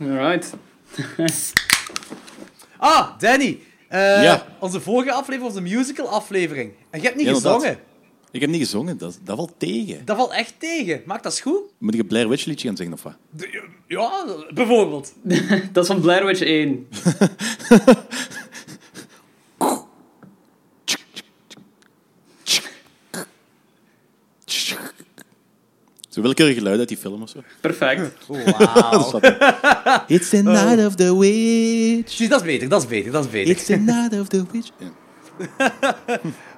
Alright. Ah, Danny. Eh, Ja. Onze vorige aflevering was een musical aflevering. En je hebt niet gezongen. Ik heb niet gezongen, dat, dat valt tegen. Dat valt echt tegen. Maakt dat goed? Moet ik een Blair Witch liedje gaan zingen of wat? De- Ja, bijvoorbeeld. Dat is van Blair Witch 1. Zo willekeurige geluid uit die film of zo. Perfect. Wauw. It's the night of the witch. Zie, dat is beter, dat is beter, dat is beter. It's the night of the witch. Ja.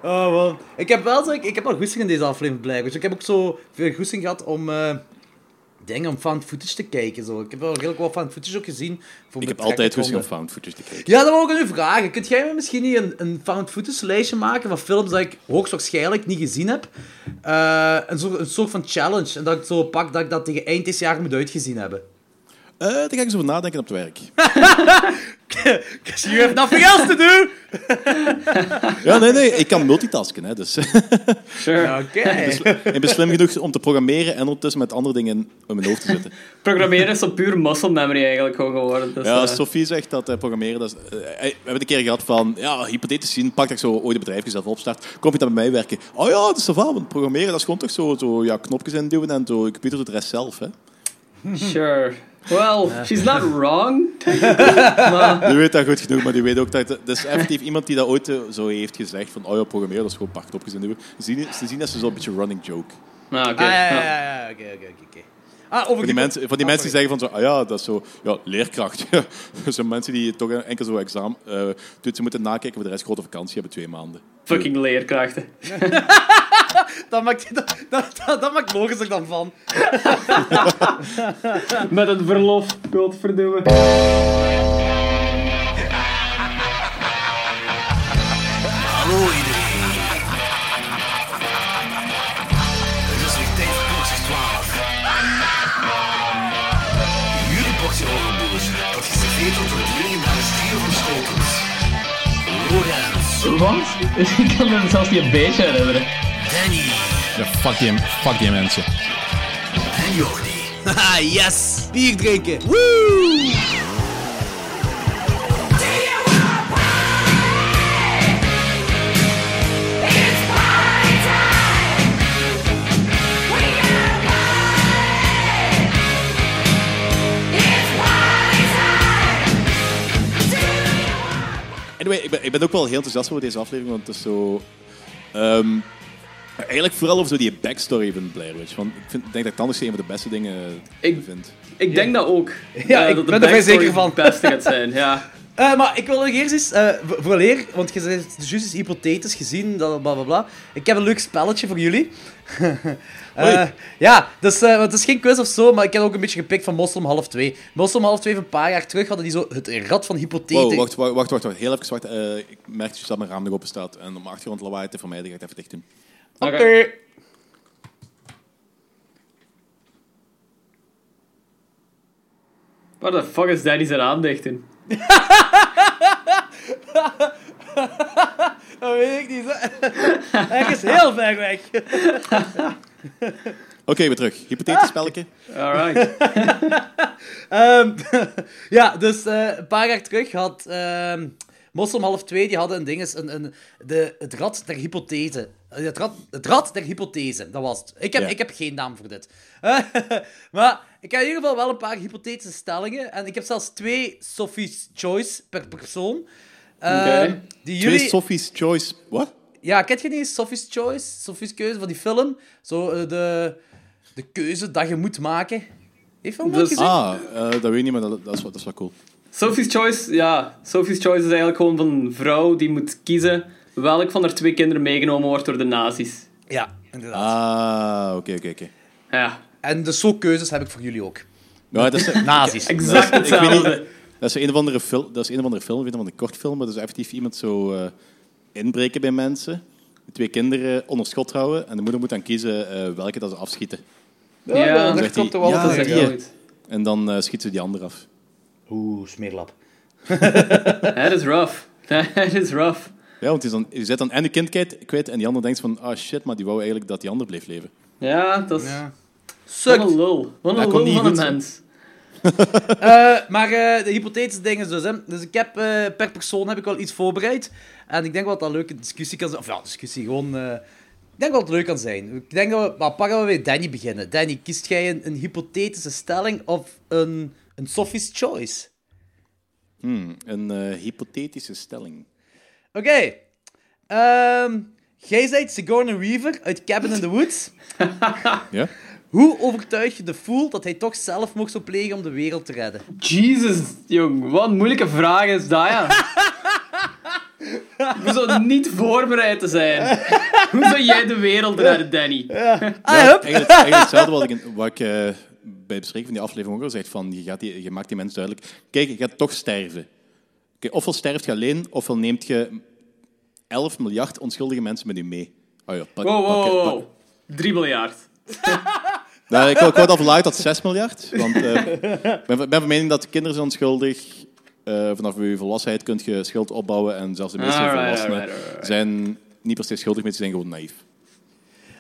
Oh man. Ik heb wel zo, ik, ik heb wel goesting in deze aflevering blijven. Dus ik heb ook zo veel goesting gehad om eh dingen om found footage te kijken. Zo. Ik heb wel redelijk wat found footage ook gezien. Voor Ik heb altijd rustig om found footage te kijken. Ja, dat wou ik aan u vragen. Kunt jij me misschien niet een, een found footage lijstje maken van films dat ik hoogstwaarschijnlijk niet gezien heb? Eh, een, soort, een soort van challenge. En dat ik zo pak dat ik dat tegen eind dit jaar moet uitgezien hebben. Eh, daar ga ik eens over nadenken op het werk. Because you have nothing else to do! Ja, nee, nee, ik kan multitasken. Hè, dus. Sure. Oké. ik ben slim genoeg om te programmeren en ondertussen met andere dingen in mijn hoofd te zitten. Programmeren is zo puur muscle memory eigenlijk gewoon geworden. Dus, Ja, eh, Sophie zegt dat eh, programmeren... Dat is, we hebben een keer gehad van... Ja, hypothetisch zien, pak dat ik zo ooit een bedrijf zelf opstart. Kom je dan bij mij werken? Oh ja, dat is toch wel, want programmeren dat is gewoon toch zo, zo ja, knopjes induwen en zo, je computer doet de rest zelf. Hè. Sure. Well, she's not wrong. maar, Die weet dat goed genoeg, maar die weet ook dat... Het is effectief iemand die dat ooit eh, zo heeft gezegd van... Oh ja, programmeren, dat is gewoon knopjes induwen. Ze zien, ze zien dat ze zo'n beetje running joke. nou, oké. Ah, ja, ja. ja, ja, oké, oké, oké, oké. Ah, over Van die, mensen, van die mensen die zeggen van zo, ah ja, dat is zo, ja, leerkracht. Zo'n mensen die toch enkel zo examen, eh toetsen moeten nakijken voor de rest grote vakantie hebben, twee maanden. Fucking leerkrachten. Dat maakt, dat, dat, dat, dat maakt logischer dan van. Met een verlof, godverdomme. Hallo Wat? Ik kan me zelfs niet een beetje herinneren. Danny Ja, fuck die, fuck die mensen. en Jordi. Haha, yes! Bier drinken. Woo! Anyway, ik ben, ik ben ook wel heel enthousiast over deze aflevering, want het is zo... ehm, eigenlijk vooral over zo die backstory van Blair Witch. Want ik, vind, denk dat anders een van de beste dingen Ik- vind. Ik denk dat ook. Ja, Eh, ik dat ben er zeker van. het beste gaat zijn, ja. Eh, maar ik wil nog eerst eens, eh vo- vooraleer, want je zegt dus juist eens hypothetisch gezien, dat bla bla bla. Ik heb een leuk spelletje voor jullie. Eh, Oei. ja, dus, eh, want het is geen quiz of zo, maar ik heb ook een beetje gepikt van Moslem half 2. Moslem half 2 van een paar jaar terug hadden die zo het rad van hypothetisch. Wow, wacht, wacht, wacht, wacht. Heel even wacht. Eh, ik merk dus dat mijn raam nog open staat. En om achtergrond lawaai te vermijden, ga ik het even dicht doen. Oké. Waar de fuck is Danny zijn raam dicht doen? Dat weet ik niet. Hij is heel ver weg. Oké, weer terug. Hypothetisch spelletje. Alright. Ehm, ja, dus eh, een paar jaar terug had ehm Moslem half 2, die hadden een ding, is een, een, de, het rad der hypothese. Het rad, het rad der hypothese, dat was het. Ik heb, Ja. ik heb geen naam voor dit. Maar ik heb in ieder geval wel een paar hypothetische stellingen. En ik heb zelfs twee Sophie's Choice per persoon. Oké. Die Twee jullie... Sophie's Choice. Wat? Ja, kent je niet Sophie's Choice? Sophie's Keuze van die film? Zo eh, de, de keuze dat je moet maken. Heeft wel Dus- gezien? Ah, eh, dat weet ik niet, maar dat, dat, is, wel- dat is wel cool. Sophie's Choice, ja. Sophie's Choice is eigenlijk gewoon van een vrouw die moet kiezen welk van haar twee kinderen meegenomen wordt door de nazi's. Ja, inderdaad. Ah, oké, oké, oké. Ja, En dus zo keuzes heb ik voor jullie ook. Ja, dat is, Nazi's. exact ik weet hetzelfde. dat is een of andere film, dat is een of andere film, een of andere kortfilm, maar dat is effectief iemand zo eh, inbreken bij mensen, twee kinderen onder schot houden en de moeder moet dan kiezen eh, welke dat ze afschieten. Ja, dat klopt wel. ja, dat Dat is is die. echt goed. En dan eh schieten ze die ander af. Oeh, smeerlap. Dat is rough. Dat is rough. Ja, want je, dan, je zet dan en de kind kwijt, en die ander denkt van, ah shit, maar die wou eigenlijk dat die ander bleef leven. Ja, dat is... Ja. Wat een Sukt. lul. Wat een lul van een mens. Eh, maar eh, de hypothetische dingen dus, hè. Dus ik heb, eh, per persoon heb ik wel iets voorbereid. En ik denk wel dat dat een leuke discussie kan zijn. Of ja, discussie, gewoon... eh, ik denk wel dat het leuk kan zijn. Ik denk dat we... Maar pakken we bij Danny beginnen. Danny, kiest jij een, een hypothetische stelling of een, een Sophie's Choice? Hmm, een eh, hypothetische stelling. Oké. Ehm, jij zijt Sigourney Weaver uit Cabin in the Woods. Ja? Hoe overtuig je de fool dat hij toch zelfmoord zou plegen om de wereld te redden? Jesus, jong, wat een moeilijke vraag is dat, ja. Hoe zou niet voorbereid te zijn? Hoe zou jij de wereld redden, Danny? Ah, Ja, hup. eigenlijk, eigenlijk hetzelfde wat ik, wat ik eh, bij het bespreken van die aflevering ook al zeg. Van, je, gaat die, je maakt die mensen duidelijk. Kijk, je gaat toch sterven. Ofwel sterft je alleen, ofwel neemt je 11 miljard onschuldige mensen met je mee. Oh ja, pak, Wow, wow, pak- wow, pak- wow. 3 miljard. Nou, ik, wou al verlaagd tot 6 miljard. Want eh, ik ben, ben van mening dat kinderen zijn onschuldig. Eh, vanaf je volwassenheid kun je schuld opbouwen. En zelfs de meeste Alright, volwassenen zijn niet per se schuldig, maar ze zijn gewoon naïef.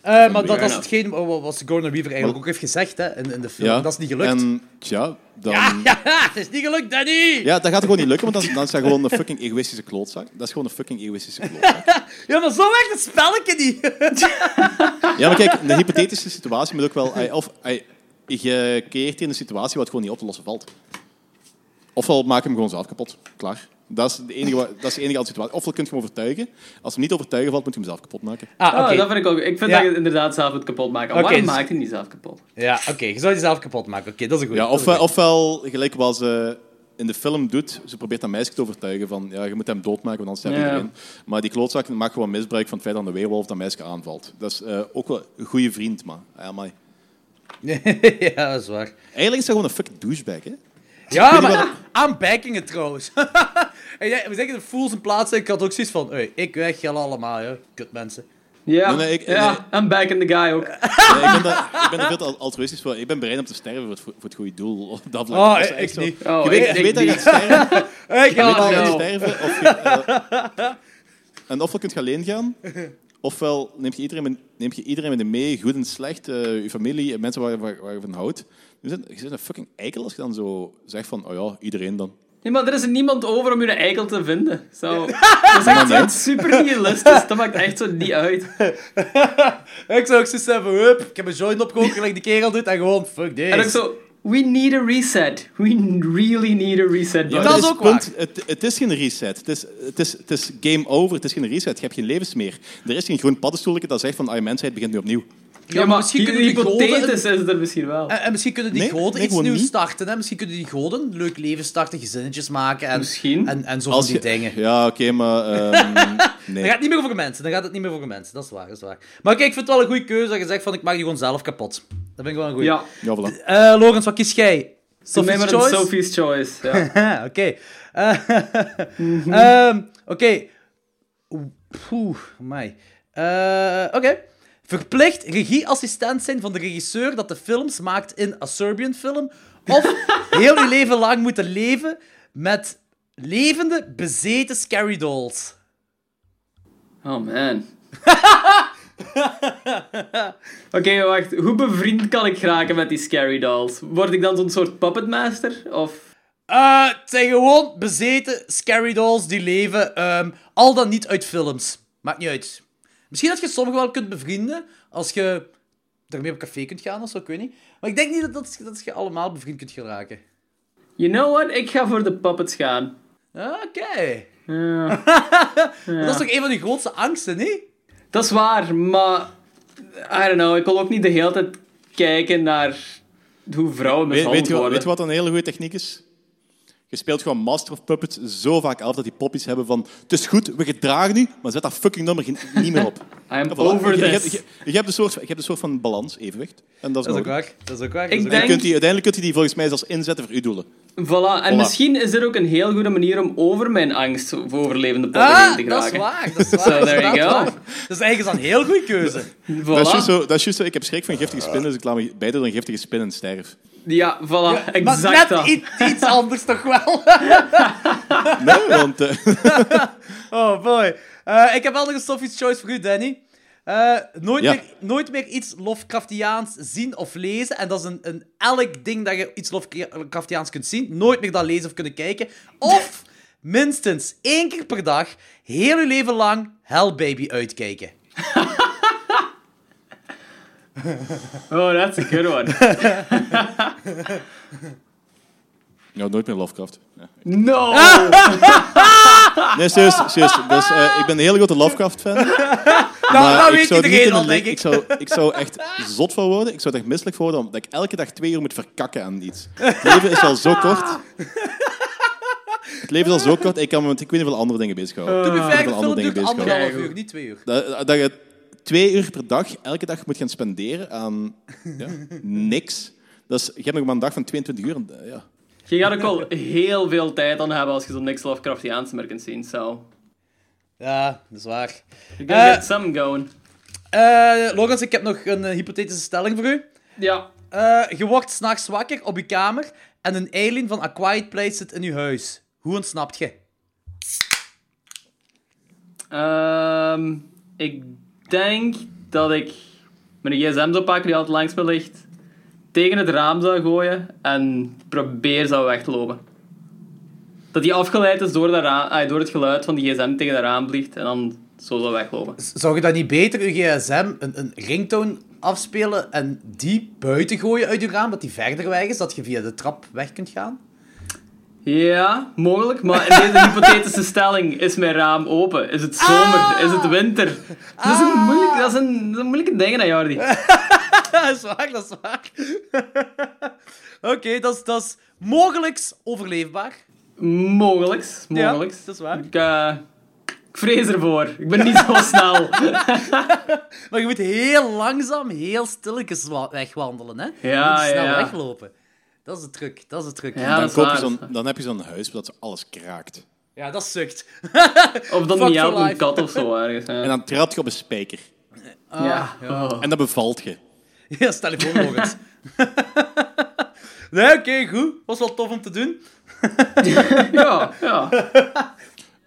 Eh, maar dat, dat is hetgeen wa- wat Sigourney Weaver eigenlijk ook heeft gezegd hè, in, in de film. Ja, Dat is niet gelukt. En tja, dan... Ja, het is niet gelukt, Danny! Ja, dat gaat gewoon niet lukken, want dan, dan is dat gewoon een fucking egoïstische klootzak. Dat is gewoon een fucking egoïstische klootzak. Ja, maar zo werkt het spelletje niet. Ja, maar kijk, de hypothetische situatie moet ook wel... ai, Of ai, je creëert hier een situatie wat gewoon niet op te lossen valt. Ofwel maak hem gewoon zelf kapot. Klaar. Dat is de enige, dat is de enige situatie. Ofwel kun je hem overtuigen. Als hem niet overtuigen valt, moet je hem zelf kapot maken. Ah, Ah, oké. dat vind ik ook. Ik vind Ja. dat je inderdaad zelf moet kapot maken. Oké, Waarom dus- maakt hij niet zelf kapot? Ja, oké. Je zou jezelf kapot maken. Oké, dat is een goede. Ja, of, ofwel, gelijk wat ze in de film doet, ze probeert dat meisje te overtuigen van ja, je moet hem doodmaken, want anders sterft Ja. iedereen. Maar die klootzak maakt gewoon misbruik van het feit dat een weerwolf dat meisje aanvalt. Dat is eh, ook wel een goede vriend, maar ja, maar ja, dat is waar. eigenlijk is dat gewoon een fucking douchebag, hè? Ja, maar aan backingen trouwens. en jij, we zeggen de fools in plaats. Ik had ook zoiets van, hey, ik weg, jullie allemaal, ja. Kut mensen. Ja, Nee, nee, ik- ja. nee. en back in the guy ook. Nee, ik, ben daar, ik ben er veel te altruïstisch voor. Ik ben bereid om te sterven voor het, voor het goede doel. Op dat vlak. Oh, Dat is ik- echt ik zo. niet. Oh, je weet, ik- je weet dat je gaat sterven. Ik Je weet ga dat je gaat no. sterven. Of je, eh, en ofwel kunt je alleen gaan, ofwel neem je iedereen, met- neem je iedereen met je mee, goed en slecht, eh, je familie, mensen waar, je- waar, waar je van houdt. Je bent, je bent een fucking eikel als je dan zo zegt van, oh ja, iedereen dan. Nee, maar er is er niemand over om je een eikel te vinden. Zo. Dat is echt zo super nihilistisch. Dat maakt echt zo niet uit. Ik zou ook zo zeggen, van, hup, ik heb een joint opgehoord, gelijk die kerel doet, en gewoon, fuck this. En ook zo... We need a reset. We really need a reset. Ja, dat is het ook punt, het, het is geen reset. Het is, het, is, het is game over. Het is geen reset. Je hebt geen levens meer. Er is geen groen paddenstoelje dat zegt van, ah, je mensheid begint nu opnieuw. Ja, maar misschien misschien kunnen die goden... is er misschien wel. En, en misschien kunnen die Nee, goden nee, iets nieuws niet. starten. Hè? Misschien kunnen die goden een leuk leven starten, gezinnetjes maken en, Misschien. en, en zo van die je- dingen. Ja, oké, maar... ehm, Dan nee. gaat het niet meer over mensen. Dan gaat het niet meer over mensen. Dat is waar, dat is waar. Maar kijk, ik vind het wel een goede keuze dat je zegt van ik maak die gewoon zelf kapot. Dat vind ik wel een goede. Ja, Ja, voilà. Eh, Logans, wat kies jij? mij Sophie's Choice? Sophie's Choice. Ja. Oké. Eh, ehm, Oké. Oeh, Oeh, amai. Eh, Oké. Verplicht regieassistent zijn van de regisseur dat de films maakt in A Serbian film. Of heel je leven lang moeten leven met levende, bezeten scary dolls. Oh man. Oké, wacht. Hoe bevriend kan ik geraken met die scary dolls? Word ik dan zo'n soort puppetmaster? Of... Eh, het zijn gewoon bezeten scary dolls die leven, ehm, al dan niet uit films. Maakt niet uit. Misschien dat je sommigen wel kunt bevrienden, als je daarmee op café kunt gaan of zo, ik weet niet. Maar ik denk niet dat, dat, dat je allemaal bevriend kunt geraken. You know what? Ik ga voor de puppets gaan. Oké. Ja. Dat is toch een van die grootste angsten, niet? Dat is waar, maar... I don't know. Ik wil ook niet de hele tijd kijken naar hoe vrouwen mishandeld weet, je, wat- worden. weet je wat een hele goede techniek is? Je speelt gewoon Master of Puppets zo vaak af dat die poppies hebben van... Het is goed, we gedragen nu, maar zet dat fucking nummer geen- niet meer op. I am voilà. over je, je, this. hebt- je, je hebt een soort, je hebt een soort van balans, evenwicht. En dat is, Dat is ook waar. Dat is ook waar. Ik ook denk- kunt die, uiteindelijk kun je die volgens mij zelfs inzetten voor uw doelen. Voilà. En Voilà. misschien is dit ook een heel goede manier om over mijn angst voor overlevende poppen heen te Ah, dat is geraken. waar. Dat is waar. So, dat is there you inderdaad go. waar. Dat is eigenlijk een heel goede keuze. Voilà. Dat, is juist zo, dat is juist zo, ik heb schrik van giftige spinnen, dus ik laat me beide door een giftige spin en sterf. Ja, voilà. maar exact net dat. iets, iets anders toch wel. Nee, want... eh, Oh boy. Eh, ik heb wel nog een Sophie's Choice voor u, Danny. Eh, nooit, Ja. meer, nooit meer iets Lovecraftiaans zien of lezen. En dat is een, een elk ding dat je iets Lovecraftiaans kunt zien. Nooit meer dat lezen of kunnen kijken. Of minstens één keer per dag, heel je leven lang, Hell Baby uitkijken. Oh, that's a good one. Ja, nooit meer Lovecraft. Ja. No! Nee, serieus. serieus. Dus, eh, ik ben een hele grote Lovecraft-fan. Nou, maar dat ik weet zou het niet iedereen in al, denk ik. ik. Zou, ik zou echt zot van worden. Ik zou er echt misselijk voor worden, omdat ik elke dag twee uur moet verkakken aan iets. Het leven is al zo kort. Het leven is al zo kort. Ik kan me met ik weet niet hoeveel andere dingen bezighouden. Fair, Ik de ben andere dingen duurt bezig anderhalf houden. uur, niet twee uur. Dat, dat je twee uur per dag, elke dag moet gaan spenderen aan ja, niks. Dat is, je hebt nog maar een dag van 22 uur. en, eh, Ja. Je gaat ook wel heel veel tijd aan hebben als je zo'n niks Lovecraftiaans meer kunt zien. So, Ja, dat is waar. you gotta get something going. Eh Logans, ik heb nog een eh, hypothetische stelling voor u. Ja. Eh, je wordt s'nachts wakker op je kamer en een alien van A Quiet Place zit in je huis. Hoe ontsnapt je? Ehm, ik denk dat ik mijn gsm zou pakken die altijd langs me ligt, tegen het raam zou gooien en probeer zou weg te lopen. Dat die afgeleid is door, dat ra- ah, door het geluid van die gsm tegen het raam vliegt en dan zo zou weglopen. Zou je dan niet beter je gsm een, een ringtone afspelen en die buiten gooien uit je raam, dat die verder weg is, dat je via de trap weg kunt gaan? Ja, mogelijk, maar in deze hypothetische stelling is mijn raam open. Is het zomer? Is het winter? Dat is een, moeilijk, dat is een, dat is een moeilijke ding, hè, Jordi. dat is waar, dat is waar. Oké, dat is- dat is mogelijks overleefbaar. Mogelijks, mogelijks. Ja, dat is waar. Ik, eh, ik vrees ervoor. Ik ben niet zo snel. Maar je moet heel langzaam, heel stilletjes wa- wegwandelen, hè? Je Ja, moet niet snel ja. weglopen. Dat is de truc, dat is de truc. Ja, Dan, koop je zo'n, dan heb je zo'n huis waar dat alles kraakt. Ja, dat sukt. Of dan for een life. kat of zo ergens. ja. En dan trap je op een spijker. ja. Oh. En dan bevalt je. Ja, stel je voor nog eens. nee, oké, goed. Was wel tof om te doen. ja, ja.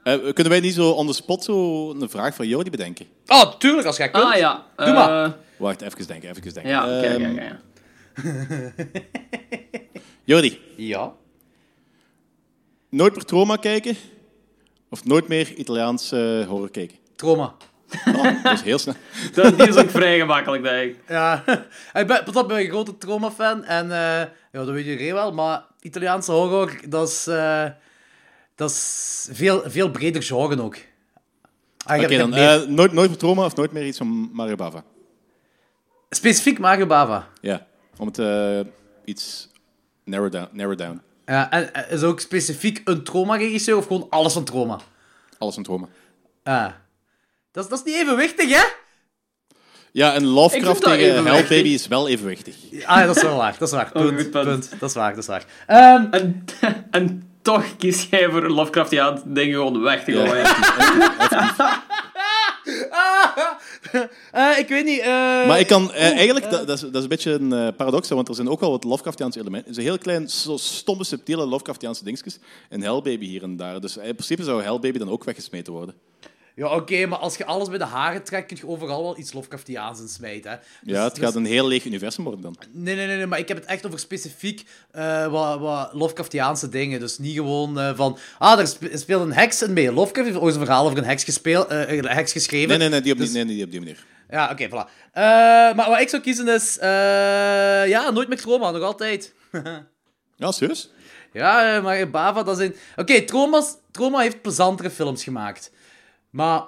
Eh, kunnen wij niet zo on the spot zo een vraag voor Jordi bedenken? Oh, tuurlijk, als jij kunt. Ah ja. Doe maar. eh, Wacht, even denken, even denken. Ja, oké, Ehm, oké, oké. Jordi, Ja. nooit meer trauma kijken? Of nooit meer Italiaans eh, horror kijken? Trauma. Oh, dat is heel snel. Dat die is ook vrij gemakkelijk, denk ik. Ja. ik ben, ik ben een grote trauma-fan. En eh, ja, dat weet iedereen wel. Maar Italiaanse horror, dat is... eh, dat is veel, veel breder genre ook. Oké, dan meer- nooit, nooit meer trauma of nooit meer iets van Mario Bava? Specifiek Mario Bava. Ja, om het iets narrow down, narrow down. Ja, en eh, is ook specifiek een trauma-regisseur of gewoon alles van trauma? Alles van trauma. Ah. Dat, is, dat is niet evenwichtig, hè? Ja, en Ik Lovecraft tegen Hell evenwichtig. Baby is wel evenwichtig. Ah, ja, dat is wel waar. Dat is waar. Oh, Punt, goed punt. punt. Dat is waar, dat is waar. Ehm, En, en toch kies jij voor Lovecraftiaan dingen gewoon weg te Ja, eh, ik weet niet. eh, Maar ik kan eh, eigenlijk, dat, dat, is, dat is een beetje een paradox, want er zijn ook wel wat Lovecraftiaanse elementen. Er zijn heel klein, zo stomme, subtiele Lovecraftiaanse dingetjes. En Hell Baby hier en daar. Dus in principe zou Hell Baby dan ook weggesmeten worden. Ja, oké, maar als je alles bij de haren trekt, kun je overal wel iets Lovecraftiaans in smijten. Hè. Dus- Ja, het dus- gaat een heel leeg universum worden dan. Nee, nee, nee, nee, maar ik heb het echt over specifiek eh, wat, wat Lovecraftiaanse dingen. Dus niet gewoon eh, van... Ah, er spe- speelt een heks in mee. Lovecraft heeft ooit een verhaal over een heks, gespeeld, eh, een heks geschreven. Nee, nee, nee, die op die, Dus- nee, nee, die, op die manier. Ja, oké, voilà. Eh, maar wat ik zou kiezen is... ja, nooit meer trauma, nog altijd. Ja, serieus? Ja, maar Bava, dat zijn... Oké, Trauma's- Trauma heeft plezantere films gemaakt. Maar...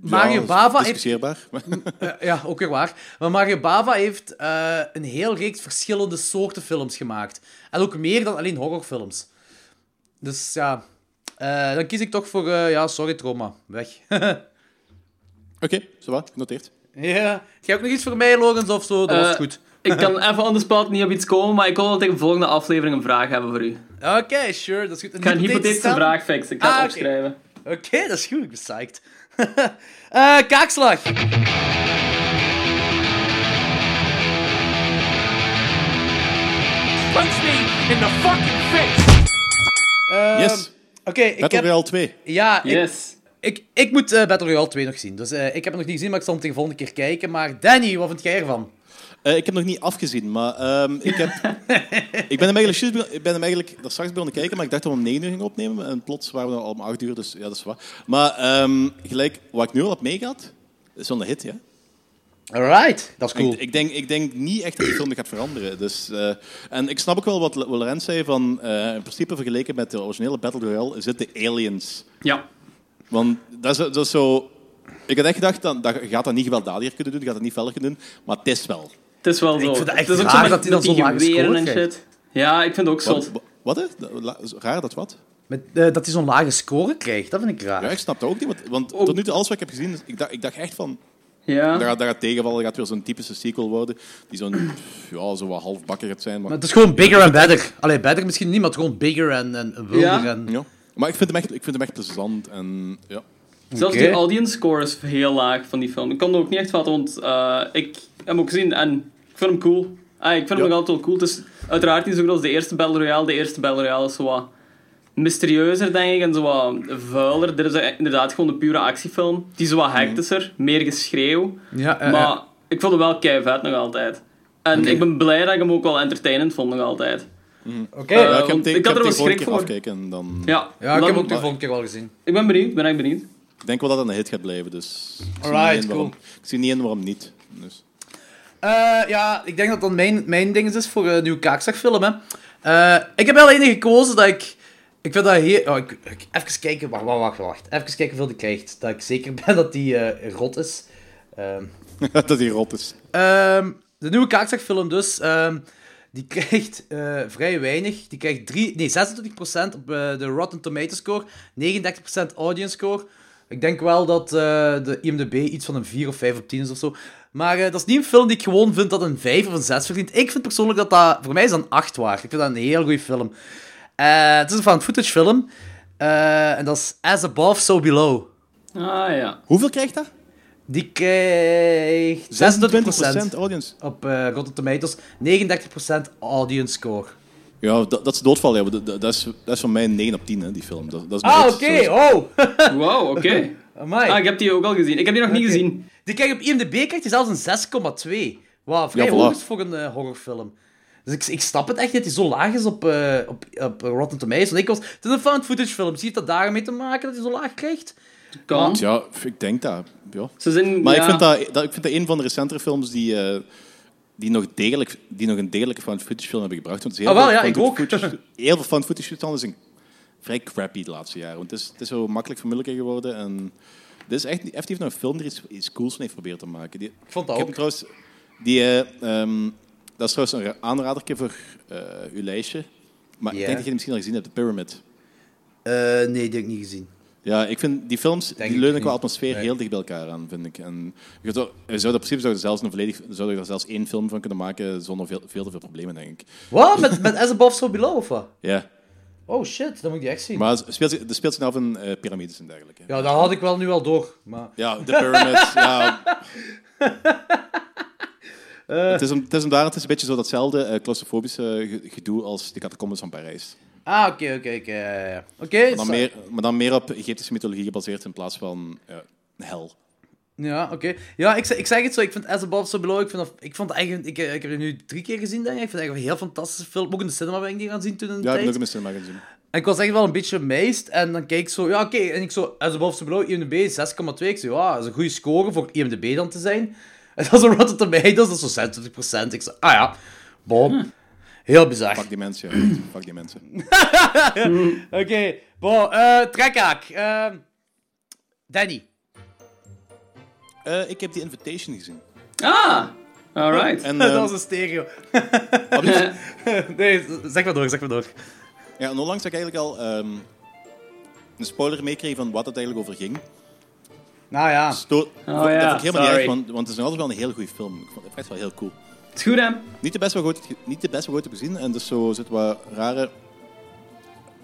Mario ja, Bava heeft... discussieerbaar. Eh, ja, ook weer waar. Maar Mario Bava heeft eh, een heel reeks verschillende soorten films gemaakt. En ook meer dan alleen horrorfilms. Dus ja... eh, dan kies ik toch voor... ja, sorry, trauma. Weg. Oké, zo wat, genoteerd. ja. Heb jij ook nog iets voor mij, Logans, of zo? Dat was goed. Ik kan even on the spot niet op iets komen, maar ik wil wel tegen de volgende aflevering een vraag hebben voor u. Oké, sure, dat is goed. Ik ga een hypothetische vraag fixen. Ik ga Ah, het oké. opschrijven. Oké, dat is goed. Ik ben psyched. Eh, kaakslag. Punch me in the fucking face! Ehm, Yes. Oké, ik Battle heb... Royale 2. Ja, ik, Yes. ik, ik moet eh, Battle Royale 2 nog zien. Dus eh, ik heb het nog niet gezien, maar ik zal hem tegen de volgende keer kijken. Maar Danny, wat vind jij ervan? Eh, ik heb nog niet afgezien, maar ehm, ik, heb, ik ben hem eigenlijk, ik ben hem eigenlijk daar straks begonnen kijken, maar ik dacht dat we om 9 uur gingen opnemen. En plots waren we al om 8 uur, dus ja, dat is wat. Maar ehm, gelijk, wat ik nu al heb meegehad, is wel een hit, ja. Alright, dat is cool. Ik, ik, denk, ik denk niet echt dat die film gaat veranderen. Dus, eh, en ik snap ook wel wat, wat Lorenz zei, van, eh, in principe vergeleken met de originele Battle Royale, is dit de Aliens. Ja. Want dat is, dat is zo... Ik had echt gedacht, dat, dat gaat dat niet gewelddadiger kunnen doen, gaat dat niet feller kunnen doen, maar het is wel. Het is wel zo. Ik vind het echt is ook raar met- dat hij dan met die zo'n lage geweren score en krijgt. shit. Ja, ik vind het ook Wat? zot. Wat? la- Raar dat wat? Met, eh, dat hij zo'n lage score krijgt, dat vind ik raar. Ja, ik snap dat ook niet. Want, want Ook- tot nu toe, alles wat ik heb gezien, ik dacht, ik dacht echt van... Ja. Dat gaat, dat gaat tegenvallen, dat gaat weer zo'n typische sequel worden. Die zo'n, ja, zo wat halfbakker gaat zijn. Maar, Maar het is gewoon bigger en better. Allee, better misschien niet, maar het gewoon bigger en, en wilder. Ja. En... ja. maar ik, vind hem echt, ik vind hem echt plezant. En, ja. Zelfs die audience score is heel laag van die film. Ik kan het ook niet echt vatten, want eh, ik hem ook gezien en ik vind hem cool. Ah, ik vind hem nog altijd wel cool. Het is uiteraard niet zo goed als de eerste Battle Royale. De eerste Battle Royale is zo wat mysterieuzer, denk ik, en zo wat vuiler. Dit is inderdaad gewoon een pure actiefilm. Die is zo wat hectischer, meer geschreeuw. Ja, eh, maar eh, ik vond hem wel kei vet nog altijd. En ik ben blij dat ik hem ook wel entertainend vond nog altijd. Oké. Eh, ja, ik heb, want te- ik ik had er wel schrik voor. afkijken. Dan... Ja, ja, ik heb ook de volgende keer wel gezien. Ik ben benieuwd, ik ben echt benieuwd. Ik denk wel dat het een hit gaat blijven. Dus ik zie Alright, niet in waarom, cool. ik zie niet in waarom niet. Dus. Eh, ja, ik denk dat dat mijn, mijn ding is voor een nieuwe kaakzakfilm. Hè. Eh, ik heb wel ene gekozen dat ik... Ik vind dat heel... Oh, ik, ik- even kijken, wacht, wacht, wacht. Even kijken hoeveel die krijgt. Dat ik zeker ben dat die eh, rot is. Ehm, dat hij rot is. Ehm, de nieuwe kaakzakfilm dus, ehm, die krijgt eh, vrij weinig. Die krijgt drie, nee, 26% op eh, de Rotten Tomato score, 39% audience score. Ik denk wel dat eh, de IMDb iets van een 4 of 5 op 10 is of zo. Maar eh, dat is niet een film die ik gewoon vind dat een 5 of een 6 verdient. Ik vind persoonlijk dat dat, voor mij is dat een 8 waard. Ik vind dat een heel goede film. Eh, het is een found footage film. Eh, en dat is As Above, So Below. Ah ja. Hoeveel krijgt dat? 26% Die krijgt 26% audience. op Rotten Tomatoes, 39% audience score. Ja, dat, dat is doodval. Ja. Dat, dat, is, dat is voor mij een 9 op 10, hè, die film. Dat, dat is Ah, oké. Oh. Wow, oké. Ah, ik heb die ook al gezien. Ik heb die nog niet gezien. Die krijgt op IMDb krijgt hij zelfs een 6,2. Wauw, vrij Ja, voilà. hoog is voor een eh, horrorfilm. Dus ik, ik snap het echt dat hij zo laag is op, eh, op, op Rotten Tomatoes. Want ik was, het is een found footage film. Zie je dat daarmee te maken dat hij zo laag krijgt? Kan. Ja, ik denk dat. Ja. Ze zijn, Maar ja, ik, vind dat, dat, ik vind dat een van de recentere films die, eh, die, nog, degelijk, die nog een degelijke found footage film hebben gebracht. Want is Ah, wel, veel ja, ik ook. footage- heel veel found footage is een vrij crappy de laatste jaren. Want het is, het is zo makkelijk vermiddellijk geworden. En dit is echt, effectief nog een film die iets, iets cools van heeft proberen te maken. Die, Ik vond dat ik heb ook. hem trouwens... Die, eh, ehm, dat is trouwens een aanraderke voor eh, uw lijstje. Maar ik denk dat je die misschien al gezien hebt, The Pyramid. Eh, nee, die heb ik niet gezien. Ja, ik vind die films Denk die leunen qua atmosfeer Nee. heel dicht bij elkaar aan, vind ik. En je zou, je zou in principe zou je zelfs een volledig, zou je er zelfs één film van kunnen maken zonder veel, veel te veel problemen, denk ik. Wat? Met, met As Above, So Below, of wat? Ja, Oh shit, dan moet ik die echt zien. maar het speelt, zich- het speelt zich af in eh, piramides en dergelijke. Ja, dat had ik wel nu al door. Maar... Ja, The Pyramids, ja. Het is, om, het is, om daar, het is een beetje zo datzelfde eh, claustrofobische ge- gedoe als de catacombes van Parijs. Ah, oké, oké, oké. Oké, Maar dan, meer, maar dan meer op Egyptische mythologie gebaseerd in plaats van ja, hel. Ja, oké. Ja, ik, zeg- ik zeg het zo. Ik vind As Above So Below... Ik, vind ik vond eigenlijk... Ik, ik heb het nu drie keer gezien, denk ik. Ik vind het eigenlijk een heel fantastische film. Ook in de cinema ben ik die gaan zien toen in de Ja, ik heb ook een cinema gezien. En ik was echt wel een beetje amazed. En dan kijk ik zo... Ja, oké. En ik zo... As Above So Below, IMDb 6,2. Ik zo... Ja, dat is een goede score voor IMDb dan te zijn. En dat is een Rotten Tomatoes. Dat is zo 26%. Ik zo... Ah ja. Bon. Heel bizar. Fuck die mensen, ja. Fuck die mensen. Oké. Bon. eh trekhaak. Ehm, Danny. Eh, ik heb die Invitation gezien. Ah, alright. En, dat eh, was een stereo. nee, zeg maar door, zeg maar door. Ja, en onlangs heb ik eigenlijk al ehm, een spoiler meekregen van wat het eigenlijk over ging. Nou ja. Sto Oh dat ja, vond ik helemaal niet sorry. erg, want, want het is nog altijd wel een heel goede film. Ik vond het echt wel heel cool. Het is goed, hè? Niet de beste wat ik ooit- niet de beste wat ik ooit heb gezien. En dus zo zitten wat rare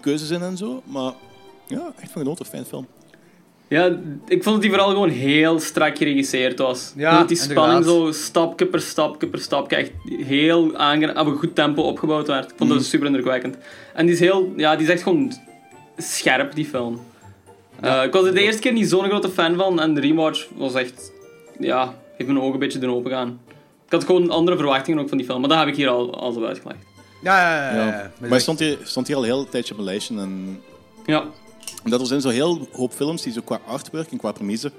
keuzes in en zo. Maar ja, echt van genoten. Fijn film. Ja, ik vond dat die vooral gewoon heel strak geregisseerd was. Ja, dat die spanning inderdaad. zo stapje per stapje per stapje echt heel aangenaam, op een goed tempo opgebouwd werd. Ik vond dat super indrukwekkend. En die is heel, ja, die is echt gewoon scherp, die film. Eh, ik was er de eerste keer niet zo'n grote fan van en de rewatch was echt... Ja, heeft mijn ogen een beetje doen open gaan. Ik had gewoon andere verwachtingen ook van die film, maar dat heb ik hier al, al zo uitgelegd. Ja, ja, ja. ja, Ja. ja. Maar hij stond hier, stond hier al heel een tijdje op mijn lijstje. En Ja, omdat er zijn zo heel hoop films die zo qua artwork en qua premisse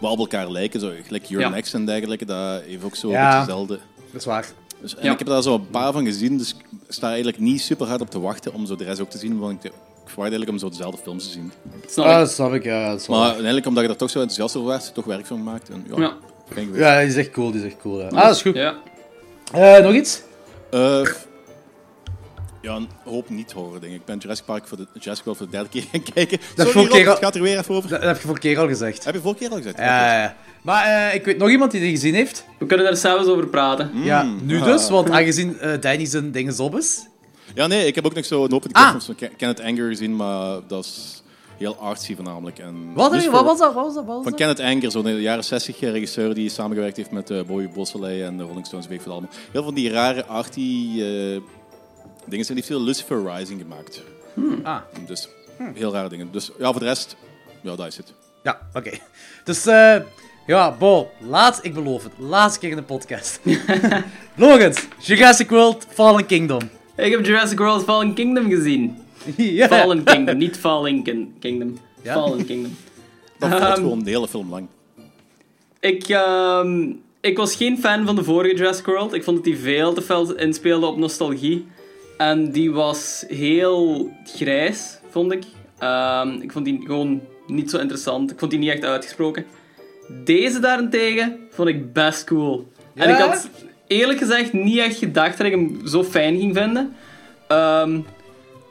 wel op elkaar lijken. Zo, gelijk Your Ja. Next en dergelijke. Dat heeft ook zo Ja. een beetje hetzelfde. Dat is waar. Dus, en Ja. ik heb daar zo een paar van gezien, dus ik sta eigenlijk niet super hard op te wachten om zo de rest ook te zien. Want ik, ik verwacht eigenlijk om zo dezelfde films te zien. snap Ah, ik. dat snap ik, ja. Dat is wel Maar uiteindelijk, omdat je er toch zo enthousiast over werd, toch werk van gemaakt. En, ja, Ja. Ja, die is echt cool, die is echt cool. Ja. Ah, dat is goed. Ja. Eh, nog iets? Eh, ja, een hoop niet horen, denk ik. Ik ben Jurassic Park voor de, Jurassic World voor de derde keer gaan kijken. Dat Sorry, het gaat er weer even over. Dat heb je vorige keer al gezegd. Heb je vorige keer al gezegd? Ja, ja. Maar eh, ik weet nog iemand die die gezien heeft. We kunnen daar zelfs over praten. Ja, nu ah. dus, want aangezien eh Danny zijn dingen op is. Ja, nee, ik heb ook nog zo een open Ah. van Ken- Kenneth Anger gezien, maar dat is heel artsy voornamelijk. En Wat, dus wat was dat? Wat was dat? Wat was Van dat? Kenneth Anger, zo'n jaren 60 regisseur die samengewerkt heeft met uh, Bobby Beausoleil en de Rolling Stones, weet ik veel allemaal. Heel van die rare arty eh, dingen. En die heeft veel Lucifer Rising gemaakt. Ah. Dus heel rare dingen. Dus ja, voor de rest, ja, dat is het. Ja, oké. Dus, eh ja, Bo, laat, ik beloof het, laatste keer in de podcast. Logan, Jurassic World, Fallen Kingdom. Ik heb Jurassic World Fallen Kingdom gezien. Fallen Kingdom, niet Fallen Kin- Kingdom. Ja? Fallen Kingdom. Dat valt Ehm, gewoon de hele film lang. Ik, ehm, ik was geen fan van de vorige Jurassic World. Ik vond dat die veel te veel inspeelde op nostalgie. En die was heel grijs, vond ik. Ehm, ik vond die gewoon niet zo interessant. Ik vond die niet echt uitgesproken. Deze daarentegen vond ik best cool. En ik had eerlijk gezegd niet echt gedacht dat ik hem zo fijn ging vinden. Ehm,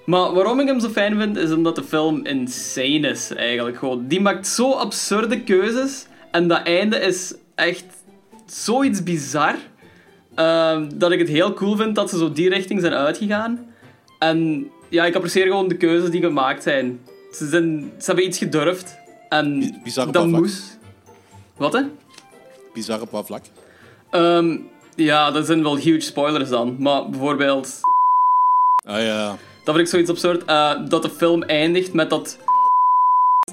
maar waarom ik hem zo fijn vind, is omdat de film insane is, eigenlijk. Gewoon. Die maakt zo absurde keuzes. En dat einde is echt zoiets bizar. Ehm, dat ik het heel cool vind dat ze zo die richting zijn uitgegaan. En ja, ik apprecieer gewoon de keuzes die gemaakt zijn. Ze, zijn, ze hebben iets gedurfd. En Bi- bizar op dat wat vlak? moest. Wat, hè? Bizar op wat vlak. Ehm, ja, dat zijn wel huge spoilers dan. Maar bijvoorbeeld... Ah ja. Dat vind ik zoiets absurd. eh, dat de film eindigt met dat...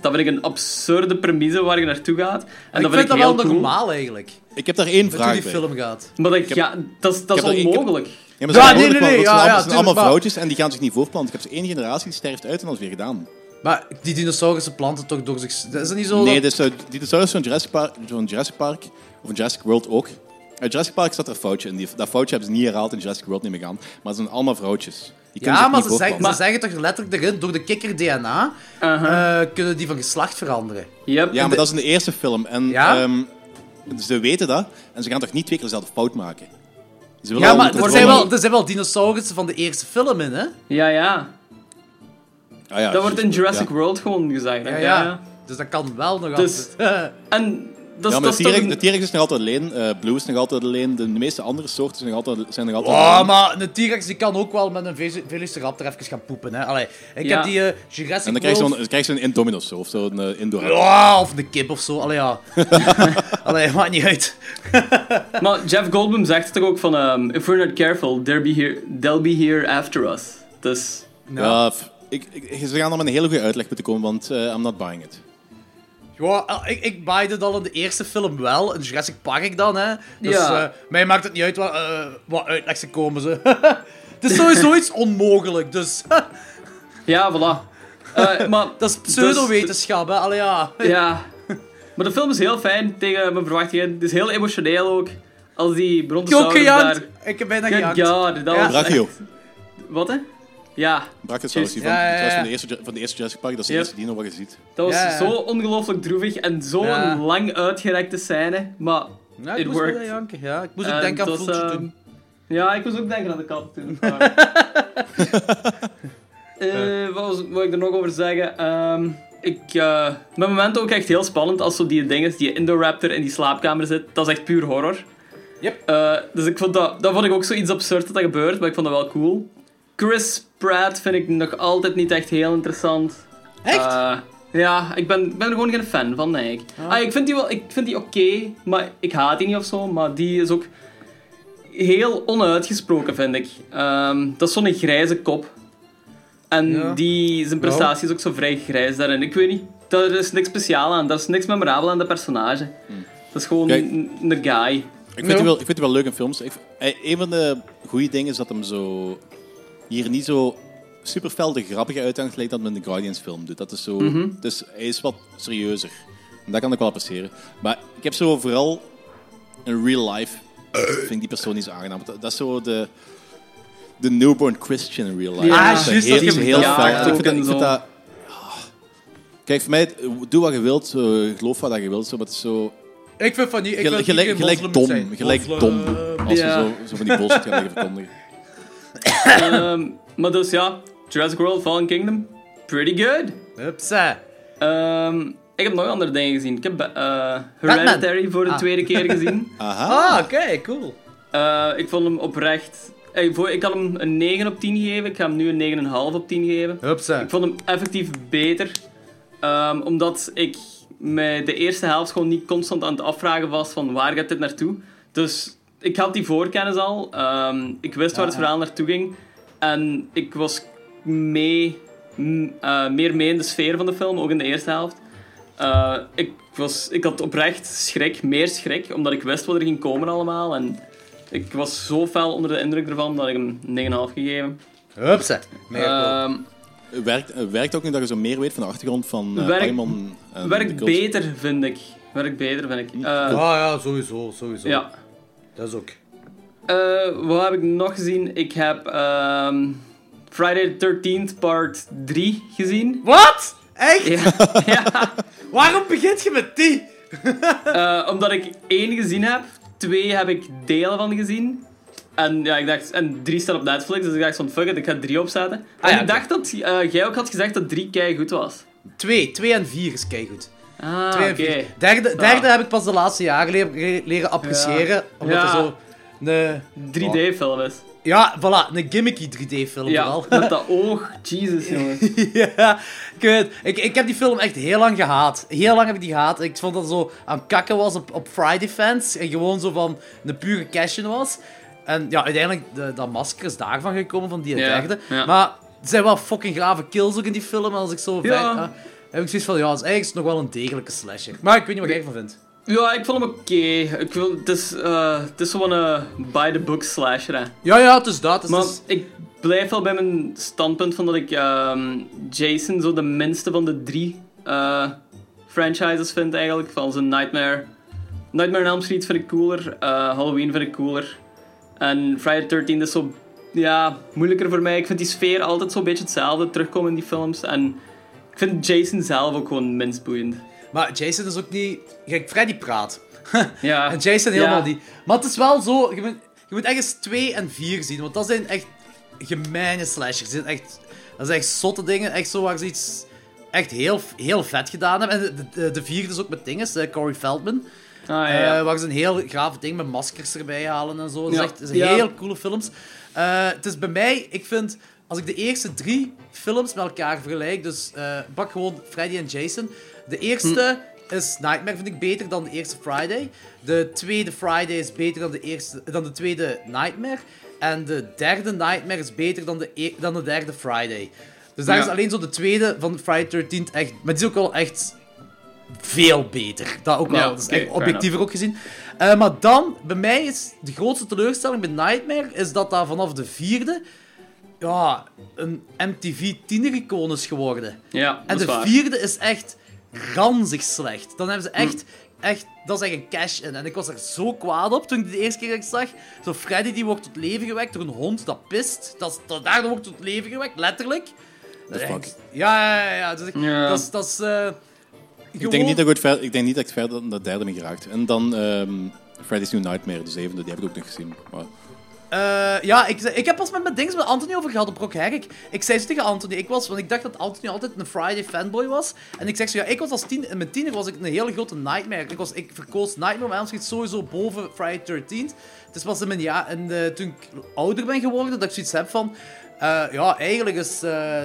Dat vind ik een absurde premisse waar je naartoe gaat. En ik dat vind dat ik heel wel cool. normaal eigenlijk. Ik heb daar één Dat vraag die bij. film gaat. Maar dat, ja, dat is, dat is heb er- ik heb- onmogelijk. Ja, maar Ja, ze zijn nee, nee, nee, ja, ja, allemaal- het zijn allemaal tuurlijk, maar- vrouwtjes en die gaan zich niet voortplanten. Ik heb één generatie die sterft uit en dat is weer gedaan. Maar die dinosaurussen planten toch door zich... Is dat niet zo? Nee, dat- dus uh, dinosaurus van Jurassic, Park, van Jurassic Park, of van Jurassic World ook. Uit Jurassic Park staat er een foutje in. Die, dat foutje hebben ze niet herhaald in Jurassic World niet meer gaan. Maar het zijn allemaal vrouwtjes. Die kunnen Ja, zich maar niet ze zeggen, voortplanten. ze zeggen toch letterlijk erin, door de kikker-DNA eh, kunnen die van geslacht veranderen. Yep. Ja, maar dat is in de eerste film. En Ja? ehm, ze weten dat. En ze gaan toch niet twee keer dezelfde fout maken? Ze willen Ja, maar er zijn, wel, er zijn wel dinosaurussen van de eerste film in, hè? Ja, ja. Ah, ja, Dat wordt in. Jurassic Ja. World gewoon gezegd. hè. Ja, Ja, ja. ja. Dus dat kan wel nog Dus- altijd. En dat Ja, maar dat de T-Rex een- de T-Rex is nog altijd alleen. eh, Blue is nog altijd alleen. De, meeste andere soorten zijn nog altijd, zijn nog altijd Oh, alleen. maar een T-Rex die kan ook wel met een Vel- Velociraptor even gaan poepen, hè? Allee, ik Ja. heb die eh, Jurassic En dan krijg je zo'n krijg je zo'n Indominus zo, of zo'n uh. Ja, of een kip of zo. Allee, ja. Allee, maakt niet uit. Maar Jeff Goldblum zegt het toch ook van... ehm, If we're not careful, they'll be here, they'll be here after us. Dus... Ja, ik, ik, ze gaan er met een hele goede uitleg moeten komen, want eh, I'm not buying it. Ja, eh, ik, ik baaide al in de eerste film wel, in Jurassic Park dan, hè. Dus Ja. eh, mij maakt het niet uit wat, eh, wat uitleg ze komen, ze. het is sowieso iets onmogelijk, dus... Ja, voilà. Eh, maar... dat is pseudowetenschap, hè. Allee, ja. Ja. Maar de film is heel fijn tegen mijn verwachtingen. Het is heel emotioneel ook. Als die Ik heb ook brontosaurus daar... Ik heb bijna Ja, gejankt. ja, dat Ja. was Brachio. echt- Wat, hè? Ja, Brachiosaurus, die van, Ja, ja, ja. trouwens van, de eerste, van de eerste Jurassic Park, dat is de Ja. eerste dino wat je ziet. dat was Ja, ja. zo ongelooflijk droevig en zo'n Ja. lang uitgerekte scène. Maar Ja, ik it moest worked. janken, ja. Ik moest ook En denken aan het Fultje ehm, doen. Ja, ik moest ook denken aan de kat toen. Eh, wat was- wat wil ik er nog over zeggen? Ehm, ik, eh mijn momenten ook echt heel spannend als zo die dingen, die Indoraptor in die slaapkamer zit. Dat is echt puur horror. Yep. Eh, dus ik vond dat, dat vond ik ook zoiets absurd dat dat gebeurt, maar ik vond dat wel cool. Chris Pratt vind ik nog altijd niet echt heel interessant. Echt? Eh, ja, ik ben, ik ben er gewoon geen fan van, nee. Ik, ah, ik vind die, wel, ik vind die oké, maar ik haat die niet of zo. Maar die is ook heel onuitgesproken, vind ik. Ehm, dat is zo'n grijze kop. En Ja. die, zijn prestatie is ook zo vrij grijs daarin. Ik weet niet, daar is niks speciaal aan. Dat is niks memorabel aan dat personage. Dat is gewoon Kijk. een, guy. Ik vind, Ja. wel, ik vind het wel leuk in films. Ik, eh, een van de goede dingen is dat hem zo hier niet zo super fel de grappige uithangt gelijk dat men in de Guardians film doet. Dat is zo, dus hij is wat serieuzer. En dat kan ik wel appreciëren. Maar ik heb zo vooral in real life vind ik die persoon niet zo aangenaam. Dat, dat is zo de, de newborn Christian in real life. Ja, dat is juist, heel, dat je- heel ja, fel. ja, ik vind, dat, ook ik vind en dat... ah. Kijk, voor mij, doe wat je wilt, eh, geloof wat je wilt, zo, maar het is zo... Ik vind van niet... Ik Gelijk, dom. Gelijk dom. Als Ja. we zo, zo van die bullshit gaan verkondigen. Ehm, maar dus ja, Jurassic World Fallen Kingdom, pretty good. Hupsa. Ehm, ik heb nog andere dingen gezien. Ik heb eh, Hereditary voor de Ah. tweede keer gezien. Aha. Ah, oké, cool. Eh, ik vond hem oprecht... eh, voor- Ik had hem een 9 op 10 gegeven. Ik ga hem nu een 9,5 op 10 geven. Hupsa. Ik vond hem effectief beter. Ehm, omdat ik mij de eerste helft gewoon niet constant aan het afvragen was van waar gaat dit naartoe. Dus ik had die voorkennis al. Ehm, ik wist waar het verhaal naartoe ging. En ik was mee, m- eh, meer mee in de sfeer van de film, ook in de eerste helft. Eh, ik, was, ik had oprecht schrik, meer schrik, omdat ik wist wat er ging komen allemaal. En ik was zo fel onder de indruk ervan dat ik hem een 9,5 gegeven. Hupsa. Ehm, Werkt, eh, werkt ook niet dat je zo meer weet van de achtergrond van uh, Paimon de Werkt beter, vind ik. Werkt beter, vind ik. Ah ja, sowieso, sowieso. ja. Dat is ook. Eh, wat heb ik nog gezien? Ik heb ehm, Friday the 13th part 3 gezien. Wat? Echt? Ja, ja. Waarom begint je met die? Eh, omdat ik één gezien heb. Twee heb ik delen van gezien. En, ja, ik dacht, en drie staat op Netflix, dus ik dacht van fuck it, ik ga drie opzetten. Ah, en ja, ik dacht dat eh, jij ook had gezegd dat drie kei goed was. Twee. Twee en vier is keigoed. Ah, en vier. Derde, derde heb ik pas de laatste jaren leren, leren appreciëren. Omdat Ja. er zo... Een, 3D-film is. ja, voilà. Een gimmicky 3D-film Ja, vooral. met dat oog. Jesus, jongens. ja, ik weet ik, ik heb die film echt heel lang gehaat. Heel lang heb ik die gehaat. Ik vond dat het zo aan kakken was op, op Friday fans. En gewoon zo van een pure cash-in was. En ja, uiteindelijk, de, dat masker is daarvan gekomen, van die Ja, derde. ja. Maar er zijn wel fucking grave kills ook in die film. Als ik zo... Ja. vijf- ah, heb ik zoiets van, ja, het is eigenlijk nog wel een degelijke slasher. Maar ik weet niet wat jij ervan vindt. Ja, ik vond hem oké. Ik wil- Het is, eh, het is gewoon een by-the-book slasher, hè. Ja, ja, het is dat. Het is, Maar ik blijf wel bij mijn standpunt van dat ik ehm, Jason zo de minste van de drie eh, franchises vind eigenlijk. Van zijn Nightmare. Nightmare on Elm Street vind ik cooler. eh, Halloween vind ik cooler. En Friday the 13th is zo ja, moeilijker voor mij. Ik vind die sfeer altijd zo'n beetje hetzelfde terugkomen in die films. En vind Jason zelf ook gewoon minst boeiend. Maar Jason is ook niet... Kijk, Freddy praat. Ja, En Jason helemaal Ja. niet. Maar het is wel zo... Je moet, je moet ergens 2 en 4 zien. Want dat zijn echt gemeine slashers. Die zijn echt, dat zijn echt zotte dingen. Echt zo waar ze iets echt heel, heel vet gedaan hebben. En de, de, de vierde is ook met dinges. eh, Corey Feldman. Ah, ja, ja. eh, waar ze een heel gaaf ding met maskers erbij halen en zo. Dat is Ja. echt dat zijn Ja. heel coole films. Eh, het is bij mij... Ik vind... Als ik de eerste drie films met elkaar vergelijk... Dus eh pak gewoon Freddy en Jason. De eerste is Nightmare, vind ik beter dan de eerste Friday. De tweede Friday is beter dan de, eerste, dan de tweede Nightmare. En de derde Nightmare is beter dan de, e- dan de derde Friday. Dus daar Ja. is alleen zo de tweede van Friday 13th echt... Maar die is ook wel echt veel beter. Dat ook wel. Ja, dat is echt objectiever ook gezien. Eh, maar dan, bij mij is de grootste teleurstelling bij Nightmare... is dat dat vanaf de vierde... Ja, een MTV tiener-icoon is geworden. ja, dat En is de waar. vierde is echt ranzig slecht. Dan hebben ze echt, echt dat is echt een cash in. En ik was er zo kwaad op toen ik de eerste keer dat ik zag. Zo Freddy die wordt tot leven gewekt door een hond dat pist. Dat, dat, daardoor wordt tot leven gewekt, letterlijk. Ja, ja, ja. ja. Dus ik- Ja. Dat is... Dat is eh, Ik denk, niet dat ik, ver, ik denk niet dat ik verder dan de derde ben geraakt. En dan ehm Freddy's New Nightmare, de zevende, die heb ik ook nog gezien. Maar, Eh, ja, ik, ik heb pas met mijn dings met Anthony over gehad op Rock Herrick. Ik zei zo tegen Anthony, ik was, want ik dacht dat Anthony altijd een Friday fanboy was. En ik zeg zo, ja, ik was als tien, in mijn tiener was ik een hele grote Nightmare. Ik, was, ik verkoos Nightmare Elm Street sowieso boven Friday 13th. Het is pas in mijn jaar, en eh, toen ik ouder ben geworden, dat ik zoiets heb van... eh, ja, eigenlijk is eh,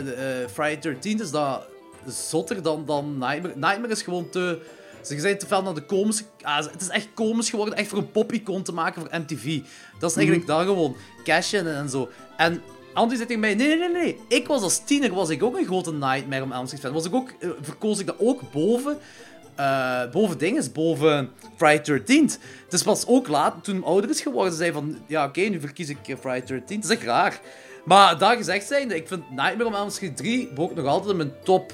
Friday 13th is dat zotter dan, dan Nightmare. Nightmare is gewoon te... Ze zijn te veel naar de komische... ah, het is echt komisch geworden, echt voor een pop-icoon te maken voor MTV. Dat is eigenlijk dat gewoon. Cashen en, en zo. En Andy zit tegen mij, nee, nee, nee, nee. Ik was als tiener was ik ook een grote Nightmare on Elm Street fan. Was ik ook, eh, verkoos ik dat ook boven, eh, boven dinges, boven Friday 13th. Dus pas ook laat, toen ouder is geworden, zei van, ja oké, nu verkies ik eh, Friday 13th. Dat is echt raar. Maar dat gezegd zijnde, ik vind Nightmare on Elm Street 3 ook nog altijd in mijn top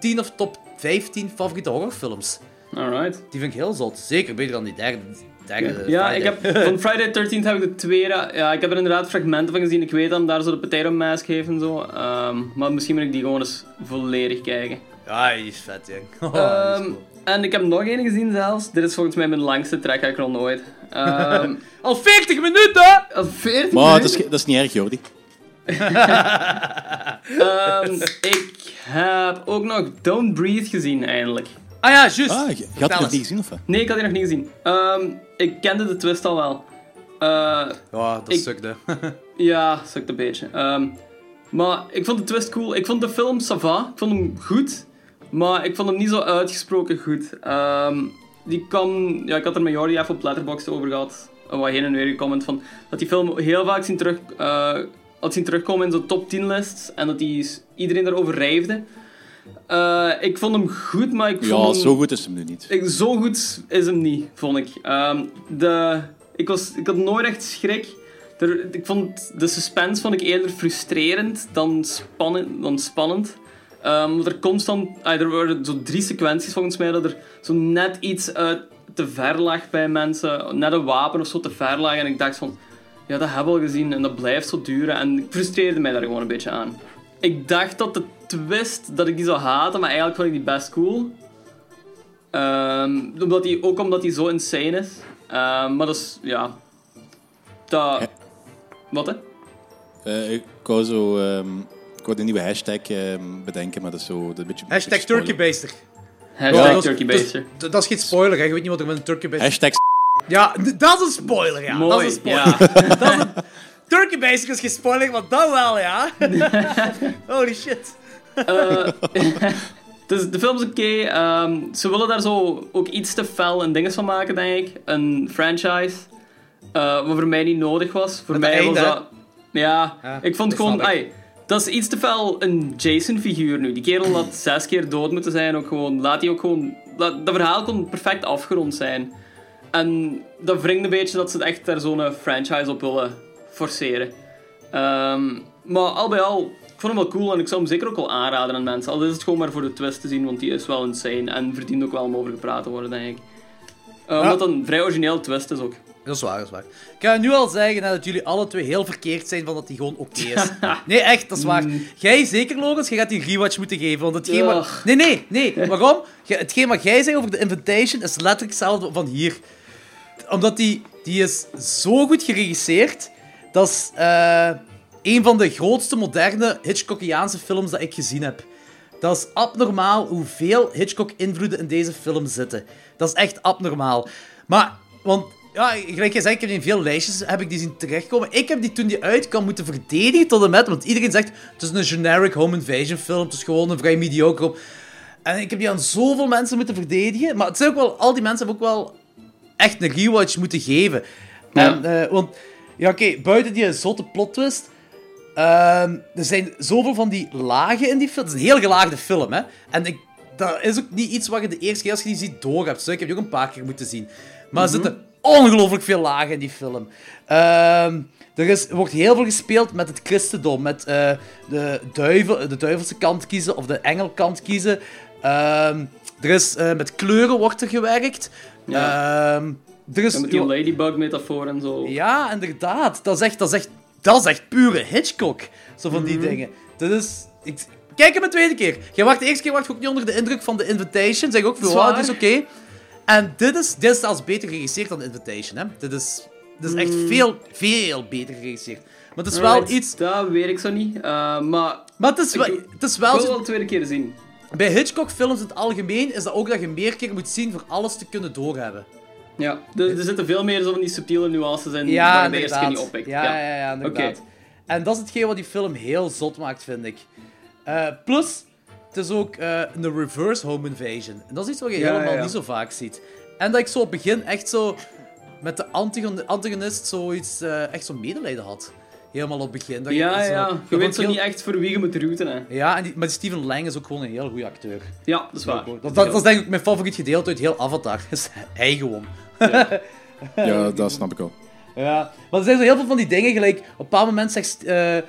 10 of top 15 favoriete horrorfilms. Alright. Die vind ik heel zot. Zeker beter dan die derde. derde Ja, Friday. ik heb, van Friday the 13th heb ik de tweede. Ja, ik heb er inderdaad fragmenten van gezien. Ik weet dan daar zo de potato mask heeft en zo. Ehm, maar misschien moet ik die gewoon eens volledig kijken. Ja, die is vet, jong. Oh, is Ehm, cool. en ik heb nog één gezien zelfs. Dit is volgens mij mijn langste track ooit. Ehm Al 40 minuten! al 40 Maar dat minuten. is, ge- dat is niet erg, Jordi. Ehm, ik heb ook nog Don't Breathe gezien, eindelijk. Ah ja, juist. Ah, je, je had het nog niet gezien, of wat? Nee, ik had die nog niet gezien. Ehm, ik kende de twist al wel. Eh, Ja, dat Ik- sukte. ja, sukt een beetje. Ehm, maar ik vond de twist cool. Ik vond de film sava. Ik vond hem goed. Maar ik vond hem niet zo uitgesproken goed. Ehm, die kan... Ja, ik had er met Jordi even op Letterboxd over gehad. eh, Wat heen en weer gecomment van... Dat die film heel vaak zien, terug, eh, had zien terugkomen in zo'n top 10 lists. En dat die iedereen daarover rijfde. Eh, ik vond hem goed, maar ik vond Ja, hem... zo goed is hem nu niet. Ik, zo goed is hem niet, vond ik. Ehm, de, ik, was, ik had nooit echt schrik. Er, ik vond de suspense vond ik eerder frustrerend dan spannend. Dan spannend. Ehm, er constant... ah, er waren zo drie sequenties volgens mij dat er zo net iets uit te ver lag bij mensen. Net een wapen of zo te ver lag. En ik dacht van... Ja, dat hebben we al gezien en dat blijft zo duren. En ik frustreerde mij daar gewoon een beetje aan. Ik dacht dat de twist, dat ik die zou haten, maar eigenlijk vond ik die best cool. Ehm, omdat die, ook omdat hij zo insane is. Ehm, maar dat is, ja... Dat... Ja. Wat, hè? Eh, ik wou zo... ehm, ik wou een nieuwe hashtag ehm, bedenken, maar dat is zo... Dat is een beetje, Hashtag turkeybaster. Hashtag Ja, dat is- Turkey dat is- Baster. Dat dat is geen spoiler, hè. Je weet niet wat er met een turkeybaster... Hashtag Ja, dat is een spoiler, ja. dat is een spoiler. ja. Dat is een... Turkeybaster is geen spoiler, maar dat wel, ja. Holy shit. Dus de film is oké. ehm, ze willen daar zo ook iets te fel en dingen van maken, denk ik. Een franchise. eh, wat voor mij niet nodig was. Voor Met mij was dat... Ja, Ja, ik vond dat gewoon... ai, dat is iets te fel een Jason-figuur nu. Die kerel had zes keer dood moeten zijn. Ook gewoon, laat die ook gewoon... Laat, dat verhaal kon perfect afgerond zijn. En dat wringt een beetje dat ze echt daar zo'n franchise op willen forceren. Ehm, maar al bij al, ik vond hem wel cool en ik zou hem zeker ook wel aanraden aan mensen. Al is het gewoon maar voor de twist te zien, want die is wel insane en verdient ook wel om over gepraat te worden, denk ik. Eh, Omdat het een vrij origineel twist is ook. Dat is waar, dat is waar. Ik ga nu al zeggen dat jullie alle twee heel verkeerd zijn van dat die gewoon oké is. Nee, echt, dat is waar. Jij zeker, Logans, jij gaat die rewatch moeten geven. Want hetgeen wat... Nee, nee, nee. Waarom? Hetgeen wat jij zei over de Invitation is letterlijk hetzelfde van hier. Omdat die, die is zo goed geregisseerd. Dat is eh, een van de grootste moderne Hitchcockiaanse films dat ik gezien heb. Dat is abnormaal hoeveel Hitchcock-invloeden in deze film zitten. Dat is echt abnormaal. Maar, want, ja, gelijk je zei, ik heb in veel lijstjes heb ik die zien terechtkomen. Ik heb die toen die uitkwam moeten verdedigen tot en met, want iedereen zegt, het is een generic home invasion film, het is gewoon een vrij mediocre... En ik heb die aan zoveel mensen moeten verdedigen, maar het zijn ook wel, al die mensen hebben ook wel echt een rewatch moeten geven. Ja. En, eh, want, ja oké, buiten die zotte plot twist, ehm, er zijn zoveel van die lagen in die film. Het is een heel gelaagde film, hè. En ik, dat is ook niet iets wat je de eerste keer als je die ziet door hebt. Zo, ik heb die ook een paar keer moeten zien. Maar er zitten ongelooflijk veel lagen in die film. Ehm, er is, wordt heel veel gespeeld met het christendom. Met eh, de, duivel, de duivelse kant kiezen of de engelkant kiezen. Ehm, er is, eh, met kleuren wordt er gewerkt. Ehm, er is, En met die ladybug-metafoor en zo. ja, inderdaad. Dat is echt, dat is echt, dat is echt pure Hitchcock. Zo van Mhm. die dingen. Dat is... Ik, kijk hem een tweede keer. Je wacht de eerste keer wacht je ook niet onder de indruk van de Invitation. Zeg ook oh, dit is oké. En dit is, dit is zelfs beter geregisseerd dan Invitation, hè. Dit is, dit is echt veel, veel beter geregisseerd. Maar het is wel Mhm. Iets... Dat weet ik zo niet. eh, maar Maar het is, wel, Ik- het is ik wel wil zo... wel de tweede keer zien. Bij Hitchcock-films in het algemeen is dat ook dat je meer keer moet zien voor alles te kunnen doorhebben. Ja, er, er zitten veel meer zo van die subtiele nuances in Ja, waar je de eerste keer niet inderdaad. oppikt. Ja, ja, ja, inderdaad. Oké. En dat is hetgeen wat die film heel zot maakt, vind ik. Eh, plus, het is ook eh, een reverse home invasion. En dat is iets wat je Ja, helemaal ja, ja. niet zo vaak ziet. En dat ik zo op het begin echt zo met de antagon- antagonist zoiets, eh, echt zo medelijden had. Helemaal op het begin. Dat je Ja, zo- ja. Je weet zo heel- niet echt voor wie je moet routen, hè. Ja, en die, maar Steven Lang is ook gewoon een heel goede acteur. Ja, dat is waar. Dat, dat, dat is denk ik mijn favoriet gedeelte uit heel Avatar. is hij gewoon. Ja, dat snap ik al. Ja, maar er zijn zo heel veel van die dingen, gelijk op een bepaald moment zegt... eh, eh,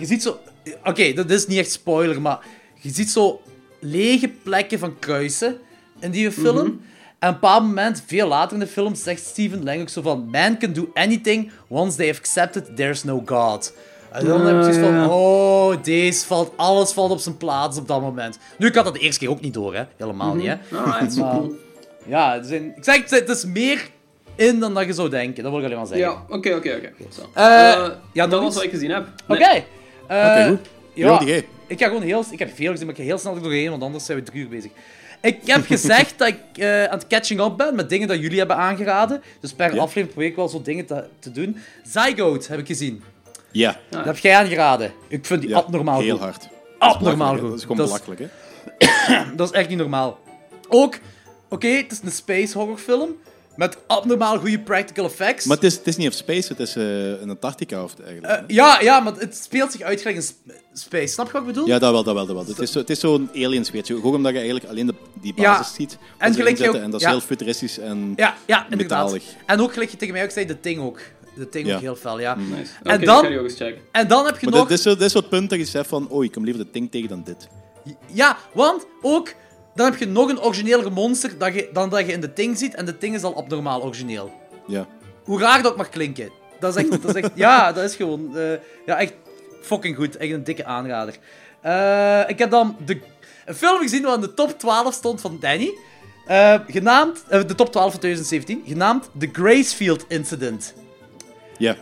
je ziet zo... Oké, dat is niet echt spoiler, maar je ziet zo lege plekken van kruisen in die film. En op een bepaald moment, veel later in de film, zegt Steven Lang ook zo van... Man can do anything once they have accepted there's no God. En dan heb ik zoiets van... ja. Oh, deze valt... Alles valt op zijn plaats op dat moment. Nu, ik had dat de eerste keer ook niet door, hè. Helemaal niet, hè. Ah, het is Maar- cool. Ja, er zijn, ik zeg, het het is meer in dan dat je zou denken. Dat wil ik alleen maar zeggen. Ja, oké, oké, oké. Zo. Eh, Eh, ja, dat was wat ik gezien heb. Oké. Nee. Eh, Oké, goed. Ja, ik ga gewoon heel... Ik heb veel gezien, maar ik ga heel snel er doorheen, want anders zijn we drie uur bezig. Ik heb gezegd dat ik eh, aan het catching up ben met dingen dat jullie hebben aangeraden. Dus per Ja. aflevering probeer ik wel zo dingen te, te doen. Zygote heb ik gezien. Ja. Dat heb jij aangeraden. Ik vind die abnormaal Heel goed. hard. Abnormaal goed. Dat is gewoon belachelijk, hè? Dat is echt niet normaal. Ook, oké, het is een space horrorfilm met abnormaal goede practical effects. Maar het is, het is niet op Space, het is eh in Antarctica of eigenlijk. Eh, ja, ja, maar het speelt zich uit in sp- space. Snap je wat ik bedoel? ja, dat wel, dat wel, dat wel. Het is, zo, het is zo'n aliens, weet je. Gewoon omdat je eigenlijk alleen de, die Ja. basis ziet. En gelijk je ook- en dat is ja. heel futuristisch en... ja, ja. Metalig. En ook gelijk je tegen mij ook zei, de Ting ook. De Ting Ja. ook heel fel, ja. Nice. En dan- ga die ook eens checken. En dan heb je Maar nog... dit, dit is zo, zo het punt dat je zegt van, oh, ik kom liever de Ting tegen dan dit. Ja, want ook... Dan heb je nog een origineler monster dat je, dan dat je in de Ting ziet. En de Ting is al abnormaal origineel. Ja. Hoe raar dat ook mag klinken. Dat is echt... Dat is echt ja, dat is gewoon... eh, ja, echt fucking goed. Echt een dikke aanrader. Eh, ik heb dan de, een film gezien wat in de top 12 stond van Danny. Eh, genaamd... de top 12 van 2017. Genaamd The Gracefield Incident. Ja.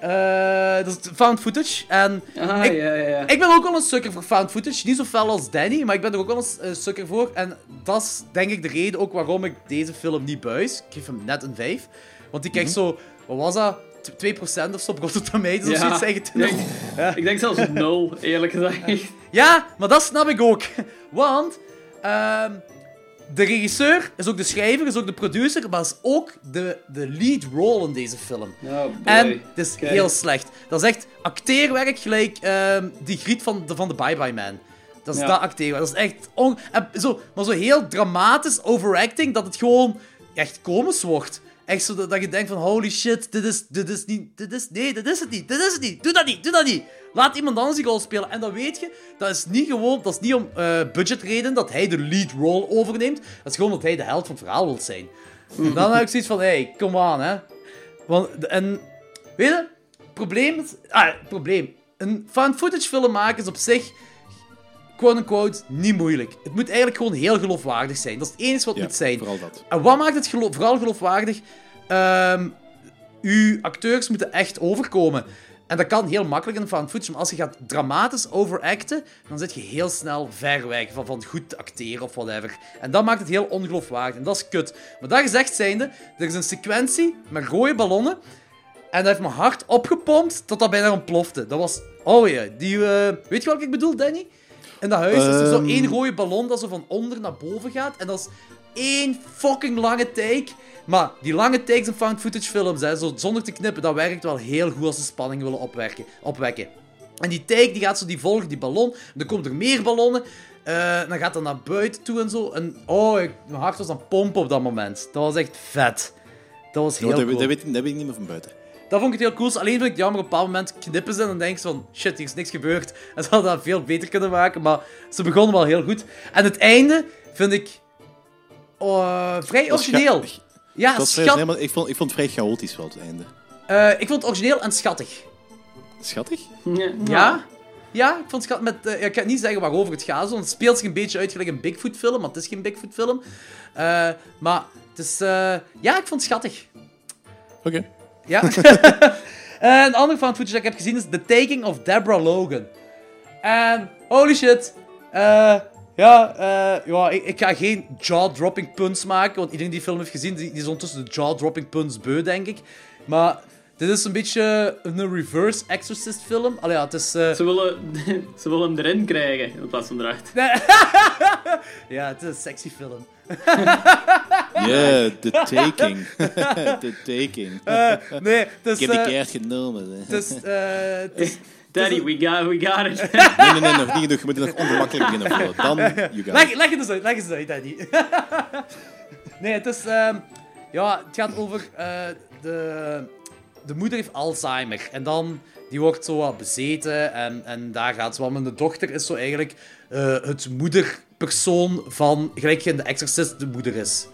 Eh, dat is found footage. En Ah, ik, ja, ja, ja. ik ben ook wel een sukker voor found footage. Niet zo fel als Danny, maar ik ben er ook wel een sukker voor. En dat is denk ik de reden ook waarom ik deze film niet buis. Ik geef hem net een 5. Want die krijgt zo... Wat was dat? 2% of zo op Rotten Tomatoes of Ja. zoiets zeggen. Ik denk- Ik denk zelfs nul, eerlijk gezegd. Ja, maar dat snap ik ook. Want ehm, de regisseur is ook de schrijver, is ook de producer, maar is ook de, de lead role in deze film. Oh. En het is heel slecht. Dat is echt acteerwerk gelijk ehm, die griet van de, van de Bye Bye Man. Dat is Ja. dat acteerwerk. Dat is echt... On en zo, maar zo heel dramatisch overacting dat het gewoon echt komisch wordt. Echt zo dat, dat je denkt van holy shit, dit is, dit is niet... Dit is, nee, dit is het niet. Dit is het niet. Doe dat niet. Doe dat niet. Laat iemand anders die rol spelen. En dan weet je, dat is niet gewoon... Dat is niet om eh budgetreden dat hij de lead role overneemt. Dat is gewoon dat hij de held van het verhaal wil zijn. En dan heb ik zoiets van, hey, kom aan, hè. Want, en, weet je, probleem is... Ah, probleem. Een found footage film maken is op zich, quote-unquote, niet moeilijk. Het moet eigenlijk gewoon heel geloofwaardig zijn. Dat is het enige wat het Ja, moet zijn. vooral dat. En wat maakt het gelo- vooral geloofwaardig? Ehm uw acteurs moeten echt overkomen. En dat kan heel makkelijk in een found footage, maar als je gaat dramatisch overacten, dan zit je heel snel ver weg van, van goed acteren of whatever. En dat maakt het heel ongeloofwaardig. En dat is kut. Maar dat gezegd zijnde, er is een sequentie met rode ballonnen. En dat heeft mijn hart opgepompt tot dat bijna ontplofte. Dat was... Oh ja, die... eh, weet je wat ik bedoel, Danny? In dat huis is er zo Ehm. één rode ballon dat zo van onder naar boven gaat. En dat is één fucking lange take. Maar die lange takes in found footage films, hè, zo zonder te knippen, dat werkt wel heel goed als ze spanning willen opwerken, opwekken. En die take die gaat zo, die volgt die ballon. Dan komen er meer ballonnen. eh, dan gaat dat naar buiten toe en zo. En oh, ik, mijn hart was aan het pompen op dat moment. Dat was echt vet. Dat was heel Ja, dat, cool. dat, weet, ik- dat weet ik niet meer van buiten. Dat vond ik het heel cool. Alleen vind ik het jammer, op een bepaald moment knippen ze en dan denk je van, shit, hier is niks gebeurd. En ze hadden dat veel beter kunnen maken, maar ze begonnen wel heel goed. En het einde vind ik oh, vrij origineel. Ja, Dat schat- maar ik vond, ik vond het vrij chaotisch wel, het einde. eh, ik vond het origineel en schattig. Schattig? Ja. Ja? Ja, ik vond het schattig. Met, eh, ja, ik kan niet zeggen waarover het gaat, want het speelt zich een beetje uit gelijk een Bigfoot-film, maar het is geen Bigfoot-film. Eh, maar het is... eh, ja, ik vond het schattig. Oké. Ja. en een ander footage dat ik heb gezien is The Taking of Deborah Logan. En holy shit. eh, ja, eh, ja ik, ik ga geen jaw-dropping puns maken, want iedereen die film heeft gezien, die, die is ondertussen de jaw-dropping puns beu, denk ik. Maar dit is een beetje een reverse Exorcist film. Allee, ja, het is... eh, Ze willen, ze willen hem erin krijgen in plaats van eruit. ja, het is een sexy film. Yeah, the taking. the taking. Eh, nee, dus... Ik heb die keihard genomen. het is- Daddy, we got, we got it. Nee, nee, nee, nog niet genoeg. Je moet er nog ongemakkelijk beginnen voelen. Dan, you got Leg, it. leg het eens uit, leg het eens uit, Daddy. nee, het is... ehm, ja, het gaat over... eh, de, de moeder heeft Alzheimer. En dan... Die wordt zo wat bezeten. En, en daar gaat ze wel. Maar de dochter is zo eigenlijk... eh, het moederpersoon van... Gelijk je in The Exorcist de moeder is.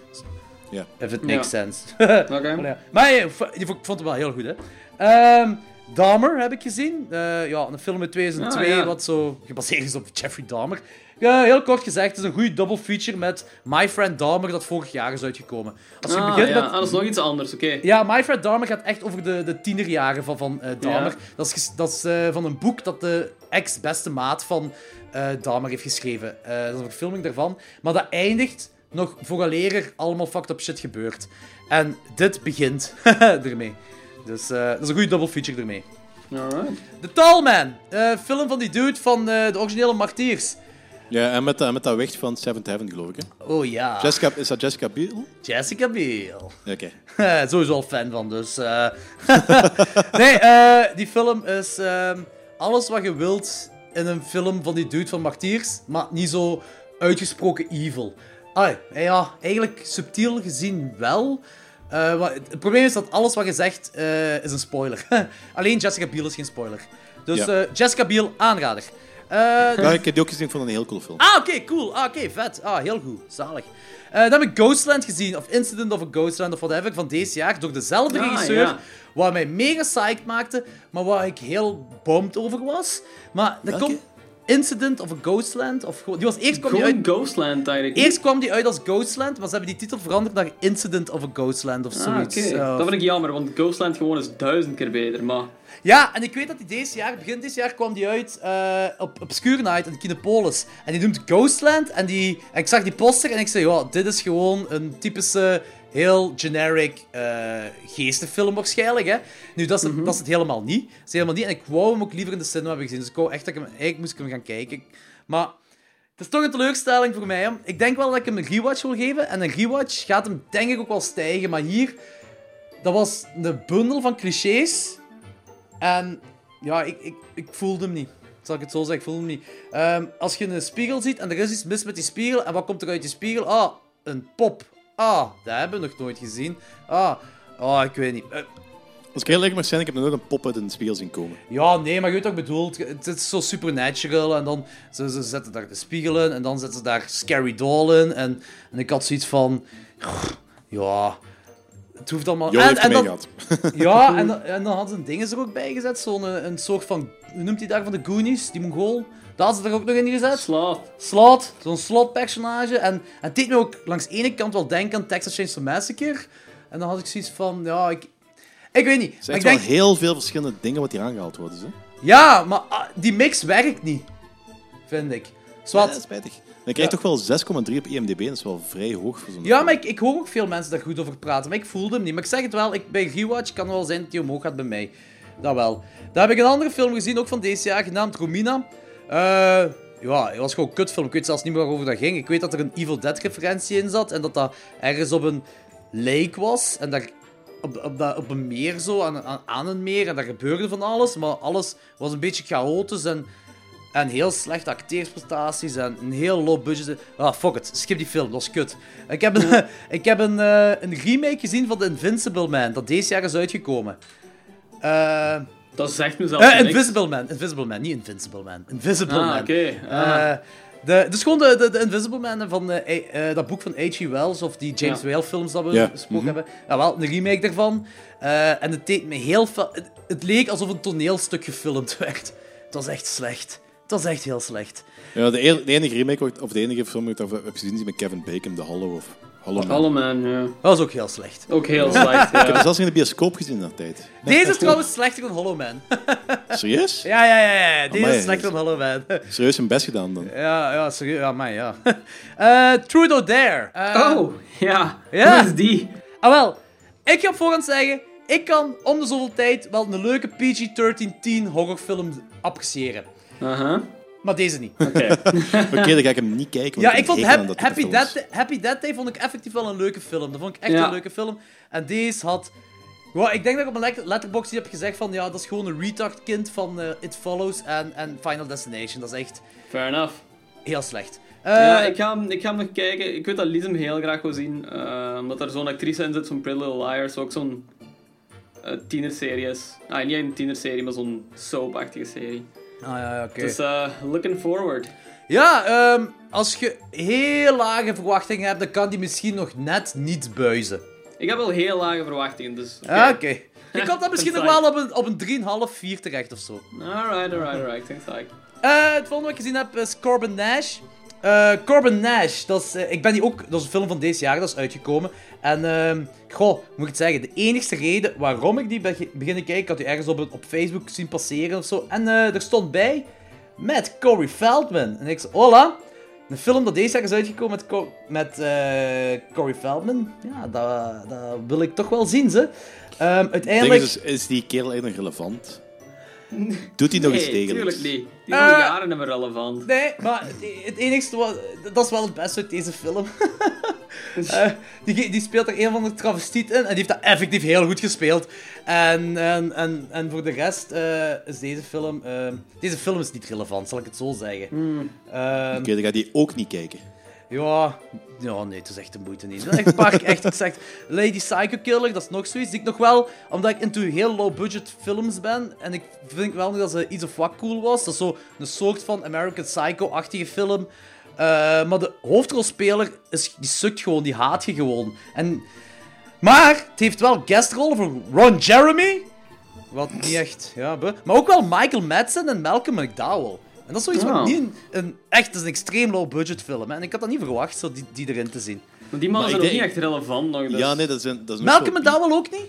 Ja. If it Ja. makes sense. Oké. Maar ja. Maar hey, v- ik vond het wel heel goed, hè. Ehm Dahmer heb ik gezien. Eh, ja, een film uit 2002, Ah, ja. wat zo gebaseerd is op Jeffrey Dahmer. Ja, heel kort gezegd, het is een goede double feature met My Friend Dahmer, dat vorig jaar is uitgekomen. Als je Ah, begint ja, met... ah, dat is nog iets anders, oké. Ja, My Friend Dahmer gaat echt over de, de tienerjaren van, van eh, Dahmer. Ja. Dat is, dat is eh, van een boek dat de ex-beste maat van Dahmer heeft geschreven. Dat is een verfilming daarvan. Maar dat eindigt nog vooraleer er allemaal fucked up shit gebeurt. En dit begint ermee. Dus eh, dat is een goede double feature ermee. Alright. The Tall Man. eh, film van die dude van eh, de originele Martiers. Ja, en met, dat- met dat wicht van Seventh Heaven, geloof ik. Hè? Oh ja. Jessica, is dat Jessica Biel? Jessica Biel. Oké. Sowieso al fan van, dus... eh. nee, eh, die film is ehm, alles wat je wilt in een film van die dude van Martiers, maar niet zo uitgesproken evil. Ah, ja, eigenlijk subtiel gezien wel. Eh, maar het, probleem is dat alles wat je zegt eh, is een spoiler. Alleen Jessica Biel is geen spoiler. Dus Ja. eh, Jessica Biel, aanrader. Eh, Ja, ik heb die ook gezien, ik vond het een heel cool film. Ah, oké, cool. Ah, oké, vet. Ah, heel goed. Zalig. Eh, dan heb ik Ghostland gezien, of Incident of a Ghostland, of whatever, van deze jaar, door dezelfde Ah, regisseur, ja. wat mij mega psyched maakte, maar waar ik heel bummed over was. Maar dat komt... Incident of a Ghostland, of gewoon... Die was eerst kwam die uit... Ghostland, eigenlijk. Eerst kwam die uit als Ghostland, maar ze hebben die titel veranderd naar Incident of a Ghostland, of Ah, zoiets. oké. Zo. Dat vind ik jammer, want Ghostland gewoon is duizend keer beter, maar... Ja, en ik weet dat die deze jaar, begin dit jaar, kwam die uit eh, op Obscure Night in Kinepolis. En die noemt Ghostland. En, die, en ik zag die poster en ik zei, ja, dit is gewoon een typische, heel generic eh geestenfilm waarschijnlijk. Hè? Nu, dat is, het- dat is het helemaal niet. Dat is helemaal niet. En ik wou hem ook liever in de cinema hebben gezien. Dus ik wou echt dat ik hem, eigenlijk moest ik hem gaan kijken. Maar het is toch een teleurstelling voor mij. Hè? Ik denk wel dat ik hem een rewatch wil geven. En een rewatch gaat hem denk ik ook wel stijgen. Maar hier, dat was een bundel van clichés. En ja, ik, ik, ik voelde hem niet. Zal ik het zo zeggen? Ik voelde hem niet. Ehm, als je een spiegel ziet en er is iets mis met die spiegel, en wat komt er uit die spiegel? Ah, een pop. Ah, dat hebben we nog nooit gezien. Ah, ah ik weet niet. Eh, Als ik heel eerlijk mag zijn, ik heb nog nooit een pop uit een spiegel zien komen. ja, nee, maar je weet wat ik bedoel. Het is zo supernatural. En dan ze, ze zetten daar de spiegel in. En dan zetten ze daar Scary Doll in. En, en ik had zoiets van... Ja... Het hoeft allemaal... Jo en, en dan, gehad. Ja, en, dan- en dan hadden ze een ding er ook bij gezet. Zo'n een, een soort van... Hoe noemt hij daar van de Goonies? Die Mongool. Dat hadden ze er ook nog in gezet. Slaat. Slot. Zo'n slot-personage. En, en het deed me ook langs de ene kant wel denken aan Texas Chainsaw Massacre. En dan had ik zoiets van... Ja, ik... Ik weet niet. Er zijn ik echt denk... wel heel veel verschillende dingen wat hier aangehaald worden. Hè? Ja, maar ah, die mix werkt niet. Vind ik. Zwat. Ja, spijtig. Dan krijg je toch wel 6,3 op IMDb. Dat is wel vrij hoog voor zo'n Ja, maar ik, ik hoor ook veel mensen daar goed over praten. Maar ik voelde hem niet. Maar ik zeg het wel, ik, bij Rewatch kan het wel zijn dat hij omhoog gaat bij mij. Dat wel. Dan heb ik een andere film gezien, ook van deze jaar, genaamd Romina. Eh, ja, het was gewoon een kutfilm. Ik weet zelfs niet meer waarover dat ging. Ik weet dat er een Evil Dead referentie in zat. En dat dat ergens op een lake was. En op, op, dat, op een meer zo, aan, aan, een meer. En daar gebeurde van alles. Maar alles was een beetje chaotisch en... En heel slechte acteersprestaties en een heel low budget. Ah, fuck it. Skip die film, dat is kut. Ik heb een, ik heb een, eh, een remake gezien van The Invincible Man, dat deze jaar is uitgekomen. Eh Dat zegt me zelf eh. Invisible Man. Invisible Man, niet Invincible Man. Invisible Ah, Man. oké. Ah. Eh, de, dus gewoon de, de, de Invisible Man van eh, dat boek van H.G. Wells, of die James Ja. Whale films dat we Ja. besproken hebben. Ja, wel, een remake daarvan. Eh, en het deed me heel veel... Het, het leek alsof een toneelstuk gefilmd werd. Het was echt slecht. Het was echt heel slecht. Ja, de, e- de enige remake, of de enige film die ik heb gezien, is met Kevin Bacon, The Hollow of Hollow Man. Ja. Dat was ook heel slecht. Ook heel slecht, Ik heb ja. het zelfs in de bioscoop gezien in dat tijd. Deze is trouwens slechter dan Hollow Man. Serieus? Ja, ja, ja, ja. Deze Amai, is slechter dan Hollow Man. Serieus hun best gedaan dan. Ja, ja, serieus. Ja, man, ja. Eh Truth or Dare. Eh, Oh, ja. Ja. Hoe is die? Ah, wel. Ik ga op voorhand zeggen, ik kan om de zoveel tijd wel een leuke PG-13 teen horrorfilm appreciëren. Aha. Maar deze niet. Oké. Oké, dan ga ik hem niet kijken. want Ja, ik vond dat Happy, Happy Death Day vond ik effectief wel een leuke film. Dat vond ik echt Ja. een leuke film. En deze had... Ik denk dat ik op mijn letterbox heb gezegd van ja, dat is gewoon een retard kind van eh, It Follows en, en Final Destination. Dat is echt Fair enough. heel slecht. ja, Eh, ik ga, hem, ik ga hem nog kijken. Ik weet dat Lies hem heel graag wil zien. eh, omdat er zo'n actrice in zit, zo'n Pretty Little Liars. Ook zo'n eh, tienerserie is. Ah, niet een tienerserie, maar zo'n soap-achtige serie. Ah ja, oké. Dus eh, looking forward. Ja, ehm, als je heel lage verwachtingen hebt, dan kan die misschien nog net niet buizen. Ik heb wel heel lage verwachtingen, dus... oké. Ah. Je komt dan misschien nog wel op een, op een 3,5, 4 terecht of zo. Alright, alright, alright. Thanks, like. Eh, het volgende wat ik gezien heb is Corbin Nash. Eh, Corbin Nash, dat is, eh, ik ben die ook, dat is een film van deze jaar, dat is uitgekomen. En, ehm goh, moet ik het zeggen, de enigste reden waarom ik die beg- begin te kijken, ik had die ergens op, op Facebook zien passeren of zo. En eh, er stond bij, met Corey Feldman. En ik zei, hola, een film dat deze jaar is uitgekomen met, Co- met Corey Feldman. Ja, dat, dat wil ik toch wel zien, ze. Ehm, uiteindelijk... is, dus, is die kerel eigenlijk relevant? Doet hij nog iets Nee, degelijks? tuurlijk niet. Die is Eh, jaren niet meer relevant. Nee, maar het- het enigste wat... Dat is wel het beste uit deze film. Eh, die, die speelt er een van de travestiet in en die heeft dat effectief heel goed gespeeld. En, en, en, en voor de rest eh, is deze film... deze film is niet relevant, zal ik het zo zeggen. Ehm, Oké, dan ga die ook niet kijken. Ja, ja, nee, het is echt de moeite niet. Echt een paar echt gezegd. Lady Psycho Killer, dat is nog zoiets. Die ik nog wel, omdat ik into heel low budget films ben. En ik vind wel nog dat ze iets of wat cool was. Dat is zo een soort van American Psycho-achtige film. Eh, maar de hoofdrolspeler, is, die sukt gewoon, die haat je gewoon. En, maar het heeft wel guestrollen voor Ron Jeremy. Wat niet echt, ja, Maar ook wel Michael Madsen en Malcolm McDowell. En dat is zoiets wat Ah. niet een, een... Echt, dat is een extreem low budget film. Hè? En ik had dat niet verwacht, zo die, die erin te zien. Want die mannen Maar zijn ook denk- niet echt relevant nog. Dus... Ja, nee, dat is een... Dat is Malcolm McDowell ook niet?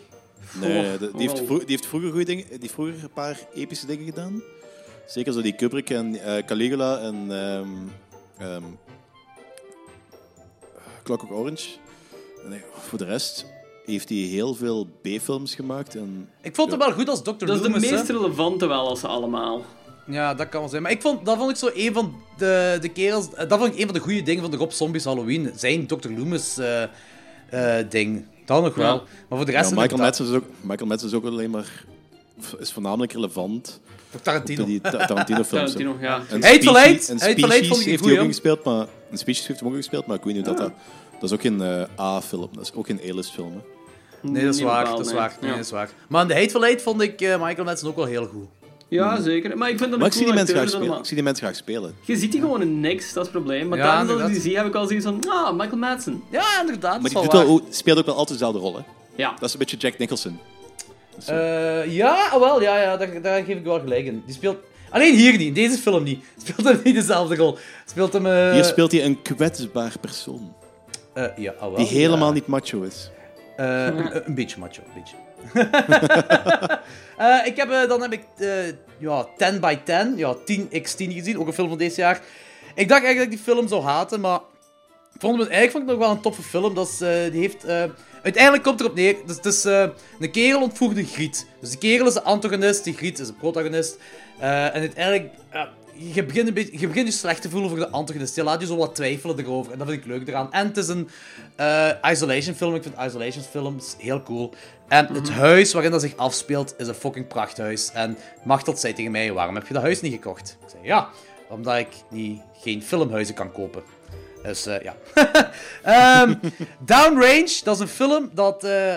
Nee, Oh, die, heeft vro- die heeft vroeger goede dingen... Die heeft vroeger een paar epische dingen gedaan. Zeker zo die Kubrick en eh, Caligula en... ehm ehm Clockwork Orange. En, eh, voor de rest heeft hij heel veel B-films gemaakt. En Ik vond hem wel goed als Dr. Dat is de Loomis, hè. meest relevante wel als ze allemaal. Ja, dat kan wel zijn. Maar ik vond, dat vond ik zo een van de, de kerels... eh, Dat vond ik een van de goede dingen van de Rob Zombies Halloween. Zijn Dr. Loomis eh, eh, ding. Dat nog wel. Ja. Maar voor de ja, rest... Michael, heb ik Madsen is ook, Michael Madsen is ook alleen maar... is voornamelijk relevant dat- op Tarantino. die Ta- Tarantino-films. Tarantino, ja. En Hij heeft Species- verleid. en Hij heeft verleid, Species vond ik heeft hij ook ja. gespeeld, maar... En Species heeft hem ook gespeeld, maar ik weet niet dat... dat dat is ook geen eh, A-film, dat is ook geen A-list film. Hè. Nee, dat is waar. Dat is nee. waar. Nee, Ja. dat is waar. Maar in de Hateful Eight vond ik eh, Michael Madsen ook wel heel goed. Ja, zeker. Maar ik vind dat Maar ik zie, die mensen graag spelen. ik zie die mensen graag spelen. Je ziet die gewoon in niks, dat is het probleem. Maar Ja, telkens als ik die zie, heb ik al zoiets van... Ah, Michael Madsen. Ja, inderdaad. Maar dat die wel speelt ook wel altijd dezelfde rol. Hè. Ja. Dat is een beetje Jack Nicholson. Eh, ja, ah, wel, ja, ja daar, daar geef ik wel gelijk in. Die speelt... Alleen hier niet, in deze film niet. Speelt hem niet dezelfde rol. Speelt hem... eh, Hier speelt hij een kwetsbaar persoon. eh, ja, ah, wel, Die helemaal ja. niet macho is. Eh, een, een beetje macho, een beetje. Eh, ik heb, eh, dan heb ik eh, ja, 10 by 10, ja, 10x10 gezien, ook een film van deze jaar. Ik dacht eigenlijk dat ik die film zou haten, maar vond hem, eigenlijk vond ik het nog wel een toffe film. Dat is, die heeft, uiteindelijk komt erop neer, dus, het is een kerel ontvoert een griet. Dus de kerel is de antagonist, die griet is de protagonist. En uiteindelijk, je begint, een beetje, je begint je slecht te voelen voor de antagonist. Je laat je zo wat twijfelen erover. En dat vind ik leuk eraan. En het is een eh, isolation film. Ik vind isolation films heel cool. En het huis waarin dat zich afspeelt is een fucking prachthuis. En Machteld zei tegen mij, waarom heb je dat huis niet gekocht? Ik zei, ja, omdat ik niet, geen filmhuizen kan kopen. Dus eh, ja. Ehm, Downrange, dat is een film dat eh,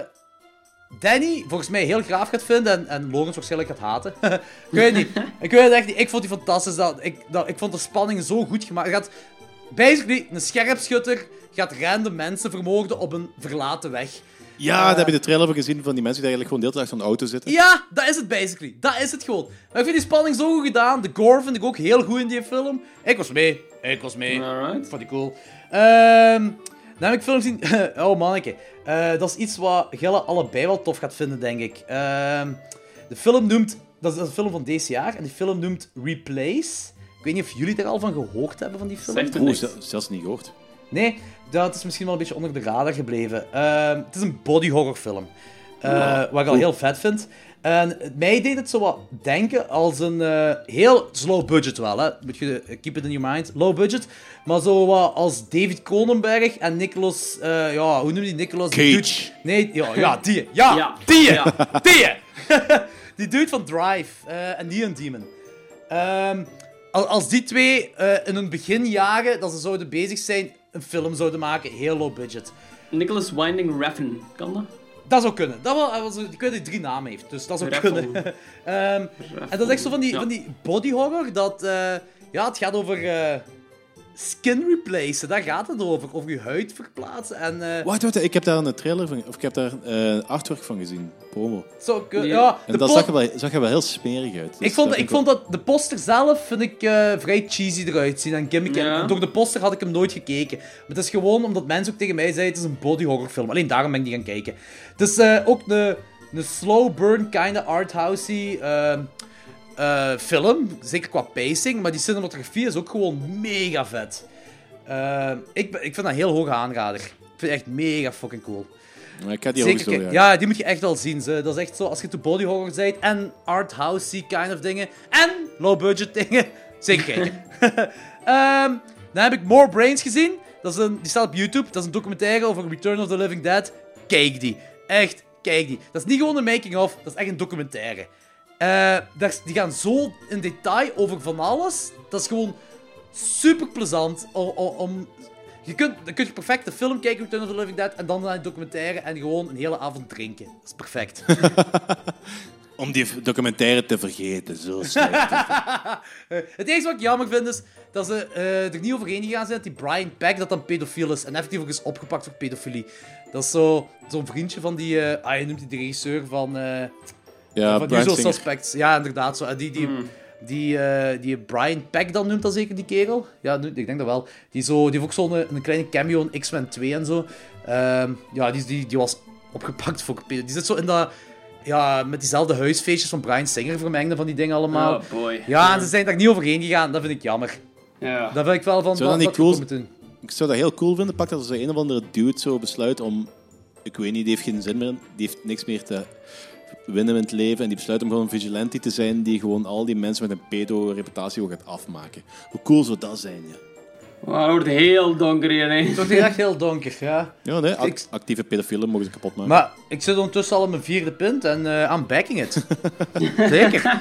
Danny volgens mij heel graaf gaat vinden en, en Logans waarschijnlijk gaat haten. ik weet het niet. Ik weet het echt niet. Ik vond die fantastisch. Dat, ik, dat, ik vond de spanning zo goed gemaakt. Het gaat basically een scherpschutter gaat random mensen vermoorden op een verlaten weg. Ja, daar heb je de trailer van gezien van die mensen die eigenlijk gewoon de hele tijd van de auto zitten. Ja, dat is het basically. Dat is het gewoon. Maar ik vind die spanning zo goed gedaan. De gore vind ik ook heel goed in die film. Ik was mee. Ik was mee. Alright. Ik vond die cool. Ehm dan heb ik film gezien... oh, manneke. Eh, dat is iets wat Gelle allebei wel tof gaat vinden, denk ik. Ehm, de film noemt... Dat is een film van deze jaar. En die film noemt Replace. Ik weet niet of jullie er al van gehoord hebben, van die film. Zegt er zelfs niet gehoord. Nee, dat is misschien wel een beetje onder de radar gebleven. Ehm, het is een body horror film. Eh, Wat ik al heel vet vind. En mij deed het zo wat denken als een eh, heel slow budget wel, hè. Moet je eh, keep it in your mind. Low budget. Maar zo wat als David Cronenberg en Nicolas... eh, ja, hoe noem je die Nicolas? Die Cage. dude- nee, ja, ja, die. Ja, Ja. die. Ja. Die. die dude van Drive eh, en Neon Demon. Ehm, al- als die twee eh, in hun beginjaren, dat ze zouden bezig zijn, een film zouden maken, heel low budget. Nicholas Winding Refn, kan dat? Dat zou kunnen. Dat wel, ik weet dat hij drie namen heeft, dus dat zou Raffel. kunnen. Ehm, en dat is echt zo van die, Ja. van die body horror, dat... eh, ja, het gaat over eh, skin replacen, daar gaat het over. Over je huid verplaatsen en... eh, Wacht, wacht, ik heb daar een trailer van, of ik heb daar eh artwork van gezien, promo. zo, Nee. ja, En de dat zag er, wel, zag er wel heel smerig uit. Dus Ik vond, dat ik vond dat de poster zelf vind ik eh, vrij cheesy eruit zien en gimmick. Ja. En door de poster had ik hem nooit gekeken. Maar het is gewoon omdat mensen ook tegen mij zeiden: het is een body horror film. Alleen daarom ben ik die gaan kijken. Het is eh, ook een, een slow burn, kinda arthousey eh, film. Zeker qua pacing, maar die cinematografie is ook gewoon mega vet. Eh, ik, ik vind dat een heel hoge aanrader. Ik vind het echt mega fucking cool. Ik ga die ook zo, ja. ja, die moet je echt wel zien. Ze. Dat is echt zo, als je to body horror bent en arthousey kind of dingen en low budget dingen, zeker kijken. Ehm, dan heb ik More Brains gezien. Dat is een, die staat op YouTube. Dat is een documentaire over Return of the Living Dead. Kijk die. Echt, kijk die. Dat is niet gewoon een making-of, dat is echt een documentaire. Eh, die gaan zo in detail over van alles. Dat is gewoon super plezant om... om, je kunt, dan kun je perfect de film kijken, Return of the Living Dead, en dan naar een documentaire en gewoon een hele avond drinken. Dat is perfect. Om die documentaire te vergeten, zo slecht. Het enige wat ik jammer vind is dat ze eh, er niet overheen gegaan zijn dat die Brian Peck dat dan pedofiel is en effectief ook is opgepakt voor pedofilie. Dat is zo- zo'n vriendje van die, eh ah, je noemt die de regisseur van, Ja, van Usual Singer. Suspects. Ja, inderdaad. Zo. En Die, die, die, eh, die Brian Peck dan noemt dat zeker, die kerel? Ja, nu- ik denk dat wel. Die, zo, die heeft ook zo'n een, kleine cameo in X-Men 2 en zo. Ehm, ja, die, die, die was opgepakt voor. Die zit zo in dat... Ja, met diezelfde huisfeestjes van Brian Singer vermengde van die dingen allemaal. Oh boy. Ja, en ze zijn daar niet overheen gegaan. Dat vind ik jammer. Ja. Dat vind ik wel van... Zou dat niet cool moeten. Ik zou dat heel cool vinden. Pak dat als een of andere dude zo besluit om... Ik weet niet, die heeft geen zin meer. Die heeft niks meer te winnen in het leven. En die besluit om gewoon een vigilante te zijn die gewoon al die mensen met een pedo-reputatie ook gaat afmaken. Hoe cool zou dat zijn, ja? Het wordt heel donker hier, hè. Het wordt hier echt heel donker, ja. Ja, nee, act- actieve pedofielen mogen ze kapot maken. Maar ik zit ondertussen al in mijn vierde punt en eh I'm backing it. Zeker.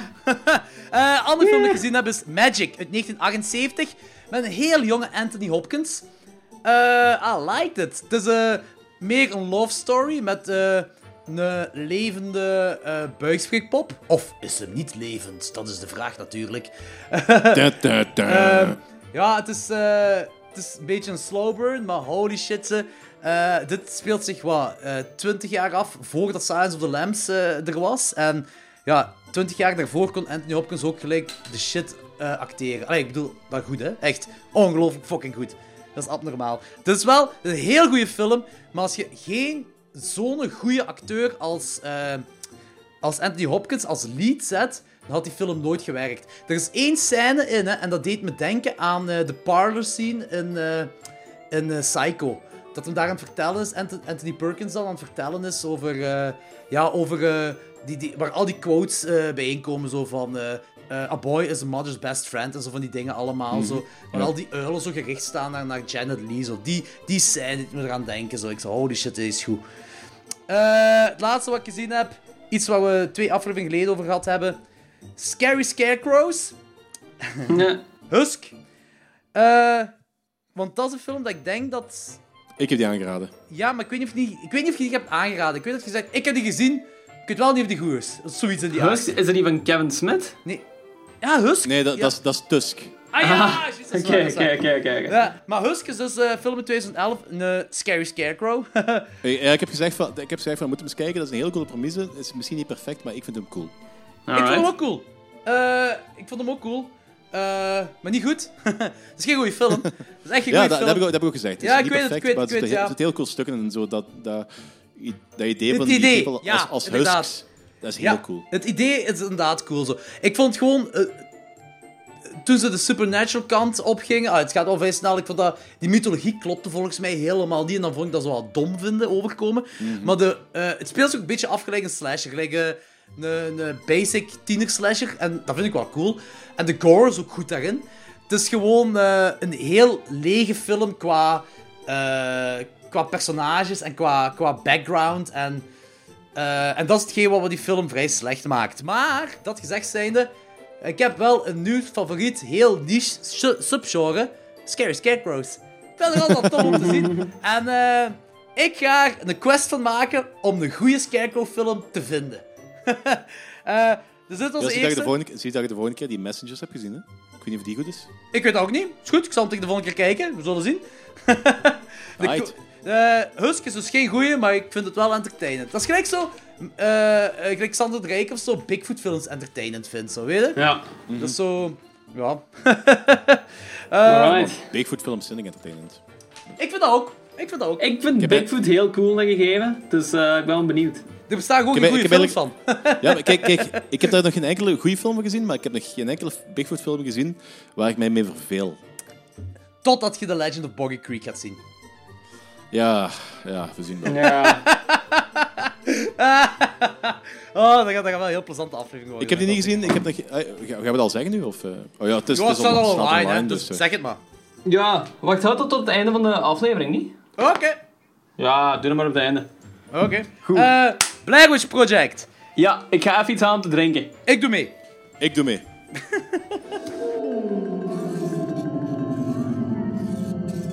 Eh andere film die ik gezien heb is Magic uit 1978 met een heel jonge Anthony Hopkins. Eh I liked it. Het is eh, meer een love story met eh, een levende eh buikspreekpop. Of is hem niet levend? Dat is de vraag natuurlijk. Da, da, da. Ehm, ja, het is, eh, het is een beetje een slow burn, maar holy shit. Eh, dit speelt zich wat, eh 20 jaar af voordat Silence of the Lambs eh, er was. En ja, 20 jaar daarvoor kon Anthony Hopkins ook gelijk de shit eh, acteren. Allee, ik bedoel, maar goed hè. Echt ongelooflijk fucking goed. Dat is abnormaal. Het is wel een heel goede film, maar als je geen zo'n goede acteur als, eh, als Anthony Hopkins als lead zet, dan had die film nooit gewerkt. Er is één scène in, hè, en dat deed me denken aan eh, de parlor scene in, eh, in Psycho. Dat hem daar aan het vertellen is, Anth- Anthony Perkins dan aan het vertellen is over, ja, over die, die, waar al die quotes bijeenkomen, zo van... a boy is a mother's best friend en zo van die dingen allemaal. Zo. Waar al die uilen zo gericht staan naar, naar Janet Lee. Zo. Die, die scène deed me eraan denken. Zo. Ik zei, holy shit, dit is goed. Eh, het laatste wat ik gezien heb, iets waar we twee afleveringen geleden over gehad hebben. Scary Scarecrows. Ja. Husk. Eh, want dat is een film dat ik denk dat... Ik heb die aangeraden. Ja, maar ik weet niet of, niet, ik weet niet of je die hebt aangeraden. Ik weet dat je zegt, ik heb die gezien. Ik weet wel niet of die goed is. Zoiets in die Husk, aard. is dat die van Kevin Smith? Nee. Ja, Husk. Nee, dat, ja. dat, is, dat is Tusk. Ah ja, is Oké, oké, oké, oké. Ja, maar Husk is dus eh film in 2011, een eh, Scary Scarecrow. Ik, ja, ik heb gezegd van, ik heb gezegd van, we moeten hem eens kijken. Dat is een heel coole premisse. Het is misschien niet perfect, maar ik vind hem cool. Ik vond hem ook cool. Eh, ik vond hem ook cool. Eh, maar niet goed. Het is geen goede film. Het is echt geen Ja, goede dat, film. dat, heb ik, ook- dat heb ik ook gezegd. Het is Ja, ik niet weet het, perfect, ik weet het, maar ik er weet zitten heel cool stukken en zo. Dat, dat, dat idee Het van die idee, people ja, als, als inderdaad. husks, dat is heel Ja, cool. het idee is inderdaad cool zo. Ik vond het gewoon... eh, toen ze de supernatural kant opgingen... Ah, het gaat al vrij snel. Ik vond dat... Die mythologie klopte volgens mij helemaal niet. En dan vond ik dat zo wat dom vinden overkomen. Maar de, eh, het speelt zich ook een beetje af gelijk een slasher. Gelijk eh, een, een basic tiener slasher. En dat vind ik wel cool. En de gore is ook goed daarin. Het is gewoon eh, een heel lege film qua, qua personages en qua, qua background. En, en dat is hetgeen wat die film vrij slecht maakt. Maar, dat gezegd zijnde, ik heb wel een nieuw favoriet, heel niche su- subgenre. Scary Scarecrows. Ik vind het altijd tof om te zien. En eh, ik ga er een quest van maken om een goede Scarecrow film te vinden. Eh, dus dit was Ja, de zie, dat je eerste. de dat je de volgende keer die messengers hebt gezien, hè? Ik weet niet of die goed is. Ik weet het ook niet. Is goed, ik zal het tegen de volgende keer kijken. We zullen zien. De eh, Husk is dus geen goeie, maar ik vind het wel entertainend. Dat is gelijk zo... eh eh, gelijk Sander de Rijk of zo Bigfoot films entertainend vindt, zo, weet je? Ja, Dat is zo... Ja. alright. Bigfoot films zijn entertainment. Ik vind dat ook. Ik vind dat ook. Ik vind Bigfoot heel cool een gegeven, dus eh, ik ben wel benieuwd. Er bestaan Ik heb- goede ik heb films van. Ja, maar kijk, kijk, ik heb daar nog geen enkele goede film gezien, maar ik heb nog geen enkele Bigfoot film gezien waar ik mij mee verveel. Totdat je The Legend of Boggy Creek gaat zien. Ja, ja, we zien wel. Ja. Oh, dat gaat, dat gaat wel een heel plezante aflevering worden. Ik heb die niet gezien. Ik heb nog, eh, gaan we dat al zeggen nu? Of, eh? Oh ja, het is, Ja, het is al online, hè, dus dus, eh. zeg het maar. ja, wacht, houd tot op het einde van de aflevering, niet? Oké. Ja, doe het maar op het einde. Oké. Eh, Blair Witch Project. Ja, ik ga even iets om te drinken. Ik doe mee. Ik doe mee.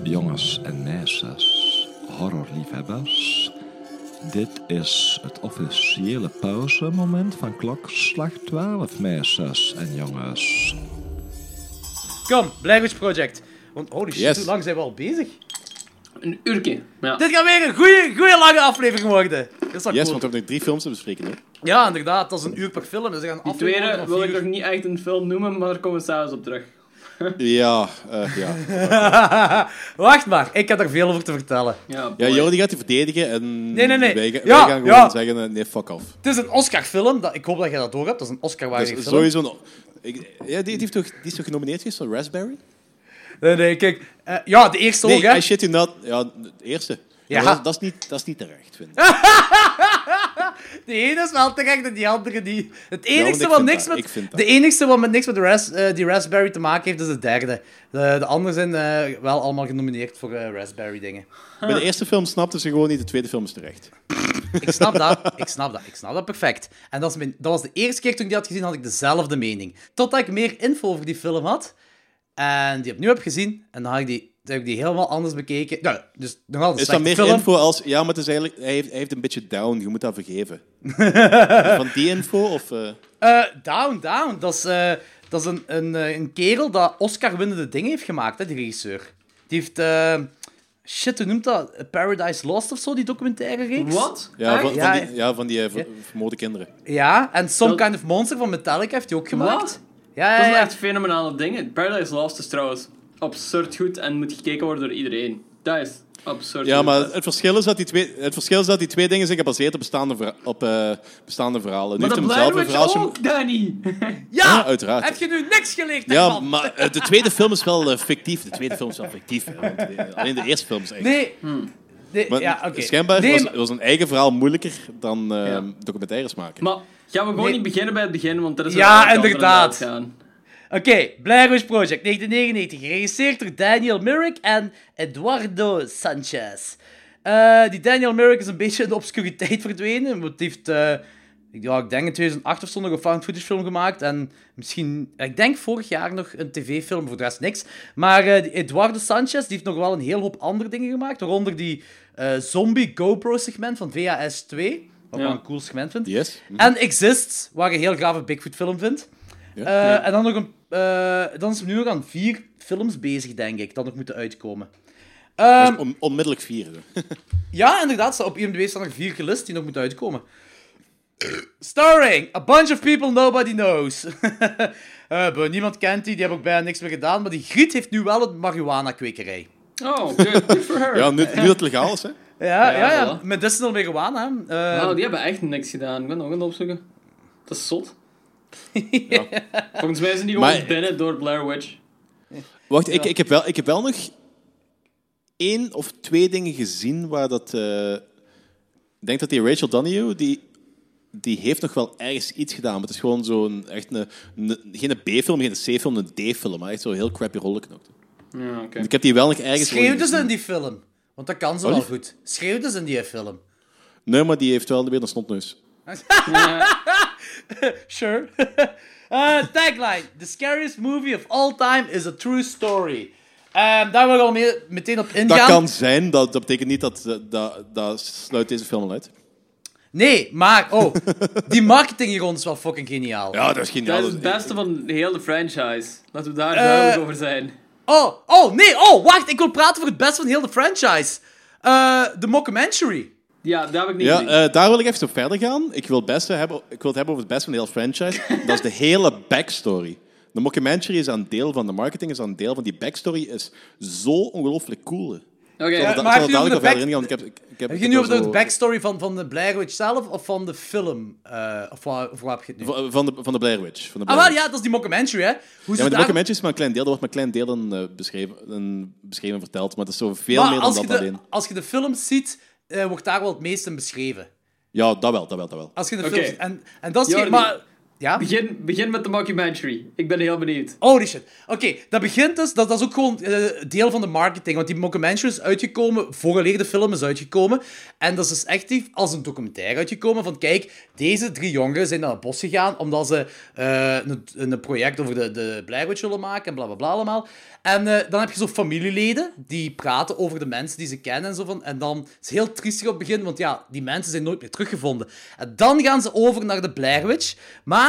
Jongens en meisjes, horrorliefhebbers. Dit is het officiële pauzemoment van klokslag 12, meisjes en jongens. Kom, Witch Project. Want holy shit, Yes. hoe lang zijn we al bezig? Een uurtje. Ja. Dit gaat weer een goede, goede lange aflevering worden. Dat is wel Yes, cool. want we hebben nog drie films te bespreken. Hè? Ja, inderdaad. Dat is een uur per film. Dus we gaan Die tweede van wil ik vier nog niet echt een film noemen, maar daar komen we s'avonds op terug. Ja, eh, ja. Wacht maar, ik heb er veel over te vertellen. Ja, ja. Jordi gaat die verdedigen en Nee, nee, nee. wij, Ja, gaan gewoon ja. zeggen, eh, nee, fuck off. Het is een Oscar-film. dat- Ik hoop dat je dat door hebt. Dat is een Oscar-waardige is film. sowieso een... Ik, ja, die, die, heeft toch, die is toch genomineerd geweest voor Raspberry? Nee, nee, kijk. eh, ja, de eerste Nee, ook, hè. I shit you not. Ja, de eerste. Ja. Dat, dat, is niet, dat is niet terecht, vind ik. De ene is wel terecht en die andere niet. Het enigste ik wat niks dat, met... De enigste wat met niks met de ras, eh, die Raspberry te maken heeft, is de derde. De, de anderen zijn eh, wel allemaal genomineerd voor eh, Raspberry dingen. Bij de eerste film snapten ze gewoon niet, de tweede film is terecht. Ik snap dat, ik snap dat, ik snap dat perfect. En dat, is mijn, dat was de eerste keer toen ik die had gezien, had ik dezelfde mening. Totdat ik meer info over die film had. En die opnieuw heb gezien. En dan had ik die, heb ik die helemaal anders bekeken. Nou, dus nog altijd een Is dat meer film. info als... Ja, maar het is eigenlijk, hij, heeft, hij heeft een beetje down, je moet dat vergeven. Van die info? Of, eh, Eh, down, down. Dat is, eh, dat is een, een, een kerel dat Oscar-winnende dingen heeft gemaakt, hè, die regisseur. Die heeft... shit, hoe noemt dat? Paradise Lost of zo, die documentaire reeks? Wat? ja, van, van Ja, die, ja, van die ver- vermoorde kinderen. Ja, en Some Dat- Kind of Monster van Metallica heeft hij ook gemaakt. Wat? Ja, ja, Dat zijn ja. echt fenomenale dingen. Paradise Lost is trouwens absurd goed en moet gekeken worden door iedereen. Dat is absurd Ja, goed. maar het verschil, is dat die twee, het verschil is dat die twee dingen zijn gebaseerd op bestaande, verha- op, eh, bestaande verhalen. Nu Maar heeft de hem Blair Witch verhaaltje... ook, Danny! Ja, Ja, uiteraard. Heb je nu niks geleerd Ja, maar eh, de tweede film is wel eh, fictief. De tweede film is wel fictief. alleen de eerste film is echt... Nee. nee Maar ja, oké. Schijnbaar Nee, was, was een eigen verhaal moeilijker dan eh, Ja. documentaires maken. Maar gaan we gewoon Nee. niet beginnen bij het begin, want dat is Ja, de inderdaad. uitgaan. Oké, Blair Witch Project, 1999. Geregisseerd door Daniel Myrick en Eduardo Sanchez. Eh, die Daniel Myrick is een beetje in de obscuriteit verdwenen. Want die heeft, eh, ik- ja, ik denk in 2008 of zo nog een found footage film gemaakt. En misschien, ik denk vorig jaar nog een tv-film, voor de rest niks. Maar eh, Eduardo Sanchez die heeft nog wel een heel hoop andere dingen gemaakt. Waaronder die eh, zombie GoPro-segment van VHS 2. Wat ik Ja. wel een cool segment vind. Yes? En Exist, waar je een heel grave Bigfoot-film vindt. Ja. Eh, En dan, nog een, eh, dan is hij nu nog aan vier films bezig, denk ik, dat nog moeten uitkomen. Ehm, Dus on- onmiddellijk vieren. ja, inderdaad, op IMDb staan er vier gelist die nog moeten uitkomen. Starring A Bunch of People Nobody Knows. Eh, niemand kent die, die hebben ook bijna niks meer gedaan, maar die Griet heeft nu wel een marihuana-kwekerij. Oh, good, good for her. Ja, nu, nu dat het legaal is, hè. Ja, Ja, ja, ja. voilà. Medicinal marihuana. hè. Eh, die hebben echt niks gedaan. Ik ben nog aan het opzoeken. Dat is zot. Volgens mij zijn die Maar- gewoon binnen door Blair Witch. Wacht, ik, ik, heb wel, ik heb wel nog één of twee dingen gezien waar dat... eh, ik denk dat die Rachel Donahue, die, die heeft nog wel ergens iets gedaan. Maar het is gewoon zo'n... Echt een, een- geen een B-film, geen een C-film, een D-film. Maar echt zo'n heel crappy rol geknokt. Ja, oké. Ik heb die wel nog ergens... Schreeuwde gezien. ze in die film? Want dat kan ze Oh, wel goed. Schreeuwde ze in die film? Nee, maar die heeft wel weer een snotneus. Sure. Eh, tagline. The scariest movie of all time is a true story. Ehm, daar wil ik al mee- meteen op ingaan. Dat kan zijn, dat, dat betekent niet dat, dat, dat, sluit deze film al uit. Nee, maar... Oh, die marketing hier rond is wel fucking geniaal. Ja, dat is geniaal. Dat is het beste van heel de franchise. Laten we daar Eh, duidelijk over zijn. Oh, oh, nee, oh, wacht. Ik wil praten over het beste van heel de franchise. Eh, De mockumentary. Ja, dat heb ik niet Ja, gezien. eh, daar wil ik even op verder gaan. Ik wil, het beste hebben, ik wil het hebben over het beste van de hele franchise. dat is de hele backstory. De mockumentary is een deel van de marketing, is een deel van die backstory. is zo ongelooflijk cool. Oké, zal Ja, er- maar heb er je de ik heb, ik, ik heb, Heb ik je nu over de zo- backstory van, van de Blair Witch zelf of van de film? Eh, of, waar, of waar heb je het nu? Van, van de, van de Blair Witch. Van de Ah, Blair wel, Witch. ja, dat is die mockumentary, hè? Hoe Ja, ze maar de daar... documentary is maar een klein deel. Dat wordt maar klein delen eh, beschreven, een beschreven en verteld. Maar het is zo veel Maar meer dan als, je dat de, alleen. als je de film ziet, eh, wordt daar wel het meest in beschreven. Ja, dat wel, dat wel, dat wel. Als je de ziet. En, en dat is... Maar... Ja? begin, begin met de mockumentary. Ik ben heel benieuwd. Holy shit. Oké, dat begint dus... Dat, dat is ook gewoon eh, deel van de marketing. Want die mockumentary is uitgekomen vooraleer de film is uitgekomen. En dat is dus echt die- als een documentaire uitgekomen van... Kijk, deze drie jongeren zijn naar het bos gegaan omdat ze eh, een, een project over de, de Blair Witch willen maken en bla bla bla allemaal. En eh, dan heb je zo familieleden die praten over de mensen die ze kennen en zo van. En dan is het heel triestig op het begin, want ja, die mensen zijn nooit meer teruggevonden. En dan gaan ze over naar de Blair Witch. Maar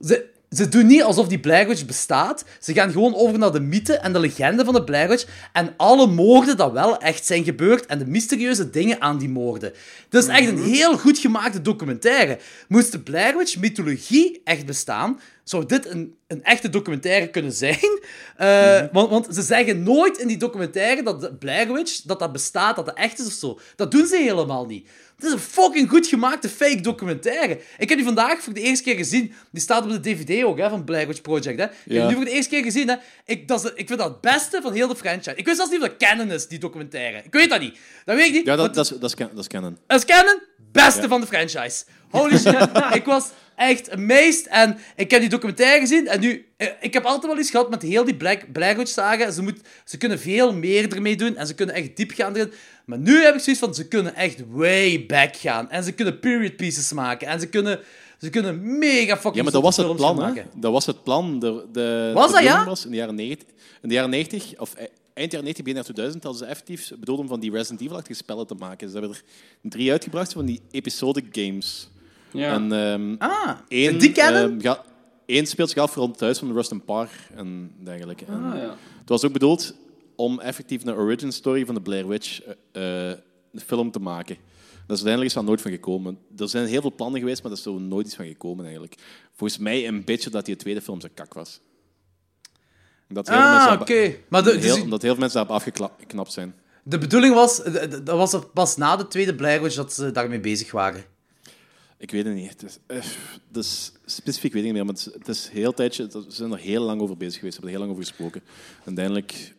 ze, ze doen niet alsof die Blair bestaat. Ze gaan gewoon over naar de mythe en de legende van de Blair. En alle moorden dat wel echt zijn gebeurd. En de mysterieuze dingen aan die moorden. Het is echt een heel goed gemaakte documentaire. Moest de Blair mythologie echt bestaan, zou dit een, een echte documentaire kunnen zijn. Eh, want, want ze zeggen nooit in die documentaire dat de Blair Witch dat dat bestaat, dat dat echt is of zo. Dat doen ze helemaal niet. Het is een fucking goed gemaakte fake documentaire. Ik heb die vandaag voor de eerste keer gezien. Die staat op de DVD ook, hè, van Blair Witch Project. Hè. Ik heb die voor de eerste keer gezien. Hè. Ik, dat is ik vind dat het beste van heel de franchise. Ik weet zelfs niet of dat canon is, die documentaire. Ik weet dat niet. Dat weet ik niet. Ja, dat, dat, is, dat, is, dat is canon. dat is canon, beste van de franchise. Holy shit, ik was echt amazed. En ik heb die documentaire gezien. En nu, eh, ik heb altijd wel iets gehad met heel die Black, Black saga. Ze, moet, ze kunnen veel meer ermee doen. En ze kunnen echt diep gaan erin. Maar nu heb ik zoiets van, ze kunnen echt way back gaan. En ze kunnen period pieces maken. En ze kunnen, ze kunnen mega fucking Ja, maar dat was het plan, hè? Dat was het plan. De, de, Was de dat, ja? was in de jaren 90, in de jaren 90 of e- eind jaren 90, begin jaren 2000, hadden ze effectief bedoeld om van die Resident Evil-achtige spellen te maken. Ze hebben er drie uitgebracht van die episodic games. Ja. En ehm Ah, één, die canon? ehm, ga- één speelt zich af rond het huis van Rustin Parr en dergelijke. En Ah, ja. Het was ook bedoeld om effectief een origin story van de Blair Witch een film te maken. Dat is uiteindelijk is daar nooit van gekomen. Er zijn heel veel plannen geweest, maar dat is er nooit iets van gekomen eigenlijk. Volgens mij een beetje dat die tweede film zijn kak was. Dat heel veel mensen Ah, oké. Maar de, heel- dus omdat heel veel mensen daarop afgeknapt zijn. de bedoeling was, dat was er pas na de tweede Blair dat ze daarmee bezig waren. Ik weet het niet. Het is, eh, het is- specifiek weet ik niet meer, maar het is, het is heel tijdje, we zijn er heel lang over bezig geweest, we hebben er heel lang over gesproken. En uiteindelijk,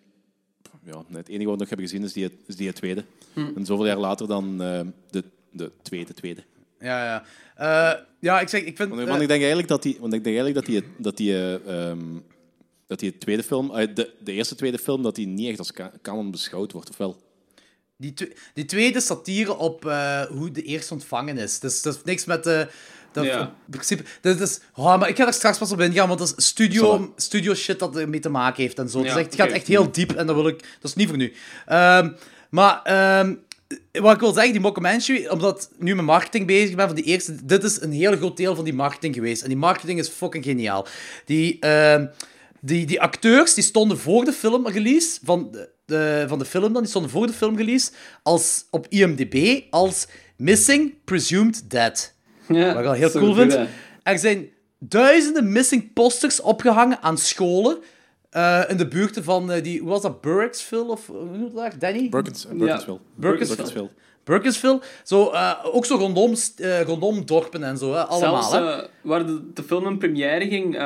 ja, het enige wat we nog hebben gezien is die, is die tweede. En zoveel jaar later dan eh, de, de tweede, tweede. Ja, ja. Eh, ja, ik zeg, ik vind... Want, want ik denk eigenlijk dat die, want ik denk eigenlijk dat die, dat die, eh, ehm, dat die tweede film, eh, de, de eerste tweede film, dat die niet echt als canon beschouwd wordt, of wel? Die, die tweede satire op eh, hoe de eerste ontvangen is. Dus dat heeft niks met de... Dat, Ja. In principe... Dat is, oh, maar ik ga er straks pas op ingaan, want dat is studio, studio shit dat ermee te maken heeft en zo. Ja, dus echt, het gaat echt heel diep en dat wil ik... Dat is niet voor nu. Ehm, maar... ehm, wat ik wil zeggen, die mockumentary, omdat ik nu met marketing bezig ben van die eerste, dit is een heel groot deel van die marketing geweest. En die marketing is fucking geniaal. Die, ehm, die, die acteurs die stonden voor de filmrelease van de, de, van de film dan, die stonden voor de filmrelease als, op IMDb als Missing Presumed Dead. Ja, Wat ik wel heel cool vind. hè. Er zijn duizenden missing posters opgehangen aan scholen eh, in de buurten van die, hoe was dat, Burksville of hoe noemt dat? Danny? Burkins, Burkinsville. Burkinsville. Zo, eh, ook zo rondom, eh, dorpen en zo, hè, allemaal. Zelfs hè. eh, waar de, de film in première ging,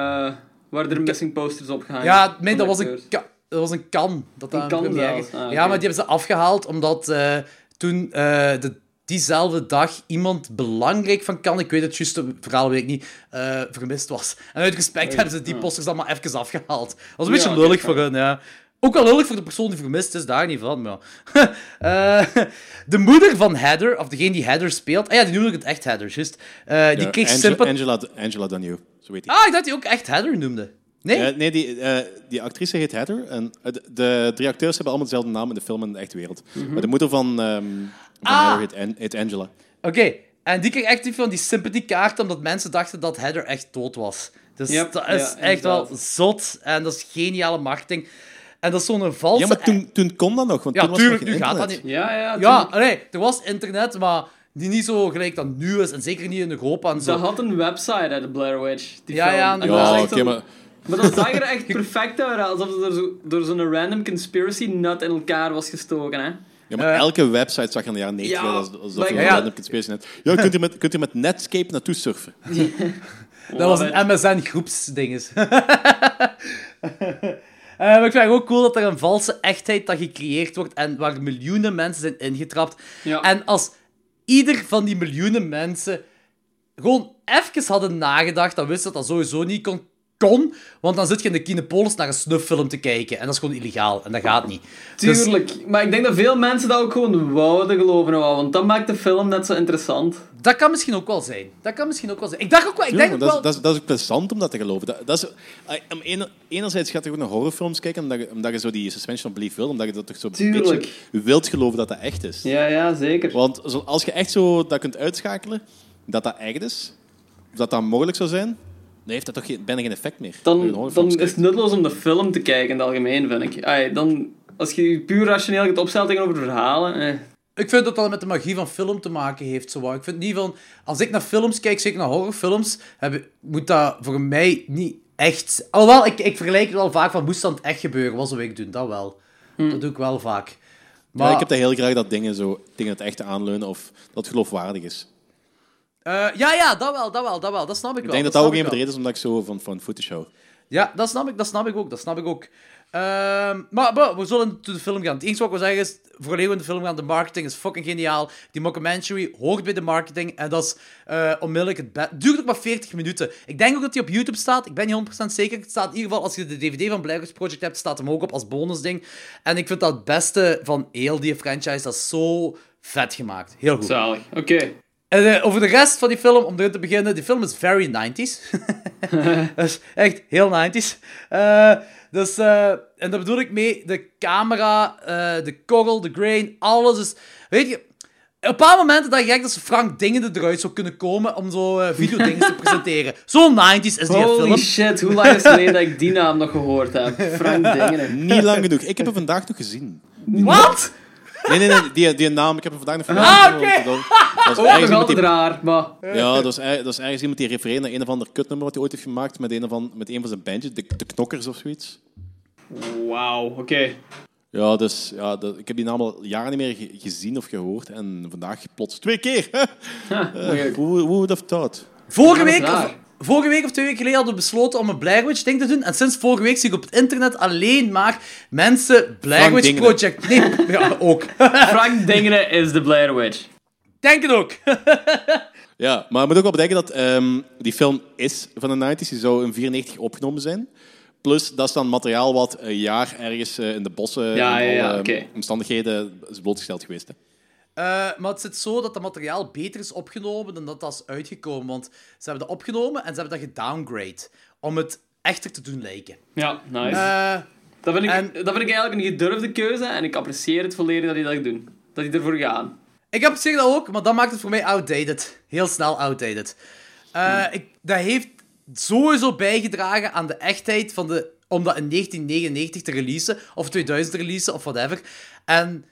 waren er missing posters opgehangen. Ja, nee, dat was een, ka- dat was een kan. Dat Een kan. Ah, Ja, oké. maar die hebben ze afgehaald omdat eh, toen eh, de, diezelfde dag iemand belangrijk van kan, ik weet het juiste verhaal weet ik niet, eh, vermist was. En uit respect hebben ze die posters allemaal even afgehaald. Dat was een beetje Ja, lullig voor hun, ja. Ook wel lullig voor de persoon die vermist is, daar niet van, maar... Eh, de moeder van Heather, of degene die Heather speelt... Ah ja, die noemde ik het echt Heather, juist. Eh, die Ja, kreeg Angela, sympathie... Angela, Angela Daniel, zo weet ik. Ah, ik dacht die ook echt Heather noemde. Nee? Eh, nee, die, eh, die actrice heet Heather. En eh, de, de drie acteurs hebben allemaal dezelfde naam in de film en in de echte wereld. Maar de moeder van, ehm van Ah. Heather heet, An- heet Angela. Oké, en die kreeg echt die van die sympathiekaart omdat mensen dachten dat Heather echt dood was. Dus Yep, dat is ja, echt wel zot en dat is geniale marketing. En dat is zo'n valse... Ja, maar toen, toen kon dat nog, want Ja, toen was er nog nu gaat dat niet. Ja, ja. Ja, nee, er was internet, maar die niet zo gelijk dat nu is. En zeker niet in Europa en zo. Dat had een website, hè, de Blair Witch. Die Ja, film. ja, En dat inderdaad. was Ja, oké, maar... Maar dat zag er echt perfect uit, alsof het door, zo, door zo'n random conspiracy nut in elkaar was gestoken, hè. Ja, maar Eh, elke website zag je in de jaren 90 Ja, als, alsof maar je ja, een ja. random conspiracy net. Ja, kunt u met, kunt u met Netscape naartoe surfen? Dat was een MSN-groepsdinges. Eh, maar ik vind het ook cool dat er een valse echtheid dat gecreëerd wordt en waar miljoenen mensen zijn ingetrapt. Ja. En als ieder van die miljoenen mensen gewoon even hadden nagedacht, dan wist dat dat sowieso niet kon, kon want dan zit je in de Kinepolis naar een snufffilm te kijken en dat is gewoon illegaal en dat gaat niet. Dus- Tuurlijk. Maar ik denk dat veel mensen dat ook gewoon wouden geloven, wel, want dat maakt de film net zo interessant. dat kan misschien ook wel zijn. Dat kan misschien ook wel zijn. Ik dacht ook wel... Ik denk dat, wel... is, dat, is, dat is ook plezant om dat te geloven. Dat, dat is, enerzijds gaat je ook naar horrorfilms kijken, omdat je, omdat je zo die suspension of belief wil, omdat je dat toch zo een Tuurlijk. beetje wilt geloven dat dat echt is. Ja, ja, zeker. Want zo- als je echt zo dat kunt uitschakelen, dat dat echt is, dat dat mogelijk zou zijn, dan heeft dat toch geen, bijna geen effect meer. Dan, dan is het nutteloos om de film te kijken in het algemeen, vind ik. Ai, dan, als je puur rationeel gaat opstellen tegenover verhalen... Eh. Ik vind dat dat met de magie van film te maken heeft. Zo. Ik vind niet van... Als ik naar films kijk, zeker naar horrorfilms, heb, moet dat voor mij niet echt... Alhoewel, ik, ik vergelijk het wel vaak van, moest dat echt gebeuren? Wat zou ik doen? Dat wel. Dat doe ik wel vaak. Maar, Ja, ik heb dat heel graag dat dingen zo tegen het echte aanleunen of dat het geloofwaardig is. Eh, ja, ja, dat wel, dat wel, dat wel. Dat snap ik Ik wel. denk dat dat ook een ik van de redenen is omdat ik zo van, van footage hou. Ja, dat snap ik, dat snap ik ook, dat snap ik ook. Ehm, maar, maar we zullen naar de film gaan. Het enige wat ik wil zeggen is, voor we in de film gaan, de marketing is fucking geniaal. Die mockumentary hoort bij de marketing en dat is eh, onmiddellijk het beste. Het duurt ook maar 40 minuten. Ik denk ook dat die op YouTube staat, ik ben niet 100% zeker. Het staat in ieder geval, als je de DVD van Witch Project hebt, staat hem ook op als bonusding. En ik vind dat het beste van heel die franchise, dat is zo vet gemaakt. Heel goed. Zalig. Oké. En eh, over de rest van die film, om erin te beginnen, die film is very 90s. dat is echt heel 90s. Eh, dus, eh, en daar bedoel ik mee, de camera, eh, de korrel, de grain, alles is... Weet je, op een paar momenten dacht ik echt dat ze Frank Dingen eruit zou kunnen komen om zo eh videodingen te presenteren. Zo 90s is die Holy film. shit, hoe lang is het geleden dat ik die naam nog gehoord heb? Frank Dingen. Niet lang genoeg. Ik heb hem vandaag nog gezien. Wat? Nee, nee, nee, die, die naam, ik heb hem vandaag nog Ah, gezien. oké. want Dat, was ergens iemand die, raar, maar... ja, dat was, er- dat was ergens iemand die refereerde naar een of ander kutnummer wat hij ooit heeft gemaakt met een, van, met een van zijn bandjes, de, de Knokkers of zoiets. Wauw, oké. Ja, dus ja, dat- ik heb die naam al jaren niet meer ge- gezien of gehoord en vandaag plots twee keer. moeilijk. Who, who would have thought? Vorige dat is week, raar. Vorige week of twee weken geleden hadden we besloten om een Blair Witch ding te doen. En sinds vorige week zie ik op het internet alleen maar mensen Blair Frank Witch Dingen. Project... Nee, ja, ook. Frank Dingen is de Blair Witch. Denk het ook. Ja, maar je moet ook wel bedenken dat ehm, die film is van de 90s. Die zou in 94 opgenomen zijn. Plus, dat is dan materiaal wat een jaar ergens eh, in de bossen Ja, en ja, ja, alle oké. omstandigheden is blootgesteld geweest. Hè. Eh, maar het zit zo dat dat materiaal beter is opgenomen dan dat dat is uitgekomen. Want ze hebben dat opgenomen en ze hebben dat gedowngrade. Om het echter te doen lijken. Ja, nice. Eh, dat, vind ik, en- dat vind ik eigenlijk een gedurfde keuze en ik apprecieer het volledig dat die dat doen. Dat die ervoor gaan. ik zich dat ook, maar dat maakt het voor mij outdated. Heel snel outdated. Eh, ik, dat heeft sowieso bijgedragen aan de echtheid van de... Om dat in 1999 te releasen, of 2000 te releasen, of whatever. En,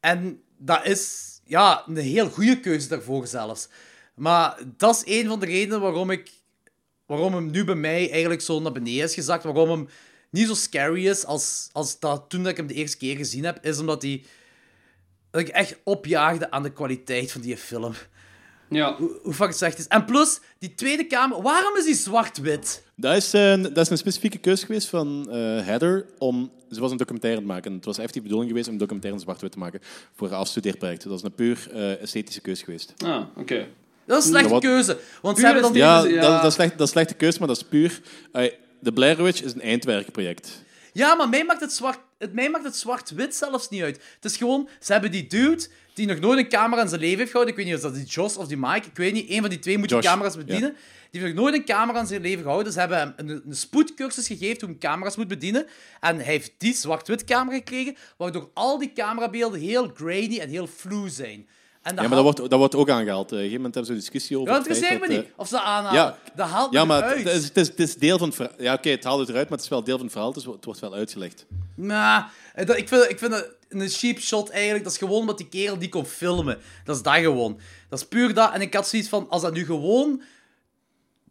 en dat is ja, een heel goede keuze daarvoor zelfs. Maar dat is een van de redenen waarom ik waarom hem nu bij mij eigenlijk zo naar beneden is gezakt. Waarom hem niet zo scary is als, als dat toen dat ik hem de eerste keer gezien heb, is omdat hij dat ik echt opjaagde aan de kwaliteit van die film. Ja. Hoe, hoe fucking slecht is. En plus, die tweede kamer, waarom is die zwart-wit? Dat is, een, dat is een specifieke keuze geweest van eh Heather om... Ze was een documentaire aan het maken. Het was echt die bedoeling geweest om een documentaire in zwart-wit te maken voor haar afstudeerproject. Dat is een puur eh, esthetische keuze geweest. Ah, oké. Dat is een slechte wat- keuze. Want ze hebben dan... Ja, ja. Dat, dat, is slecht, dat is een slechte keuze, maar dat is puur... eh, de Blair Witch is een eindwerkproject. Ja, maar mij maakt het zwart... Het, mij maakt het zwart-wit zelfs niet uit. Het is gewoon, ze hebben die dude die nog nooit een camera in zijn leven heeft gehouden. Ik weet niet of dat die Josh of die Mike, ik weet niet. Een van die twee moet die Josh, camera's bedienen. Die heeft nog nooit een camera in zijn leven gehouden. Ze hebben hem een, een spoedcursus gegeven hoe hij camera's moet bedienen. En hij heeft die zwart-wit camera gekregen, waardoor al die camerabeelden heel grainy en heel flu zijn. En Ja, maar dat wordt, dat wordt ook aangehaald. Eh, Op een gegeven moment hebben ze een discussie over Ja, feit interesseert me dat, niet eh, of ze aanhalen. ja. dat haalt Ja, maar het is, het, is, het is deel van het verhaal. Ja, oké, het haalt het eruit, maar het is wel deel van het verhaal, dus het wordt wel uitgelegd. Nou, eh, dat- ik vind, ik vind dat een cheap shot eigenlijk. Dat is gewoon omdat die kerel die kon filmen. Dat is dat gewoon. Dat is puur dat. En ik had zoiets van, als dat nu gewoon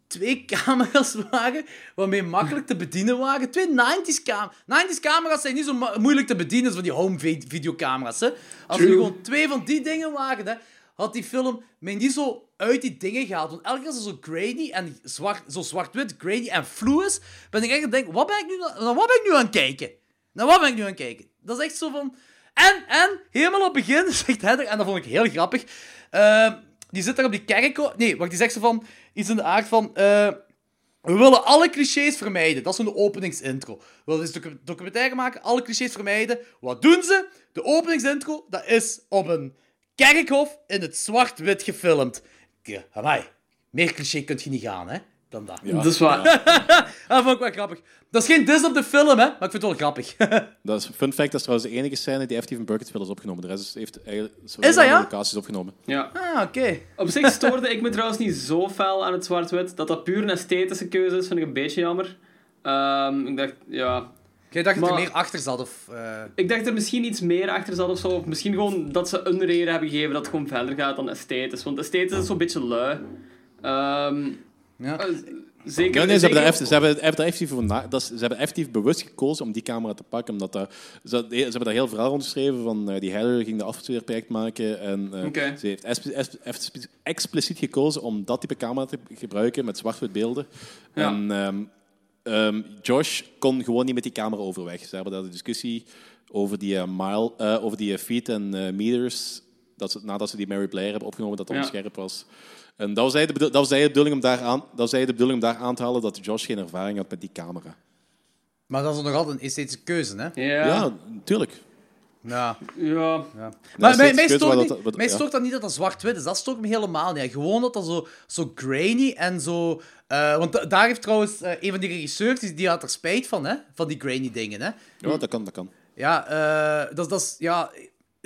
twee camera's waren, waarmee makkelijk te bedienen waren. Twee 90s camera's. 90s camera's zijn niet zo moeilijk te bedienen als van die home vi- videocamera's. Hè. Als er gewoon twee van die dingen waren, hè, had die film mij niet zo uit die dingen gehaald. Want elke keer als het zo grainy en zwart, zo zwart-wit, grainy en flu is, ben ik echt aan het denken, wat ben ik nu, na- naar wat ben ik nu aan het kijken? Naar wat ben ik nu aan het kijken? Dat is echt zo van... En, en, helemaal op het begin zegt Heather, en dat vond ik heel grappig, eh, die zit daar op die kerk... Nee, wacht, die zegt zo van... Iets in de aard van... eh, we willen alle clichés vermijden. Dat is zo'n openingsintro. We willen dus docu- documentaire maken, alle clichés vermijden. Wat doen ze? De openingsintro, dat is op een kerkhof in het zwart-wit gefilmd. Amai. Meer cliché kunt je niet gaan, hè? Dan dat. Ja, Dat is waar. Dat vond ik wel grappig. Dat is geen dis op de film, hè? Maar ik vind het wel grappig. Dat is fun fact, dat is trouwens de enige scène die Steve Burkittsville is opgenomen. De rest is- heeft eigenlijk Is dat, ja? locaties opgenomen. Ja. ah, oké. Op zich stoorde ik me trouwens niet zo fel aan het zwart-wit. Dat dat puur een esthetische keuze is, vind ik een beetje jammer. Ehm, ik dacht, ja... Jij dacht dat er meer achter zat, of... eh, Ik dacht er misschien iets meer achter zat of zo. Of misschien gewoon dat ze een reden hebben gegeven dat het gewoon verder gaat dan esthetisch. Want esthetisch is zo'n beetje lui. Ehm, Ja. eh, zeker... Nee, ze hebben, daar zeker- eff- ze, hebben, hebben daar effectief voor na- dat ze hebben effectief bewust gekozen om die camera te pakken. Omdat dat, ze, ze hebben daar heel verhaal rondgeschreven van eh, die Heather ging de afstudeerproject maken. En eh, ze heeft espe- espe- espe- expliciet gekozen om dat type camera te gebruiken met zwart-wit beelden. Ja. En ehm, ehm, Josh kon gewoon niet met die camera overweg. Ze hebben daar de discussie over die, mile, eh, over die feet en meters. Dat ze, nadat ze die Mary Blair hebben opgenomen, dat dat Ja. onscherp was. En dat was eigenlijk de, bedo- dat was eigenlijk de bedoeling om daar aan, dat was de bedoeling om daar aan te halen dat Josh geen ervaring had met die camera. Maar dat is nog altijd een esthetische keuze, hè? Ja. Ja, natuurlijk. Ja. ja. Maar mij, mij, wat niet, dat- wat- mij ja. stoort dat niet dat dat zwart-wit is. Dat stoort me helemaal niet. Gewoon dat dat zo, zo grainy en zo... eh, want da- daar heeft trouwens eh, een van die regisseurs, die, die had er spijt van, hè? Van die grainy dingen, hè? Ja, dat kan, dat kan. Ja, eh, dat, dat is... Ja,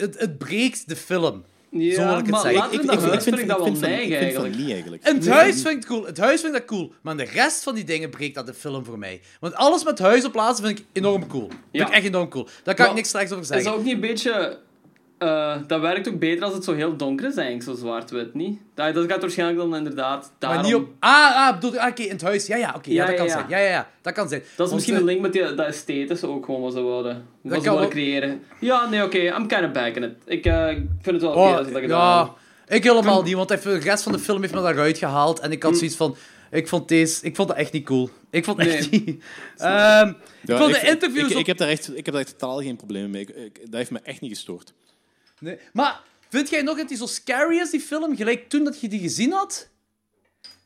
het, het breekt de film. Ja, Zo wil ik het maar zeggen. we in dat huis vind ik dat wel neig ik van eigenlijk. niet eigenlijk. En het huis vind ik cool. Het huis vind ik dat cool. Maar de rest van die dingen breekt dat de film voor mij. Want alles met huis op plaatsen vind ik enorm cool. Vind ik echt enorm cool. Daar kan Maar ik niks slechts over Is zeggen. dat ook niet een beetje... eh, dat werkt ook beter als het zo heel donker is, eigenlijk, zo zwart-wit, niet? Dat, dat gaat waarschijnlijk dan inderdaad daarom... Maar niet op... Ah, ah bedoel, ah, oké, in het huis. Ja, ja, oké. ja, Ja, dat kan ja. zijn. Ja, ja, ja. Dat kan zijn. Dat is Want, misschien eh, een link met die, dat esthetische ook gewoon wat ze wilden, wat ze kan wilden wel. creëren. Ja, nee, oké, I'm kind of backing it. Ik eh, ik vind het wel oké Oh, dat ze dat gedaan ja, hebben. ik helemaal niet, want de rest van de film heeft me daaruit gehaald. En Mm. ik had zoiets van... Ik vond deze... Ik vond dat echt niet cool. Ik vond het echt Nee. niet... Ehm, ik Ja, vond de ik- interviews... Ik, op- ik, heb daar echt, ik heb daar echt totaal geen problemen mee. Ik, ik- dat heeft me echt niet gestoord. Nee. Maar vind jij nog dat die zo scary is, die film, gelijk toen dat je die gezien had?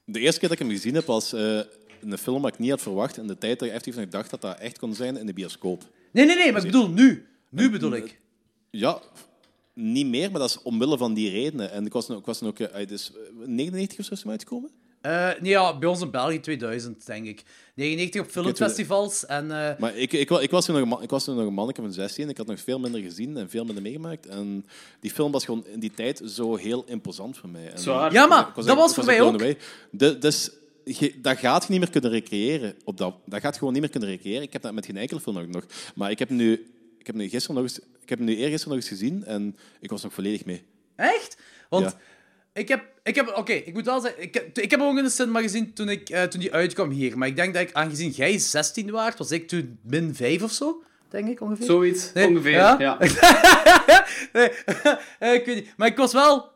De eerste keer dat ik hem gezien heb was eh, een film wat ik niet had verwacht. In de tijd dat ik effectief nog dacht dat dat echt kon zijn in de bioscoop. Nee, nee, nee, maar ik bedoel nu. Nu bedoel ik. Ja, niet meer, maar dat is omwille van die redenen. En ik was, ik was ook... eh, dus, eh, 99 of zo is uitgekomen? Eh, nee, ja, bij ons in België 2000, denk ik. 99 op filmfestivals en... eh, Maar ik, ik, ik, was toen nog een, man- ik was toen nog een manneke van 16. Ik had nog veel minder gezien en veel minder meegemaakt. En die film was gewoon in die tijd zo heel imposant voor mij. En Zwaar. Ja, maar ik was dat was ik voor mij ook. De, dus je, dat gaat je niet meer kunnen recreëren. Op dat, dat gaat je gewoon niet meer kunnen recreëren. Ik heb dat met geen enkele film ook nog. Maar ik heb nu, ik heb nu gisteren nog eens, ik heb hem nu eergisteren nog eens gezien en ik was nog volledig mee. Echt? Want Ja. Ik heb, ik heb oké, ik moet wel zeggen, ik heb, ik heb hem ook in de cinema gezien toen, ik, eh, toen die uitkwam hier. Maar ik denk dat ik, aangezien jij 16 waard, was ik toen min 5 of zo, denk ik ongeveer. Zoiets, Nee, ongeveer. ja? Ja? nee, eh, ik weet niet. Maar ik was wel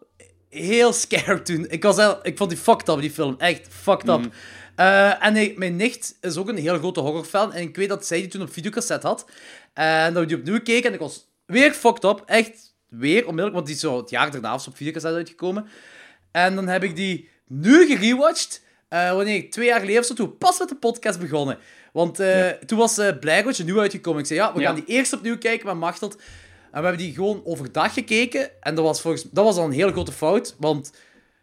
heel scared toen. Ik, was ik vond die fucked up, die film. Echt fucked up. Eh, en nee, mijn nicht is ook een heel grote horrorfan. En ik weet dat zij die toen op videocassette had. En dat we die opnieuw keken. En ik was weer fucked up. Echt weer, onmiddellijk. Want die is zo het jaar daarna of op videocassette uitgekomen. En dan heb ik die nu gerewatcht. eh wanneer ik twee jaar geleden of zo, toen pas met de podcast begonnen. Want eh, toen was uh, Blair Witch nieuw uitgekomen. Ik zei, ja, we Ja. gaan die eerst opnieuw kijken met Machteld. En we hebben die gewoon overdag gekeken. En dat was, volgens, dat was al een hele grote fout. Want,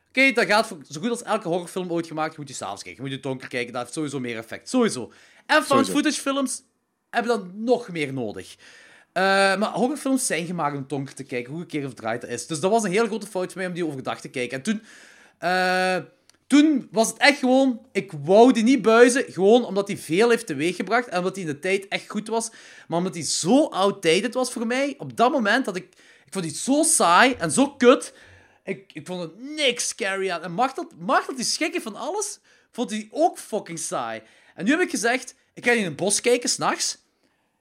oké, dat gaat voor, zo goed als elke horrorfilm ooit gemaakt. Moet je s'avonds kijken, moet je donker kijken. Dat heeft sowieso meer effect. Sowieso. En found footage films hebben dat nog meer nodig. Eh, maar horrorfilms zijn gemaakt om donker te kijken, hoe een keer of draait dat is. Dus dat was een hele grote fout voor mij om die overdag te kijken. En toen, eh, toen was het echt gewoon, ik wou die niet buizen, gewoon omdat hij veel heeft teweeggebracht en omdat hij in de tijd echt goed was. Maar omdat hij zo outdated was voor mij, op dat moment dat ik, ik vond die zo saai en zo kut. Ik, ik vond het niks scary aan. En Machteld, Machteld die schrikken van alles, vond hij ook fucking saai. En nu heb ik gezegd, ik ga in een bos kijken, s'nachts.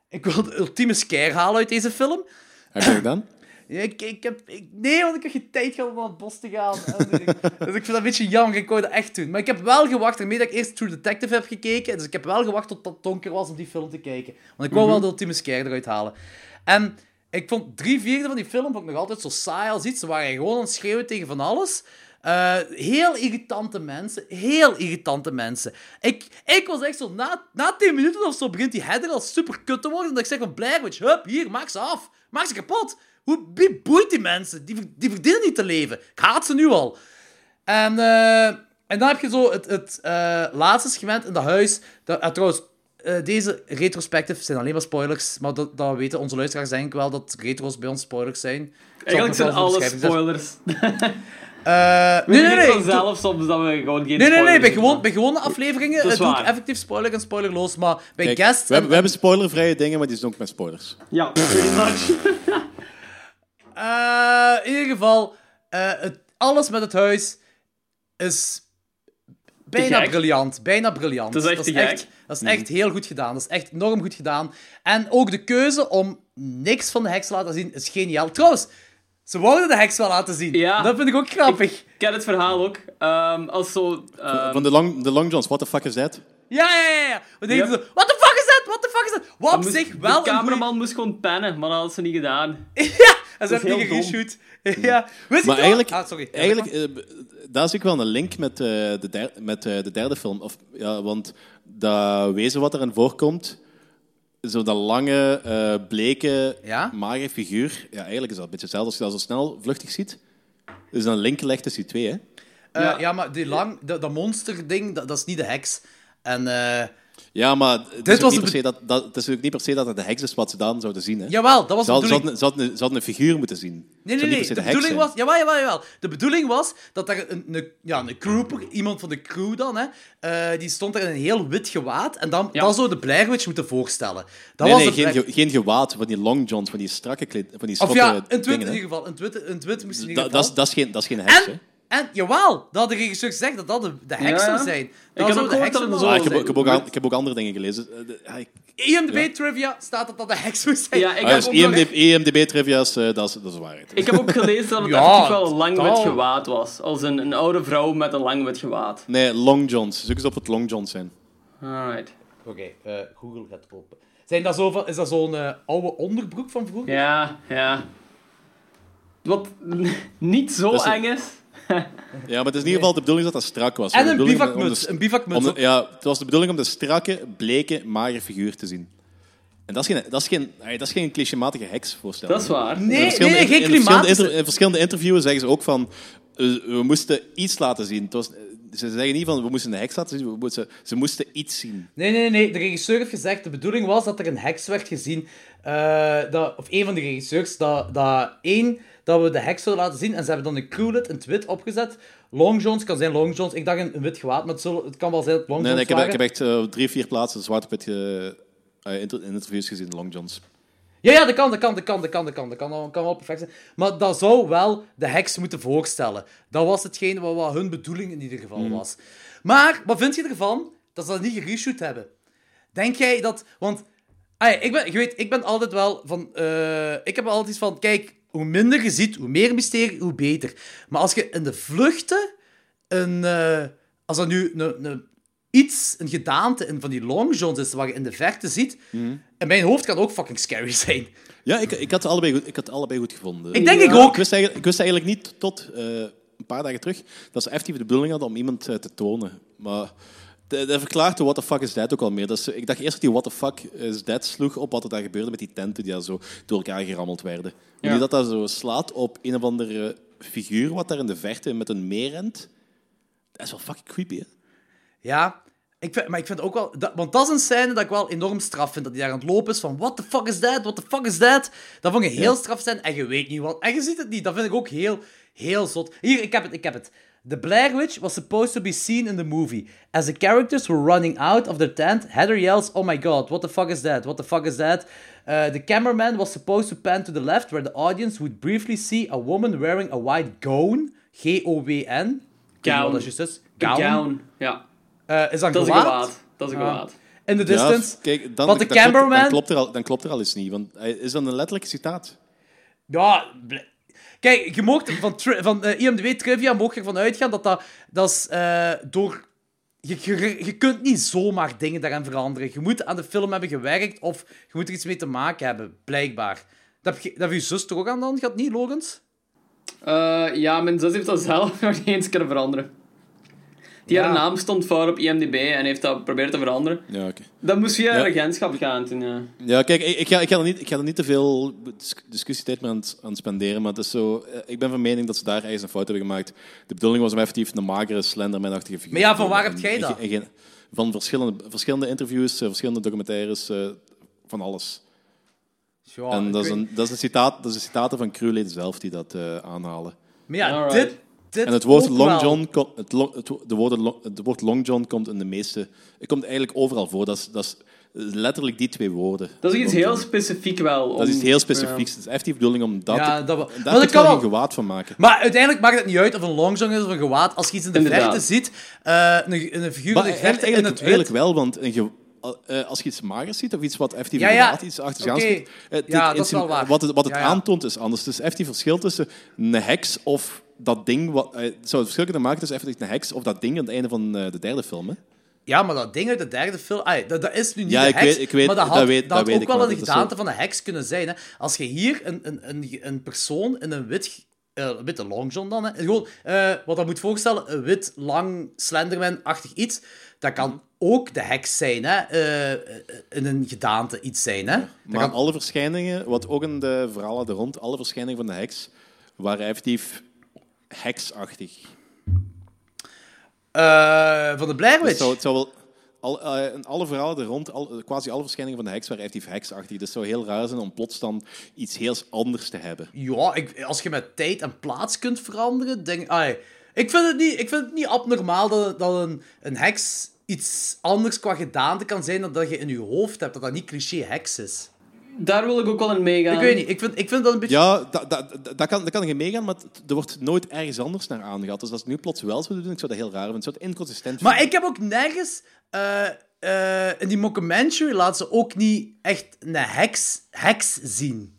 Ik wil de ultieme scare halen uit deze film. Heb je dat gedaan? Ja, ik, ik heb, ik, nee, want ik heb geen tijd gehad om naar het bos te gaan. Ik- dus ik vind dat een beetje jammer. Ik wou dat echt doen. Maar ik heb wel gewacht, daarmee dat ik eerst True Detective heb gekeken. Dus ik heb wel gewacht tot het donker was om die film te kijken. Want ik wou wel de ultieme scare eruit halen. En ik vond drie vierde van die film vond ik nog altijd zo saai als iets. Ze waren gewoon aan het schreeuwen tegen van alles. Eh, heel irritante mensen. Heel irritante mensen. Ik, ik was echt zo... Na, na 10 minuten of zo begint die header al super kut te worden. En dat ik zeg van Blair Witch, hup, hier, maak ze af. Maak ze kapot. Hoe, wie boeit die mensen? Die, die verdienen niet te leven. Ik haat ze nu al. En, eh, en dan heb je zo het, het eh, laatste segment in dat huis. Dat, trouwens, deze retrospective zijn alleen maar spoilers. Maar dat, dat weten onze luisteraars denk ik wel, dat retro's bij ons spoilers zijn. Eigenlijk zijn nog wel in de alle beschrijving zetten. spoilers. Eh, We nee, nee, nee. vanzelf soms dat we gewoon geen Nee, nee, nee. Bij, gewoon, bij gewone afleveringen Dat is eh, doe ik effectief spoiler en spoilerloos. Maar bij Kijk, guests... we, hebben, en- we hebben spoilervrije dingen, maar die zijn ook met spoilers. Ja, pretty much. Eh, in ieder geval, eh, het, alles met het huis is bijna briljant. Bijna briljant. Dat is echt te gek. Dat is echt heel goed gedaan. Dat is echt enorm goed gedaan. En ook de keuze om niks van de heks te laten zien is geniaal. Trouwens, ze wouden de heks wel laten zien. Ja. Dat vind ik ook grappig. Ik ken het verhaal ook. Ehm, als zo... ehm, Van de Long, de long Johns, what the fuck is that? Ja, ja, ja. ja. We denken zo, what the fuck is dat? What the fuck is dat? Wat op moest- zich wel De een cameraman moest gewoon pennen, maar dat had ze niet gedaan. Ja, en ze hebben niet gereshoot. Ja. Wist je Maar wel- eigenlijk, Ah, sorry. eigenlijk b- daar zie ik wel een link met, eh, de, der- met eh, de derde film. Of, ja, want dat wezen wat erin voorkomt, zo dat lange, eh, bleke, Ja? magere figuur, ja, eigenlijk is dat een beetje hetzelfde als je dat zo snel vluchtig ziet. Er is een link gelegd tussen die twee, hè? Eh, Ja. ja. maar die lang, dat, dat monster-ding, dat, dat is niet de heks. En, eh Ja, maar het Dit is, was niet de per se dat, dat, het is ook niet per se dat het de heks is wat ze dan zouden zien, hè? jawel, dat was Ze de bedoeling. hadden, ze, hadden, ze hadden een figuur moeten zien. Nee, nee, nee. De heks bedoeling was... Jawel, jawel, jawel. De bedoeling was dat er een, een, ja, een crewper, iemand van de crew dan, hè, eh, die stond er in een heel wit gewaad. En dan, Ja. dat zou de Blair Witch moeten voorstellen. Dat Nee, was nee, de geen, ge- geen gewaad van die long johns, van die strakke kleed, van die Of ja, in het wit dingen, in ieder geval. In het wit, in het wit moest in ieder Dat, geval. dat, is, dat, is geen, dat is geen heks, hè? En, jawel, dat had de regisseur gezegd dat dat de, de heks Ja. zou zijn. Ik Dat heb zou ook de gehoord heks dat het zou zo Ah, ik, heb, zijn. ik, heb ook, an- ik heb ook andere dingen gelezen. Eh, de- ja, ik- IMDb trivia staat dat dat de heks moest zijn. Ja, ik ah, heb dus ook nog- EMDB, EMDB-trivia's, eh, dat, is, dat is de waarheid. Ik heb ook gelezen dat het Ja, wel lang wit totaal. gewaad was. Als een, een oude vrouw met een lang wit gewaad. Nee, long johns. Zoek eens op wat long johns zijn. Alright. Oké, eh, Google gaat open. Zijn dat zo van, is dat zo'n eh, oude onderbroek van vroeger? Ja, ja. Wat niet zo is eng is. Ja, maar het is in ieder geval de bedoeling dat dat strak was. En De een bedoeling om bivakmuts. de- Een bivakmuts. de- ja, het was de bedoeling om de strakke, bleke, magere figuur te zien. En dat is geen, dat is geen, dat is geen clichématige heks voorstellen. Dat is waar. Nee, verschillende- geen in verschillende, klimaat. inter- in verschillende interviews zeggen ze ook van... eh, we moesten iets laten zien. Het was, ze zeggen niet van, we moesten een heks laten zien. We moesten, ze moesten iets zien. Nee, nee, nee. De regisseur heeft gezegd, de bedoeling was dat er een heks werd gezien. eh, dat, of een van de regisseurs, dat, dat één, dat we de heks zouden laten zien. En ze hebben dan een crewlid in het wit opgezet. Long Johns kan zijn Long Johns. Ik dacht een, een wit gewaad, maar het, zullen- het kan wel zijn dat Long Nee, nee, Johns ik, heb, ik waren. heb echt eh, drie, vier plaatsen zwart op het eh, inter- interviews gezien, long johns. Ja, ja, dat kan, dat kan, dat kan, dat kan, dat kan. Dat kan, wel- kan wel perfect zijn. Maar dat zou wel de heks moeten voorstellen. Dat was hetgeen wat, wat hun bedoeling in ieder geval was. Maar, wat vind je ervan dat ze dat niet gereshoot hebben? Denk jij dat... Want, ah ja, ik ben, je weet, ik ben altijd wel van... eh, ik heb altijd iets van, kijk, hoe minder je ziet, hoe meer mysterie, hoe beter. Maar als je in de vluchten een... eh, als dat nu een, een, iets, een gedaante in van die long johns is, wat je in de verte ziet... In mijn hoofd kan ook fucking scary zijn. Ja, ik, ik, had het allebei goed, ik had allebei goed gevonden. Ik denk ik ook. Ik wist eigenlijk, ik wist eigenlijk niet tot eh, een paar dagen terug dat ze effectief de bedoeling hadden om iemand eh, te tonen. Maar dat verklaart de what the fuck is that ook al meer. Dus ik dacht eerst dat die what the fuck is that sloeg op wat er daar gebeurde met die tenten die daar zo door elkaar gerammeld werden. Ja. Nu dat dat zo slaat op een of andere figuur wat daar in de verte met een meer rent, dat is wel fucking creepy, hè? Ja, ik vind, maar ik vind ook wel... Dat, want dat is een scène dat ik wel enorm straf vind. Dat hij daar aan het lopen is van... What the fuck is that? What the fuck is that? Dat vond ik heel Ja. straf zijn. En je weet niet wat... En je ziet het niet. Dat vind ik ook heel, heel zot. Hier, ik heb het, ik heb het. The Blair Witch was supposed to be seen in the movie. As the characters were running out of their tent, Heather yells, Oh my god, what the fuck is that? What the fuck is that? Uh, the cameraman was supposed to pan to the left, where the audience would briefly see a woman wearing a white gown. G-O-W-N. Dat is. Gown. gown. Ja, Eh, is dat is een gewaad? Dat is een Ah. gewaad. In the distance. Ja, kijk, dan, Want de dan klopt- cameraman- dan, klopt er al, dan klopt er al iets niet. Want hij- is dat een letterlijke citaat? Ja, kijk, je mocht van, van eh, IMDb Trivia ervan uitgaan dat dat, is eh, door... Je, je, kunt niet zomaar dingen daaraan veranderen. Je moet aan de film hebben gewerkt of je moet er iets mee te maken hebben, blijkbaar. Dat heb je, dat je zus toch ook aan dan gehad, niet, Logans? Eh, ja, mijn zus heeft dat zelf nog niet eens kunnen veranderen. Die Ja. haar naam stond voor op IMDb en heeft dat geprobeerd te veranderen. Ja, oké. Dat moest via Ja. een agentschap gaan toen, ja. Ja, kijk, ik, ik, ga, ik, ga er niet, ik ga er niet te veel dis- discussietijd meer aan, het- aan spenderen, maar het is zo, eh, ik ben van mening dat ze daar ergens een fout hebben gemaakt. De bedoeling was om effectief een magere, slenderman-achtige figuur Maar ja, van waar En- heb jij dat? en van verschillende, verschillende interviews, eh, verschillende documentaires, eh, van alles. Ja, en dat is, een, dat, is een citaat, dat is een citaten van crewleden zelf die dat eh, aanhalen. Maar ja, Alright. dit, dit En het woord ook Long wel. John, het, lo- het, de woorden lo- het woord Long John komt in de meeste... Het komt eigenlijk overal voor. Dat is, dat is letterlijk die twee woorden. Dat is iets Long heel John. specifiek wel. Om, Dat is iets heel specifieks. Het is echt die bedoeling om dat... Ja, te- dat wel. daar dat kan wel geen gewaad van maken. Maar uiteindelijk maakt het niet uit of een long john is of een gewaad. Als je iets in de Inderdaad. verte ziet, eh, een, een figuur Maar in de eigenlijk, in het wit... eigenlijk wel, want een ge- eh, als je iets magers ziet of iets wat effectief Ja, een ja. gewaad iets achter aanspreekt, eh, dit Ja, dat is wel insim- waar. Wat het, wat het Ja, ja. aantoont is anders. Het is effectief verschil tussen een heks of dat ding... Wat, het zou het verschil kunnen maken tussen effectief een heks of dat ding aan het einde van eh, de derde film. Hè? Ja, maar dat ding uit de derde film... ai, dat, dat is nu niet Ja, de ik heks, weet- ik weet- maar dat dat had, weet- dat had ook wel een gedaante van een heks kunnen zijn. Hè. Als je hier een, een, een, een persoon in een wit... een witte long john dan, hè. Gewoon, wat dat moet voorstellen, een wit, lang, slenderman-achtig iets, dat kan ook de heks zijn, hè. in een gedaante iets zijn, hè. Dat Maar kan- alle verschijningen, wat ook in de verhalen er rond, alle verschijningen van de heks waren effectief heksachtig. eh, van de Blair Dus Witch. zou, het zou wel, al, in alle verhalen er rond, al, quasi alle verschijningen van de heks waren effectief heksachtig. Dus het zou heel raar zijn om plots dan iets heel anders te hebben. Ja, ik, als je met tijd en plaats kunt veranderen, denk ai, ik. Vind het niet, ik vind het niet abnormaal dat, dat een, een heks iets anders qua gedaante kan zijn dan dat je in je hoofd hebt. Dat dat niet cliché heks is. Daar wil ik ook wel in meegaan. Ik weet niet, ik vind, ik vind dat een beetje. Ja, dat, dat, dat, dat kan, dat kan je meegaan, maar er wordt nooit ergens anders naar aangehad. Dus als het nu plots wel zou doen, ik zou dat heel raar vinden. Ik zou het inconsistent Maar vinden. ik heb ook nergens. eh, eh, in die mockumentary laat ze ook niet echt een heks, heks zien.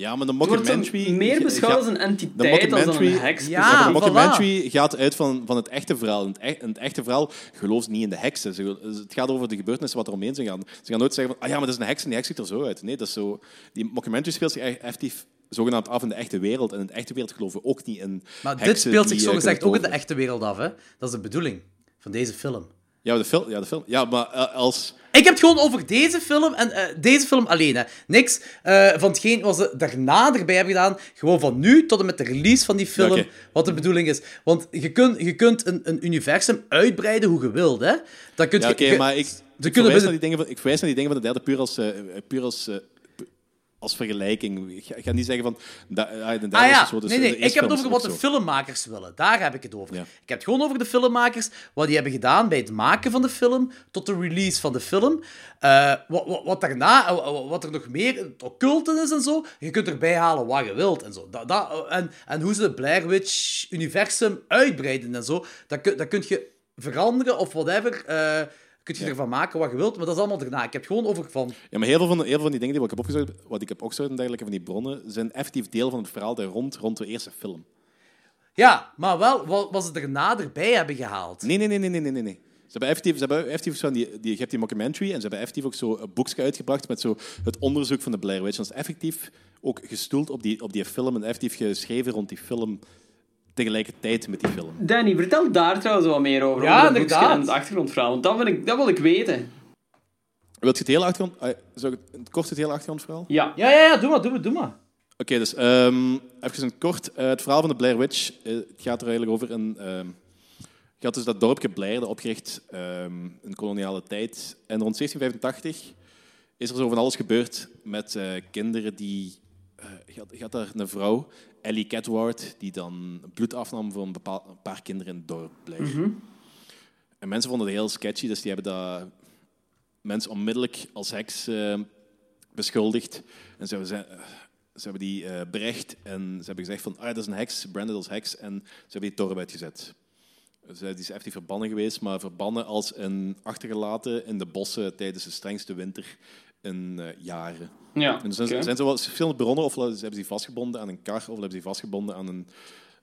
Ja, maar de mockumentary... meer beschouwd als een entiteit als dan een heks. Ja, maar de voilà. mockumentary gaat uit van, van het echte verhaal. In het, e- het echte verhaal gelooft niet in de heksen. Ze, het gaat over de gebeurtenissen wat er omheen zijn gaan. Ze gaan nooit zeggen van, ah ja, maar dat is een heks en die heks ziet er zo uit. Nee, dat is zo... Die mockumentary speelt zich effectief zogenaamd af in de echte wereld. En in de echte wereld geloven we ook niet in Maar dit speelt zich eh, gezegd kunnen ook in de echte wereld af, hè? Dat is de bedoeling van deze film. Ja, de film. Ja, de film. Ja, maar eh, als... Ik heb het gewoon over deze film en eh, deze film alleen. Hè. Niks eh, van hetgeen wat ze daarna erbij hebben gedaan. Gewoon van nu tot en met de release van die film. Wat de bedoeling is. Want je kunt, je kunt een, een universum uitbreiden hoe je wilt. Hè. Dat kun Ja, oké, maar ik, ik, verwijs binnen- naar die dingen van, ik verwijs naar die dingen van de derde puur als... eh, puur als als vergelijking. Ik ga, niet zeggen van... Da, ah, de Ah is ja, dus nee, nee, ik heb het over is wat de filmmakers willen. Daar heb ik het over. Ja. Ik heb het gewoon over de filmmakers, wat die hebben gedaan bij het maken van de film, tot de release van de film. Eh, wat, wat, wat daarna, eh, wat er nog meer, het occulte is en zo, je kunt erbij halen wat je wilt en zo. Dat, dat, en, en hoe ze het Blair Witch-universum uitbreiden en zo, dat, kun- dat kun je veranderen of whatever. eh kun je ervan maken wat je wilt, maar dat is allemaal daarna. Ik heb gewoon over van... Ja, maar heel veel, van, heel veel van die dingen die ik heb opgezocht, wat ik heb opgezocht en dergelijke van die bronnen, zijn effectief deel van het verhaal daar rond, rond de eerste film. Ja, maar wel wat, ze daarna erbij hebben gehaald. Nee, nee, nee, nee, nee, nee, nee. Ze hebben effectief, ze hebben effectief zo die, die, je hebt die mockumentary en ze hebben effectief ook zo een boekje uitgebracht met zo het onderzoek van de Blair Witch. Dat is effectief ook gestoeld op die, op die film en effectief geschreven rond die film tegelijkertijd met die film. Danny, vertel daar trouwens wat meer over. Ja, over inderdaad. en het achtergrondverhaal. Want dat wil ik, dat wil ik weten. Wilt je het hele achtergrond... ah, Zou ik het- kort het hele achtergrondverhaal? Ja. Ja, ja, ja, doe maar, doe maar, doe maar. Oké, dus ehm, even het kort. eh, het verhaal van de Blair Witch. eh, het gaat er eigenlijk over een... ehm, het gaat dus dat dorpje Blair, dat opgericht ehm, in koloniale tijd. En rond 1785 is er zo van alles gebeurd met eh, kinderen die... eh je, had, je had daar een vrouw, Ellie Catward, die dan bloed afnam voor een, bepaal, een paar kinderen in het dorp Blair. En mensen vonden het heel sketchy, dus die hebben dat mensen onmiddellijk als heks eh, beschuldigd. En ze hebben, ze, ze hebben die eh, berecht en ze hebben gezegd van, ah, dat is een heks, branded als heks. En ze hebben die dorp uitgezet. Dus, die is effectief verbannen geweest, maar verbannen als een achtergelaten in de bossen tijdens de strengste winter in eh, jaren. Ja, En er zijn, oké. zijn zo wel verschillende bronnen, of ze hebben ze die vastgebonden aan een kar, of hebben ze die vastgebonden aan een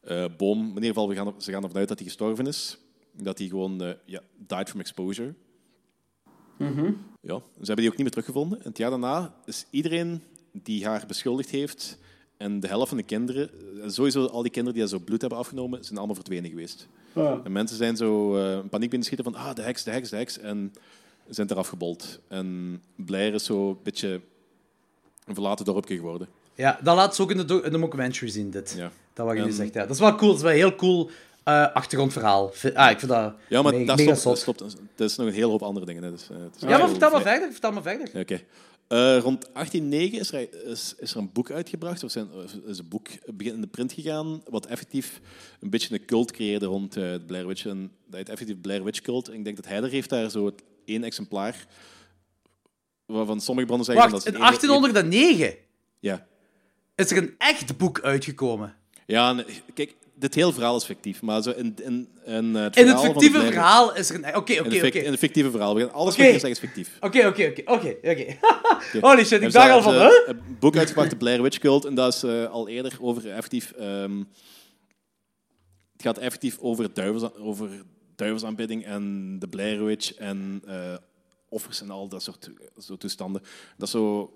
eh, boom. In ieder geval, we gaan, ze gaan ervan uit dat hij gestorven is. Dat hij gewoon eh, ja, died from exposure. Ja, ze hebben die ook niet meer teruggevonden. En het jaar daarna is iedereen die haar beschuldigd heeft en de helft van de kinderen, sowieso al die kinderen die zo bloed hebben afgenomen, zijn allemaal verdwenen geweest. En mensen zijn zo eh, in paniek binnen schieten van ah, de heks, de heks, de heks. En zijn eraf gebold. En Blair is zo een beetje een verlaten dorpje geworden. Ja, dat laat ze ook in de, do- in de mockumentary zien, dit. Ja. Dat wat je nu zegt, ja. Dat is wel cool. Dat is wel een heel cool eh, achtergrondverhaal. Ah, ik vind dat Ja, maar me- mega stopt, stopt, er is nog een hele hoop andere dingen. Hè. Dus, eh, het is Ja, maar vertel maar vrij- verder. Vertel maar verder. Ja, Oké. Eh, rond 1809 is er, is, is er een boek uitgebracht, of zijn, is een boek begin in de print gegaan, wat effectief een beetje een cult creëerde rond de Blair Witch. En dat heet effectief Blair Witch Cult. En ik denk dat hij er heeft daar zo het één exemplaar, waarvan sommige bronnen zeggen Wacht, dat in het één- 1809 Ja. is er een echt boek uitgekomen. Ja, kijk, dit hele verhaal is fictief, maar zo in, in, in, eh, het In verhaal het van de fictieve verhaal is er een... Oké, In, oké, oké. in het fictieve verhaal. We gaan alles Oké. wat ik hier zeg is fictief. Oké, oké, oké, oké, oké. Holy shit, ik dacht al van, hè? ze Een boek uitgebracht, de Blair Witch Cult, en dat is eh, al eerder over effectief... ehm, het gaat effectief over, duivels, over duivelsaanbidding en de Blair Witch en eh, offers en al dat soort zo toestanden. Dat, zo,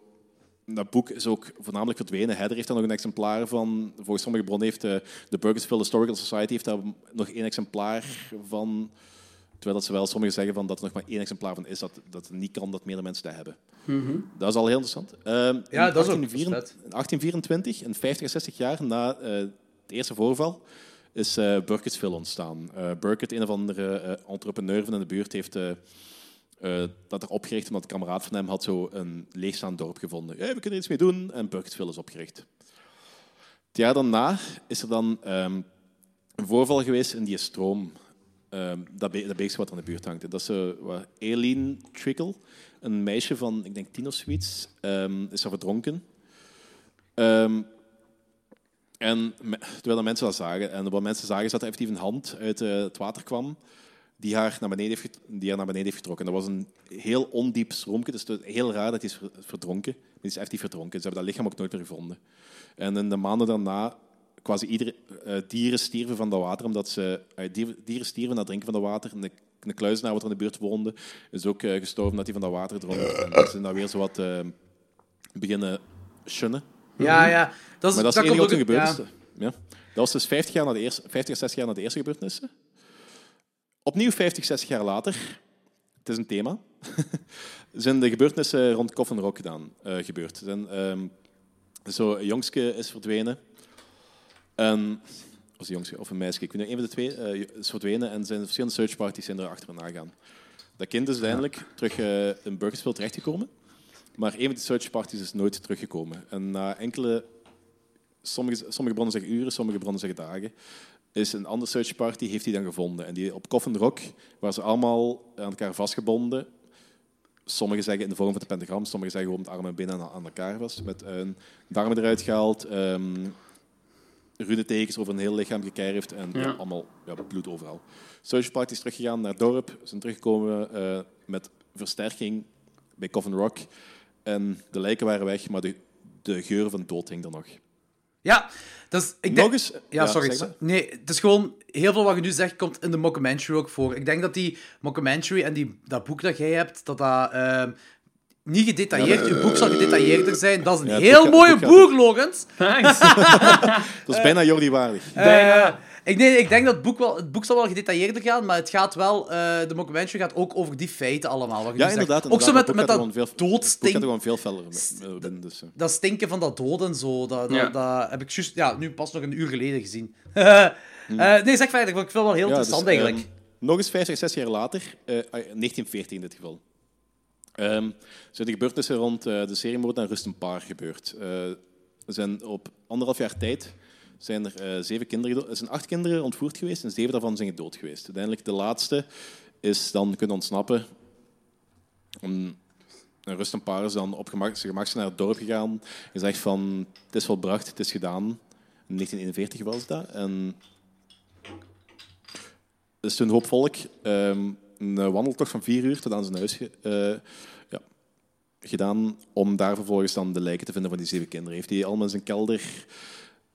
dat boek is ook voornamelijk verdwenen. Heather heeft daar nog een exemplaar van. Volgens sommige bronnen heeft eh, de Burkittsville Historical Society heeft daar nog één exemplaar van. Terwijl dat ze wel sommigen zeggen van dat er nog maar één exemplaar van is, dat, dat het niet kan dat meerdere mensen dat hebben. Dat is al heel interessant. Ehm, in Ja, dat is ook 1824 vet. in 1824, in 50 à 60 jaar na eh, het eerste voorval, is eh Burkittsville ontstaan. Eh Burkitt, een of andere eh, entrepreneur van in de buurt, heeft dat er opgericht omdat een kameraad van hem had zo een leegstaand dorp gevonden. Hey, we kunnen iets mee doen. En Burkittsville is opgericht. Het jaar daarna is er dan ehm, een voorval geweest in die stroom ehm, dat, be dat wat in de buurt hangt. Dat is uh, Aileen Trickle, een meisje van, ik denk tien of zoiets, ehm, is er verdronken. En terwijl de mensen dat zagen, en wat mensen zagen is dat er effectief een hand uit eh, het water kwam die haar naar beneden heeft, die haar naar beneden heeft getrokken. Dat was een heel ondiep stroomje, dus het is heel raar dat hij is ver- verdronken. Maar die is effectief verdronken. Ze hebben dat lichaam ook nooit meer gevonden. En in de maanden daarna, quasi iedere eh, dieren stierven van dat water, omdat ze, dier- dieren stierven na het drinken van dat water. En de, wat er in de buurt woonde, is ook gestorven dat hij van dat water dronk. En ze zijn daar weer zo wat beginnen shunnen. Ja, ja. Dat is, Maar dat is één grote gebeurtenis. ja. Dat was dus 50, jaar na de eerste, 50 à 60 jaar na de eerste gebeurtenissen. Opnieuw 50, 60 jaar later, het is een thema, zijn de gebeurtenissen rond Coffin Rock gedaan, eh, gebeurd. Zijn, ehm, zo, een jongske is verdwenen. En, was een jongske of een meisje, ik weet niet, een van de twee eh, is verdwenen en zijn verschillende searchparties zijn er achteraan gegaan. Dat kind is uiteindelijk terug eh, in Burgersville terechtgekomen. Maar een van die search parties is nooit teruggekomen. En na enkele, sommige, sommige bronnen zeggen uren, sommige bronnen zeggen dagen, is een andere search party, heeft hij dan gevonden. En die op Coffin Rock waren ze allemaal aan elkaar vastgebonden. Sommigen zeggen in de vorm van het pentagram, sommigen zeggen gewoon met armen en benen aan, elkaar vast. Met een darmen eruit gehaald, ehm runetekens over een heel lichaam gekerfd en ja, allemaal ja, bloed overal. Search party is teruggegaan naar het dorp, zijn teruggekomen eh, met versterking bij Coffin Rock. En de lijken waren weg, maar de, de geur van dood hing er nog. Ja, dat is... Ik denk... Nog eens... Ja, sorry. zeg maar. so- Nee, het is gewoon... Heel veel wat je nu zegt, komt in de mockumentary ook voor. Ik denk dat die mockumentary en die, dat boek dat jij hebt, dat dat... ehm, niet gedetailleerd, je boek zal gedetailleerder zijn. Dat is een Ja, heel mooie boek Logans. Thanks. Dat is bijna Jordi waardig. Eh, ik, nee, ik denk dat het boek, wel, het boek zal wel gedetailleerder gaan, maar het gaat wel... eh, de mockumentary gaat ook over die feiten allemaal. Wat je Ja, inderdaad. Ook zo met, met dat er gewoon veel- er gewoon feller met- dus, eh. Dat stinken van dat dood en zo, dat, dat, Ja. dat heb ik juist, ja, nu pas nog een uur geleden gezien. Eh, nee, zeg verder, ik vind het wel heel Ja, interessant dus, eigenlijk. ehm, nog eens 50, 60 jaar later, eh, ah, 1940 in dit geval, ehm, zijn de gebeurtenissen rond eh, de seriemoord aan Rustenpaar gebeurd. Eh, er zijn op anderhalf jaar tijd zijn er eh, zeven kinderen, er zijn acht kinderen ontvoerd geweest en zeven daarvan zijn gedood geweest. Uiteindelijk de laatste is dan kunnen ontsnappen. Om, en Rustenpaar is dan op zijn naar het dorp gegaan en zegt van het is volbracht, het is gedaan. In 1941 was dat. En is een hoop volk ehm, een wandeltocht van vier uur tot aan zijn huis eh, ja, gedaan om daar vervolgens dan de lijken te vinden van die zeven kinderen. Heeft hij allemaal in zijn kelder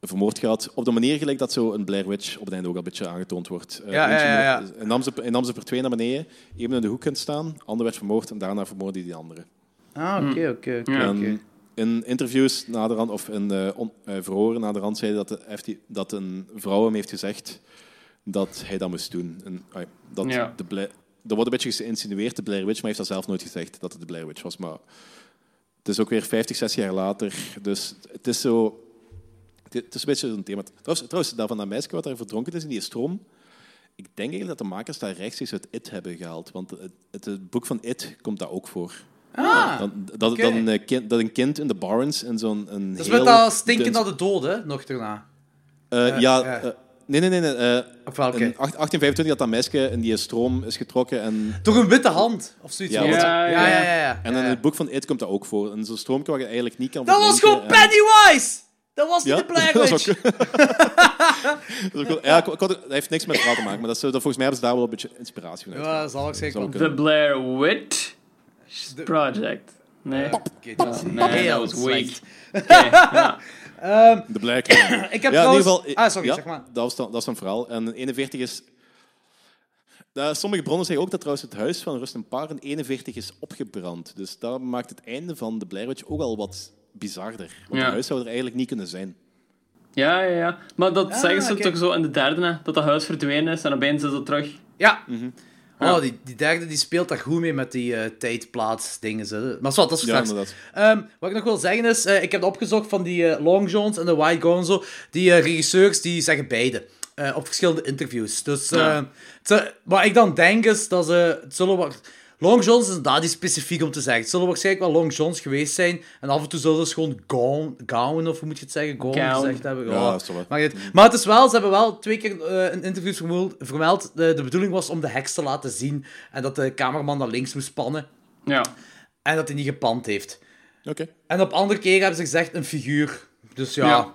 vermoord gehad. Op de manier gelijk dat zo een Blair Witch op het einde ook al een beetje aangetoond wordt. Eh, Ja, ja, eentje ja, ja. met- Hij nam ze, nam ze per twee naar beneden, één in de hoek kunt staan, de ander werd vermoord en daarna vermoordde hij die andere. Ah, oké, oké, oké. En in interviews naderhand, of in eh, on- eh, verhoren naderhand, zei hij dat, de- dat een vrouw hem heeft gezegd dat hij dat moest doen. En, dat Ja. de er wordt een beetje geïnsinueerd, de Blair Witch, maar hij heeft dat zelf nooit gezegd dat het de Blair Witch was. Maar het is ook weer 50, 60 jaar later. Dus het is zo... Het is een beetje een thema. Trouwens, trouwens dat van dat meisje wat daar verdronken is in die stroom, ik denk eigenlijk dat de makers daar rechtstreeks uit It hebben gehaald. Want het, het, het boek van It komt daar ook voor. Ah, Dan, dat, Oké. dat, een, eh, kind, dat een kind in de Barrens in zo'n een dat is heel met dat stinken naar de dood, hè, nog daarna. Eh, ja, eh, nee, nee, nee. nee eh, Of welke? in 1825 dat dat meisje in die stroom is getrokken. En, Door een witte hand, of zoiets. Ja, ja, ja, ja. ja, en in het boek van It komt dat ook voor. En zo'n stroom waar je eigenlijk niet kan Dat was gewoon en- Pennywise! Dat was niet Ja? de Blair Dat is Witch. ook- Dat is ook wel- ja, ik- ik had- dat heeft niks met verhaal te maken, maar dat is, dat, volgens mij hebben ze daar wel een beetje inspiratie van Ja, dat zal ik zeker. The Blair Witch Project. Nee. Nee, dat was weak. ja. De Black Rain. Ik heb ja, trouwens... in ieder geval, Ah, sorry, ja, zeg maar. Dat was, dan, dat is dan verhaal. En 41 is... Sommige bronnen zeggen ook dat trouwens het huis van Rust en Paar in 41 is opgebrand. Dus dat maakt het einde van de Blair Witch ook al wat bizarder. Want Ja. het huis zou er eigenlijk niet kunnen zijn. ja, ja, ja. Maar dat Ah, zeggen ze toch zo in de derde, hè, dat dat huis verdwenen is en opeens is het terug. Ja. Mhm. Oh, die, die derde die speelt daar goed mee met die eh tijdplaatsdingen. zo. Maar zwart, dat is straks. Ehm, wat ik nog wil zeggen is, eh, ik heb opgezocht van die eh, Long Johns en de White Gonzo. Die regisseurs die zeggen beide. op verschillende interviews. Dus eh, Ja. wat ik dan denk is dat ze. Het zullen wat, Long Johns is inderdaad niet specifiek om te zeggen. Het zullen waarschijnlijk wel Long Johns geweest zijn. En af en toe zullen ze gewoon gown, gown of hoe moet je het zeggen? Gown, Gown. gezegd hebben. Ja, Oh, dat. Maar het is wel, ze hebben wel twee keer eh, in interviews vermeld, vermeld de, de bedoeling was om de heks te laten zien. En dat de cameraman naar links moest pannen. Ja. En dat hij niet gepand heeft. Oké. En op andere keer hebben ze gezegd een figuur. Dus ja, Ja.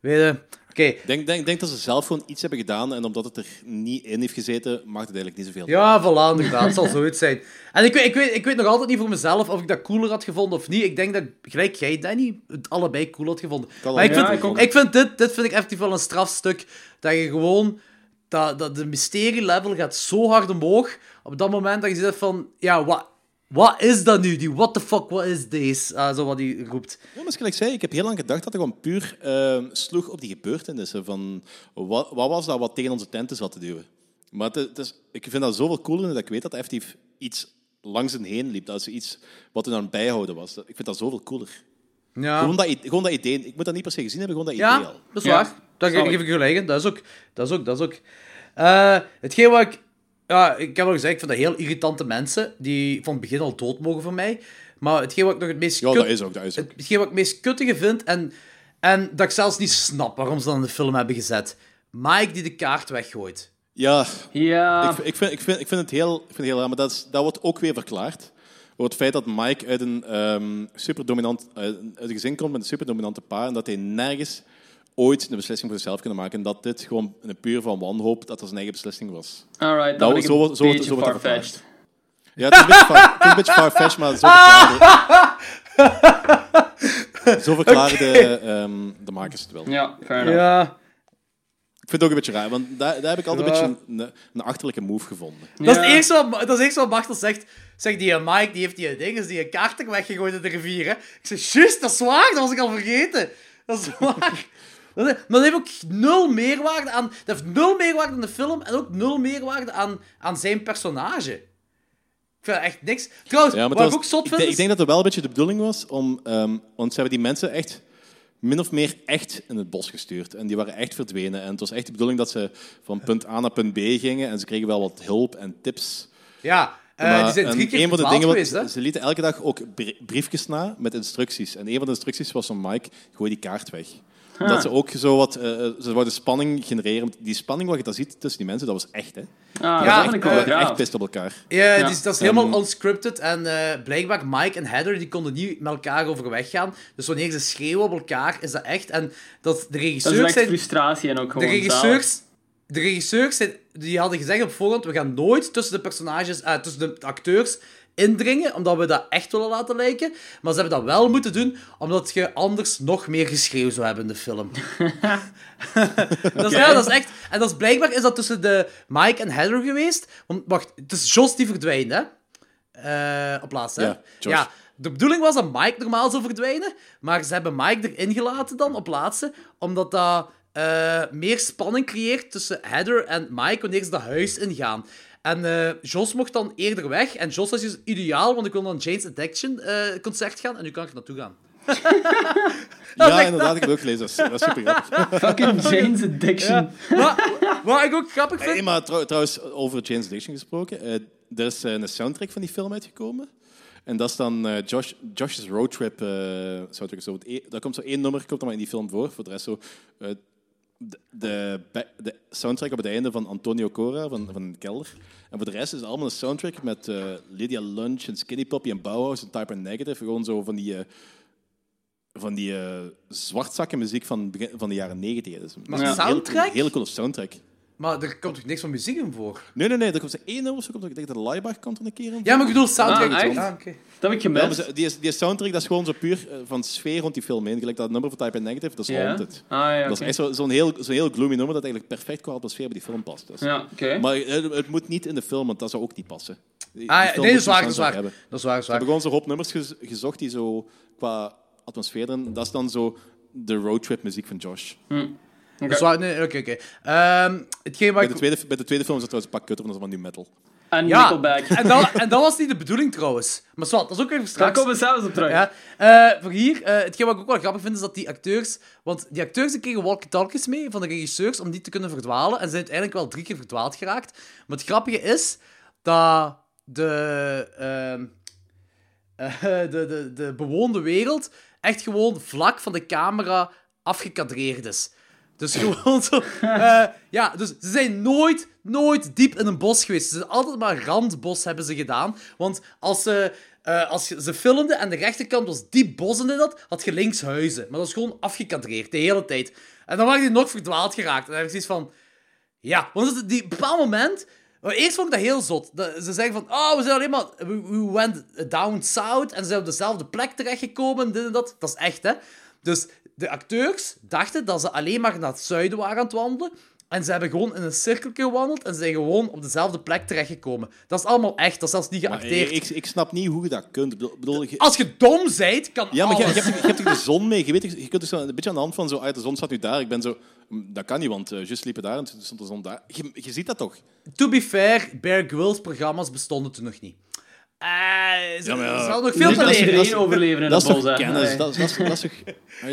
weet je. Ik denk, denk, denk dat ze zelf gewoon iets hebben gedaan en omdat het er niet in heeft gezeten, maakt het eigenlijk niet zoveel. ja, voilà, inderdaad, het zal zoiets zijn. En ik weet, ik, weet, ik weet nog altijd niet voor mezelf of ik dat cooler had gevonden of niet. Ik denk dat, gelijk jij, Danny, het allebei cool had gevonden. Kan maar ik vind, ik vind dit, dit vind ik effectief wel een strafstuk. Dat je gewoon, dat, dat de mysterie-level gaat zo hard omhoog. Op dat moment dat je zegt van, ja, wat, wat is dat nu? Die what the fuck, what is this? Ah, zo wat hij roept. Ja, maar zoals ik zei, ik heb heel lang gedacht dat hij gewoon puur eh, sloeg op die gebeurtenissen. Van, wat, wat was dat wat tegen onze tenten zat te duwen? Maar het, het is, ik vind dat zoveel cooler dat ik weet dat hij effectief iets langs hen heen liep. Dat is iets wat er aan het bijhouden was. Ik vind dat zoveel cooler. Ja. Gewoon, dat, gewoon dat idee. Ik moet dat niet per se gezien hebben, gewoon dat Ja, idee al. dat is Ja, waar. Dat geef ik. ik je gelijk. Dat is ook. Dat is ook, dat is ook. Eh, hetgeen wat ik... Ja, ik heb al gezegd, ik vind dat heel irritante mensen, die van het begin al dood mogen voor mij. Maar hetgeen wat ik nog het meest Ja, kut- dat is ook, dat is ook. hetgeen wat ik het meest kuttige vind, en, en dat ik zelfs niet snap waarom ze dat in de film hebben gezet. Mike die de kaart weggooit. Ja, Ja, ik, ik, vind, ik, vind, ik vind het heel, ik vind het heel raar, maar dat, is, dat wordt ook weer verklaard. Door het feit dat Mike uit een, ehm superdominant, uit een gezin komt met een superdominante pa en dat hij nergens ooit een beslissing voor zichzelf kunnen maken. En dat dit gewoon een puur van wanhoop, dat dat zijn eigen beslissing was. alright, dat zo een zo beetje zo wordt dat farfetched. Ja, het is een beetje, far, het is een beetje farfetched, maar zo verklaren, zo verklaren de, ehm, de makers het wel. Ja, fair enough. Ja. Ik vind het ook een beetje raar, want daar, daar heb ik altijd Ja. een beetje een, een achterlijke move gevonden. Dat, is Ja. het eerste wat, dat is wat Bartel zegt. Zegt die eh, Mike, die heeft die ding, is die een kaarten weggegooid in de rivier. Hè? Ik zeg, juist, dat is waar, dat was ik al vergeten. Dat is waar. Dat, maar dat heeft ook nul meerwaarde aan... Dat heeft nul meerwaarde aan de film en ook nul meerwaarde aan, aan zijn personage. Ik vind echt niks. Trouwens, Ja, wat het ik was- ook zot vind ik denk dat het wel een beetje de bedoeling was om... ehm, want ze hebben die mensen echt min of meer echt in het bos gestuurd. En die waren echt verdwenen. En het was echt de bedoeling dat ze van punt A naar punt B gingen. En ze kregen wel wat hulp en tips. Ja, Maar die zijn een- drie keer een van de dingen geweest, wat, Ze lieten elke dag ook brie- briefjes na met instructies. En een van de instructies was van Mike, gooi die kaart weg. Dat ze ook zo wat... eh, eh, ze wouden spanning genereren. Die spanning wat je daar ziet tussen die mensen, dat was echt, hè. Ah, Ja, dat ik wel waren echt pist op elkaar. Ja, Ja. dus dat is Ehm, helemaal unscripted. En eh, blijkbaar Mike en Heather die konden niet met elkaar overweg gaan. Dus wanneer ze schreeuwen op elkaar, is dat echt. En dat de Dat is regisseurs echt frustratie en ook De gewoon regisseurs, de regisseurs zijn, die hadden gezegd op voorhand, we gaan nooit tussen de personages, eh, tussen de acteurs indringen, omdat we dat echt willen laten lijken. Maar ze hebben dat wel moeten doen, omdat je anders nog meer geschreeuw zou hebben in de film. dat, is, ja, dat is echt... En dat is, blijkbaar is dat tussen de Mike en Heather geweest. Want, wacht, het is Jos die verdwijnt, hè? Eh, op laatst, hè? Ja, de bedoeling was dat Mike normaal zou verdwijnen, maar ze hebben Mike erin gelaten dan, op laatste, omdat dat eh, meer spanning creëert tussen Heather en Mike wanneer ze dat huis ingaan. En eh Jos mocht dan eerder weg, en Jos was dus ideaal, want ik wil naar een Jane's Addiction eh, concert gaan, en nu kan ik er naartoe gaan. Ja, inderdaad, ik heb ook gelezen. Dat is, super grappig. Fucking Jane's Addiction. Wat ik ook grappig vind... Hey, maar trouw- trouwens, over Jane's Addiction gesproken. eh, er is een soundtrack van die film uitgekomen. En dat is dan eh, Josh, Josh's Roadtrip uh, soundtrack. Zo. E- Daar komt zo één nummer komt dan maar in die film voor. Voor de rest zo... de, de, soundtrack op het einde van Antonio Cora van, van de Kelder. En voor de rest is het allemaal een soundtrack met eh, Lydia Lunch en Skinny Poppy en Bauhaus en Type and Negative. Gewoon zo van die... eh, van die eh zwartzakkenmuziek van, begin- van de jaren negentig. Dus Maar een heel- soundtrack? Een hele coole soundtrack. Maar er komt toch niks van muziek in voor? Nee, nee, nee. Er komt er één nummer, zo komt er, ik denk dat de Laibach komt er een keer in. Ja, maar ik bedoel soundtrack. Ah? Ah. Dat heb ik Ja, gemist. ze- die, is- die soundtrack dat is gewoon zo puur eh, van sfeer rond die film heen. Gelijk dat nummer van Type and Negative, dat is Ja? Haunted. Ah, ja, Dat is echt zo- zo'n heel, zo'n heel gloomy nummer dat eigenlijk perfect qua atmosfeer bij die film past. Dus. Ja, oké. Maar het, het moet niet in de film, want dat zou ook niet passen. Die- Ah, ja, nee, dat is waar, dat is waar. hebben. Dat is waar, dat is Ze waar. hebben gewoon zo'n hoop nummers gez- gezocht die zo qua atmosfeer erin... Dat is dan zo de roadtrip muziek van Josh. Is waar, nee, oké, oké. Ehm, hetgeen Bij ik... de, tweede, bij de tweede film is dat trouwens een pak kutter, want dat is van nu metal. En Ja, Nickelback. en dat, en dat was niet de bedoeling trouwens. Maar zwart, dat is ook even Daar straks. komen we zelfs op terug. Ja. Eh, voor hier, eh, hetgeen wat ik ook wel grappig vind, is dat die acteurs... Want die acteurs die kregen walkie-talkies mee van de regisseurs om die te kunnen verdwalen. En ze zijn uiteindelijk wel drie keer verdwaald geraakt. Maar het grappige is dat de... ehm, eh, de, de, de bewoonde wereld echt gewoon vlak van de camera afgekadreerd is. Dus gewoon zo... eh, ja, dus ze zijn nooit, nooit diep in een bos geweest. Ze zijn altijd maar randbos hebben ze gedaan. Want als ze... eh, als ze filmden en de rechterkant was diep bos in dat, had je links huizen. Maar dat was gewoon afgekadreerd, de hele tijd. En dan waren die nog verdwaald geraakt. En dan heb ik zoiets van... Ja, want op een bepaald moment... Eerst vond ik dat heel zot. Ze zeggen van, oh, we zijn alleen maar... We went down south en ze zijn op dezelfde plek terechtgekomen, dit en dat. Dat is echt, hè. Dus de acteurs dachten dat ze alleen maar naar het zuiden waren aan het wandelen. En ze hebben gewoon in een cirkel gewandeld en zijn gewoon op dezelfde plek terechtgekomen. Dat is allemaal echt, dat is zelfs niet Maar geacteerd. ik, ik snap niet hoe je dat kunt. Bedoel- je- Als je dom zijt, kan Ja, maar je, hebt, je hebt de zon mee? Je, weet, je kunt dus een beetje aan de hand van zo, uit de zon staat nu daar. Ik ben zo, "Mm, dat kan niet, want uh, juist liepen daar en toen stond de zon daar. Je, je ziet dat toch? To be fair, Bear Grylls programma's bestonden toen nog niet. Eh, ze, Ja, maar ze nog veel te leren. iedereen overleven in Dat is bos, toch kennis? Nee. Dat, dat, is- dat is toch...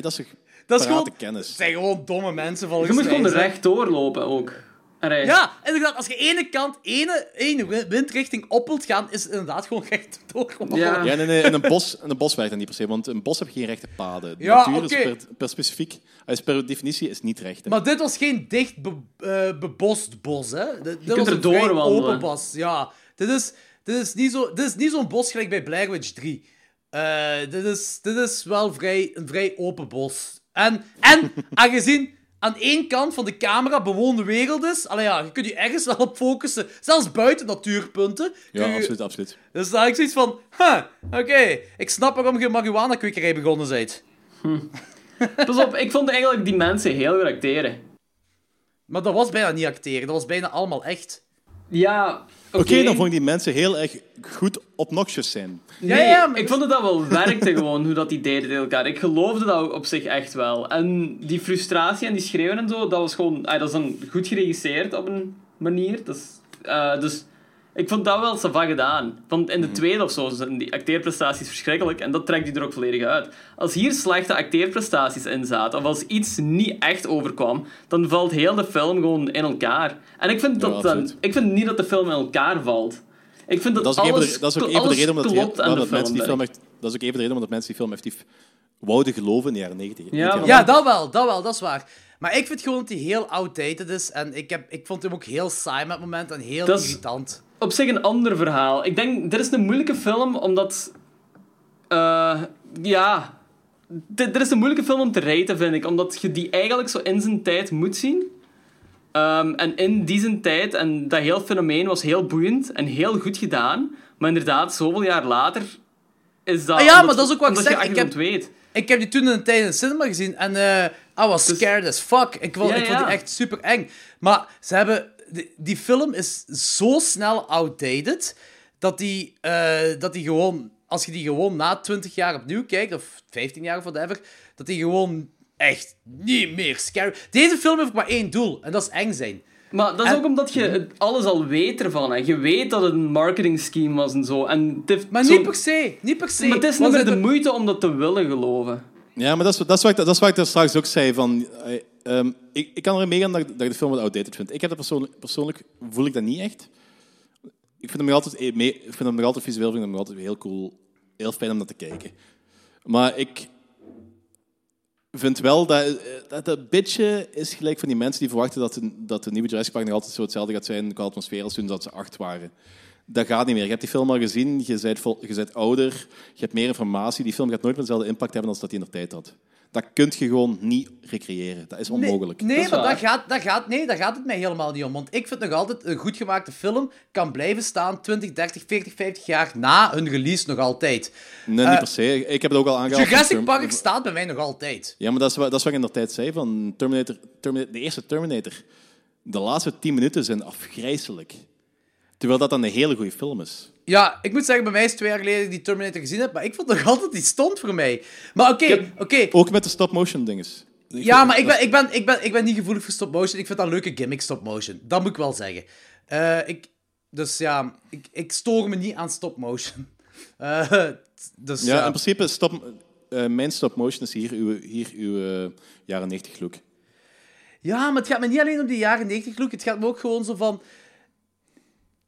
Dat is toch Dat is gewoon- kennis? Het zijn gewoon domme mensen volgens Je moet gewoon rechtdoor lopen ook. Allee. Ja, inderdaad, als je ene kant, ene, ene windrichting op wilt gaan, is het inderdaad gewoon recht door. Ja. Ja, nee, nee, in een bos, in een bos werkt dat niet per se, want een bos heb geen rechte paden. De Ja, natuur is per, per specifiek, is per definitie is niet recht. hè. Maar dit was geen dicht be- eh, bebost bos, hè. Dit, dit kunt was er een open bos, ja. Dit is, dit is niet zo- dit is niet zo'n bos gelijk bij Blair Witch 3. Eh, dit, is, dit is wel vrij, een vrij open bos. En, en aangezien aan één kant van de camera bewoonde wereld is, allee, ja, je kunt je ergens wel op focussen, zelfs buiten natuurpunten. Ja, je- absoluut, absoluut. Dus daar heb ik zoiets van, huh, oké, ik snap waarom je marihuana-kwekerij begonnen bent. Pas op, ik vond eigenlijk die mensen heel goed acteren. Maar dat was bijna niet acteren, dat was bijna allemaal echt. Ja, oké. Dan vond ik die mensen heel erg goed obnoxious zijn. Nee, Ja, ja, maar- ik vond dat dat wel werkte gewoon, hoe dat die deden tegen elkaar. Ik geloofde dat op zich echt wel. En die frustratie en die schreeuwen en zo, dat was gewoon... ah, dat is dan goed geregisseerd op een manier. Dat is, eh, dus ik vond dat wel sava gedaan. Want in de tweede of zo zijn die acteerprestaties verschrikkelijk en dat trekt die er ook volledig uit. Als hier slechte acteerprestaties in zaten, of als iets niet echt overkwam, dan valt heel de film gewoon in elkaar. En ik vind, Ja, dat dan, ik vind niet dat de film in elkaar valt. Ik vind dat, Dat is ook even alles, de, dat is ook even de reden omdat, klopt aan dat, de dat mensen die film. echt, dat is ook even de reden omdat mensen die film effectief wouden geloven in de jaren 90. Ja, Ja, dat wel, dat wel, dat is waar. Maar ik vind gewoon dat hij heel outdated is. En ik, heb, ik vond hem ook heel saai met momenten en heel Dat is- irritant. Op zich een ander verhaal. Ik denk, dit is een moeilijke film, omdat... eh, ja... Dit, dit is een moeilijke film om te raten, vind ik. Omdat je die eigenlijk zo in zijn tijd moet zien. Ehm, en in die zijn tijd, en dat heel fenomeen was heel boeiend en heel goed gedaan. Maar inderdaad, zoveel jaar later is dat... Ah ja, maar dat is ook wat ik zeg. Ik heb- weet. Ik heb die toen een tijd in de cinema gezien en eh I was scared as fuck. Ik vond, Ja, ik vond die ja. echt super eng. Maar ze hebben... Die, die film is zo snel outdated dat die, eh, dat die gewoon... Als je die gewoon na 20 jaar opnieuw kijkt, of 15 jaar of whatever, dat die gewoon echt niet meer scary... Deze film heeft maar één doel, en dat is eng zijn. Maar dat is En- ook omdat je het alles al weet ervan. Hè. Je weet dat het een marketing scheme was en zo. En het heeft Maar zo- niet per se, niet per se. Maar het is niet meer de moeite om dat te willen geloven. Ja, maar dat is, dat, is wat ik, dat is wat ik daar straks ook zei. Van, eh, ehm, ik, ik kan erin meegaan dat, dat ik de film wat outdated vind. Ik heb dat persoonlijk, persoonlijk voel ik dat niet echt. Ik vind hem nog altijd, eh, mee- vind hem altijd visueel vind hem nog altijd heel cool. Heel fijn om naar te kijken. Maar ik vind wel dat, eh, dat dat beetje is gelijk van die mensen die verwachten dat de, dat de nieuwe Jurassic Park nog altijd zo hetzelfde gaat zijn qua atmosfeer als toen dat ze acht waren. Dat gaat niet meer. Je hebt die film al gezien, je bent, je bent ouder, je hebt meer informatie. Die film gaat nooit meer dezelfde impact hebben als dat hij in de tijd had. Dat kun je gewoon niet recreëren. Dat is onmogelijk. Nee, Dat is maar dat gaat, dat gaat, nee, daar gaat het mij helemaal niet om. Want ik vind nog altijd een goed gemaakte film kan blijven staan 20, 30, 40, 50 jaar na hun release nog altijd. Nee, niet per se. Ik heb het ook al aangehaald. Jurassic Term- Park staat bij mij nog altijd. Ja, maar dat is, wat- dat is wat ik in de tijd zei van Terminator, Terminator, de eerste Terminator. De laatste tien minuten zijn afgrijzelijk. Terwijl dat dan een hele goede film is. Ja, ik moet zeggen, bij mij is het twee jaar geleden die Terminator gezien heb, maar ik vond nog altijd die stond voor mij. Maar oké, oké. Ook met de stop-motion dinges. Ja, maar ik ben, ik, ben, ik, ben, ik ben niet gevoelig voor stop-motion. Ik vind dat een leuke gimmick, stop-motion. Dat moet ik wel zeggen. Eh, ik, dus ja, ik, ik stoor me niet aan stop-motion. Eh, dus Ja, in principe, stop, eh, mijn stop-motion is hier uw, hier uw jaren 90 look. Ja, maar het gaat me niet alleen om die jaren 90 look. Het gaat me ook gewoon zo van.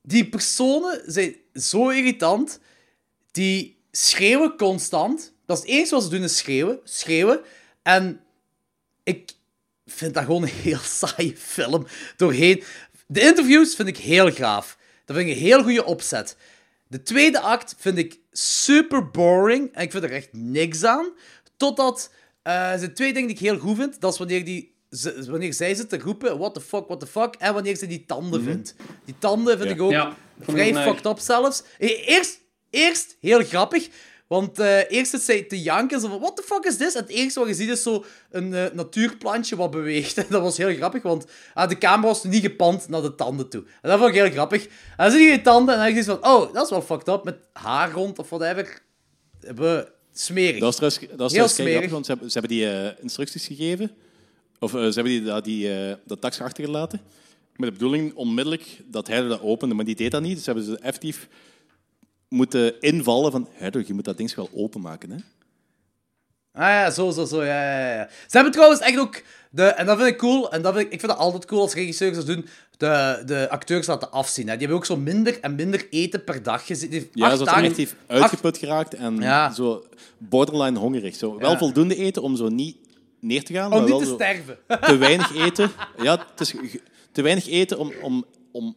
Die personen zijn zo irritant. Die schreeuwen constant. Dat is het enige wat ze doen, is schreeuwen. Schreeuwen. En ik vind dat gewoon een heel saaie film doorheen. De interviews vind ik heel gaaf. Dat vind ik een heel goede opzet. De tweede act vind ik super boring. En ik vind er echt niks aan. Totdat... eh, er zijn twee dingen die ik heel goed vind. Dat is wanneer, die, ze- wanneer zij zit te roepen, what the fuck, what the fuck. En wanneer ze die tanden vindt. Die tanden vind Ja. ik ook Ja, vond ik vrij fucked up zelfs. Eh, Eerst, eerst heel grappig. Want eh, eerst zit zij te janken. Zo van, what the fuck is this? En het eerste wat je ziet is zo een eh, natuurplantje wat beweegt. dat was heel grappig, want ah, de camera was niet gepand naar de tanden toe. En dat vond ik heel grappig. En dan zie je die tanden en dan heb je van, oh, dat is wel fucked up. Met haar rond of whatever. We smerig. Dat is trouwens, dat is Heel trouwens kei smerig. grappig, want ze hebben, ze hebben die instructies gegeven. Of eh, ze hebben die, dat- die, eh, dat tax achtergelaten. Met de bedoeling onmiddellijk dat hij dat opende, maar die deed dat niet. Dus hebben ze effectief moeten invallen van... Heider, je moet dat ding wel openmaken, hè? Ah ja, zo, zo, zo, ja, ja, ja. Ze hebben trouwens echt ook... De, en dat vind ik cool, en dat vind ik, ik vind het altijd cool als regisseurs dat doen, de, de acteurs laten afzien. Hè. Die hebben ook zo minder en minder eten per dag gezien. Ja, zo heeft uitgeput geraakt en Ja. zo borderline hongerig. Zo. Wel Ja. voldoende eten om zo niet neer te gaan, Om maar niet te sterven. te weinig eten. Ja, het is te weinig eten om, om, om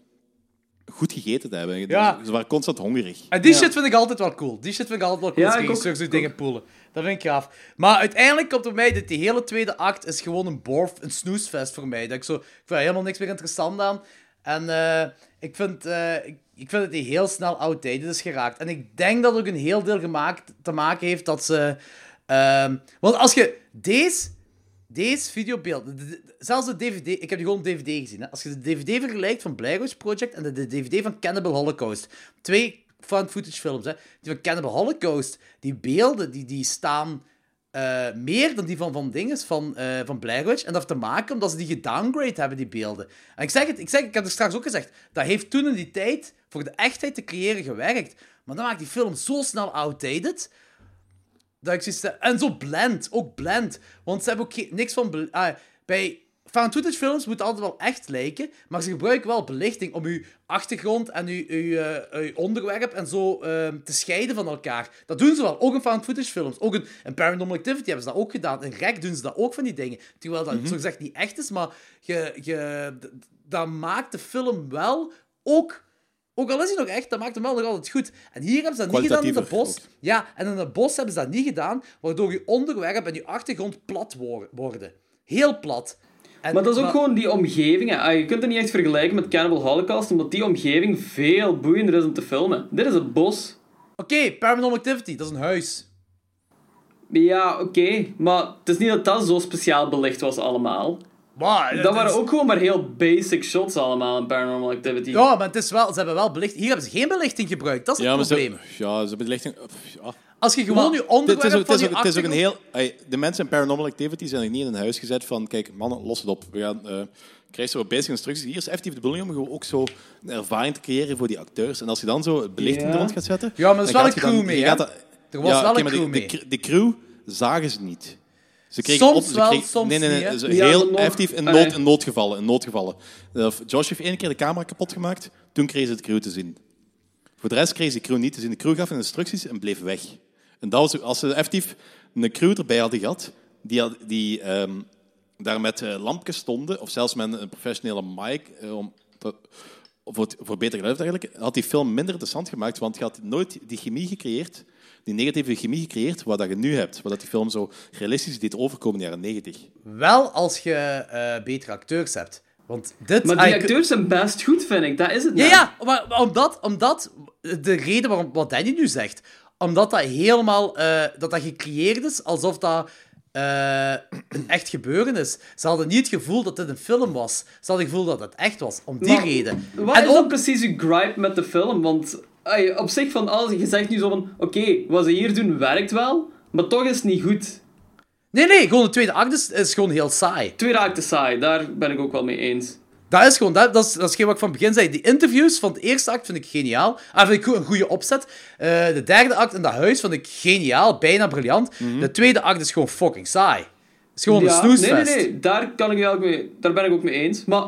goed gegeten te hebben. Ja. Ze waren constant hongerig. En die shit vind ik altijd wel cool. Die shit vind ik altijd wel cool Ja, als ik ook. zo dingen poelen. Dat vind ik gaaf. Maar uiteindelijk komt er mij dat die hele tweede act is gewoon een borf, een snoesfest voor mij. Dat ik, zo, ik vind er helemaal niks meer interessant aan. En eh, ik, vind, eh, ik, ik vind dat die heel snel outdated is geraakt. En ik denk dat het ook een heel deel gemaakt, te maken heeft dat ze... ehm, want als je deze... Deze de- zelfs de DVD, ik heb die gewoon op DVD gezien. Hè. Als je de DVD vergelijkt van Blair Project en de, DVD van Cannibal Holocaust, twee found footage films, hè. die van Cannibal Holocaust, die beelden die, die staan eh, meer dan die van, van dinges van, eh, van Blair. En dat heeft te maken omdat ze die gedowngrade hebben, die beelden. En ik zeg het, ik, zeg, ik heb het straks ook gezegd, dat heeft toen in die tijd voor de echtheid te creëren gewerkt. Maar dan maakt die film zo snel outdated. Dat ik zoiets heb- En zo blend, ook blend. Want ze hebben ook niks van... ah, bij found footage films moet het altijd wel echt lijken, maar ze gebruiken wel belichting om uw achtergrond en uw, uw, eh, uw onderwerp en zo ehm, te scheiden van elkaar. Dat doen ze wel, ook in found footage films. Ook in, in Paranormal Activity hebben ze dat ook gedaan. In Rec doen ze dat ook van die dingen. Terwijl dat zo gezegd niet echt is, maar je, je, dat maakt de film wel ook... Ook al is hij nog echt, dat maakt hem wel nog altijd goed. En hier hebben ze dat niet gedaan in de bos. Ja, en in het bos hebben ze dat niet gedaan, waardoor je onderwerp en je achtergrond plat wor- worden. Heel plat. En- Maar dat is ook gewoon die omgeving. hè. Ah, Je kunt het niet echt vergelijken met Cannibal Holocaust, omdat die omgeving veel boeiender is om te filmen. Dit is het bos. Oké, Paranormal Activity, dat is een huis. Ja, oké. Maar het is niet dat dat zo speciaal belicht was allemaal. Maar, Dat waren ook gewoon maar heel basic shots allemaal in Paranormal Activity. Ja, maar het is wel, ze hebben wel belichting. Hier hebben ze geen belichting gebruikt, dat is het Ja, probleem. ze, ja, ze belichting... Ja. Als je gewoon Maar je Het onderwerp is, ook, het, van is ook, het is ook een heel... ey, de mensen in Paranormal Activity zijn er niet in een huis gezet van... Kijk, mannen, los het op. We gaan... eh krijg zo basic instructies. Hier is effectief de bedoeling om gewoon ook zo een ervaring te creëren voor die acteurs. En als je dan zo belichting er rond gaat zetten... Ja, maar er is dan wel een dan- crew mee, je hè? gaat dat- Er was ja, wel oké, een maar crew de, mee. De, de crew zagen ze niet. Ze kregen Soms op, ze wel, soms nee, nee, nee, niet, hè? ze- Ja, heel effectief in, nood, in noodgevallen. In noodgevallen. Uh, Josh heeft één keer de camera kapot gemaakt, toen kregen ze de crew te zien. Voor de rest kregen ze de crew niet te zien. De crew gaf hun instructies en bleef weg. En dat was, als ze effectief een crew erbij hadden gehad, die, had- die ehm, daar met eh, lampjes stonden, of zelfs met een professionele mic, eh, om, te- voor, het- voor beter geluid eigenlijk, had die film minder interessant gemaakt, want je had nooit die chemie gecreëerd, die negatieve chemie gecreëerd, wat dat je nu hebt. Wat dat die film zo realistisch deed overkomen in de jaren 90. Wel als je eh, betere acteurs hebt. Want dit... Maar die acteurs zijn best goed, vind ik. Dat is het Ja, nou. ja, maar, maar omdat, omdat... De reden waarom wat Danny nu zegt... Omdat dat helemaal... eh, dat dat gecreëerd is alsof dat... eh, een echt gebeuren is. Ze hadden niet het gevoel dat dit een film was. Ze hadden het gevoel dat het echt was. Om die Maar reden. Wat en is dan ook, precies uw gripe met de film? Want op zich van alles, je zegt nu zo van... Oké, wat ze hier doen werkt wel, maar toch is het niet goed. nee, nee, gewoon de tweede act is, is gewoon heel saai. Tweede acte saai, daar ben ik ook wel mee eens. Dat is gewoon, dat, dat, is, dat is geen wat ik van het begin zei. Die interviews van de eerste act vind ik geniaal. Ah, vind ik een goede opzet. Eh, de derde act in dat huis vind ik geniaal, bijna briljant. De tweede act is gewoon fucking saai. Het is gewoon Ja, een snoesfest. Nee, nee, nee, daar, kan ik ook mee, daar ben ik ook mee eens. Maar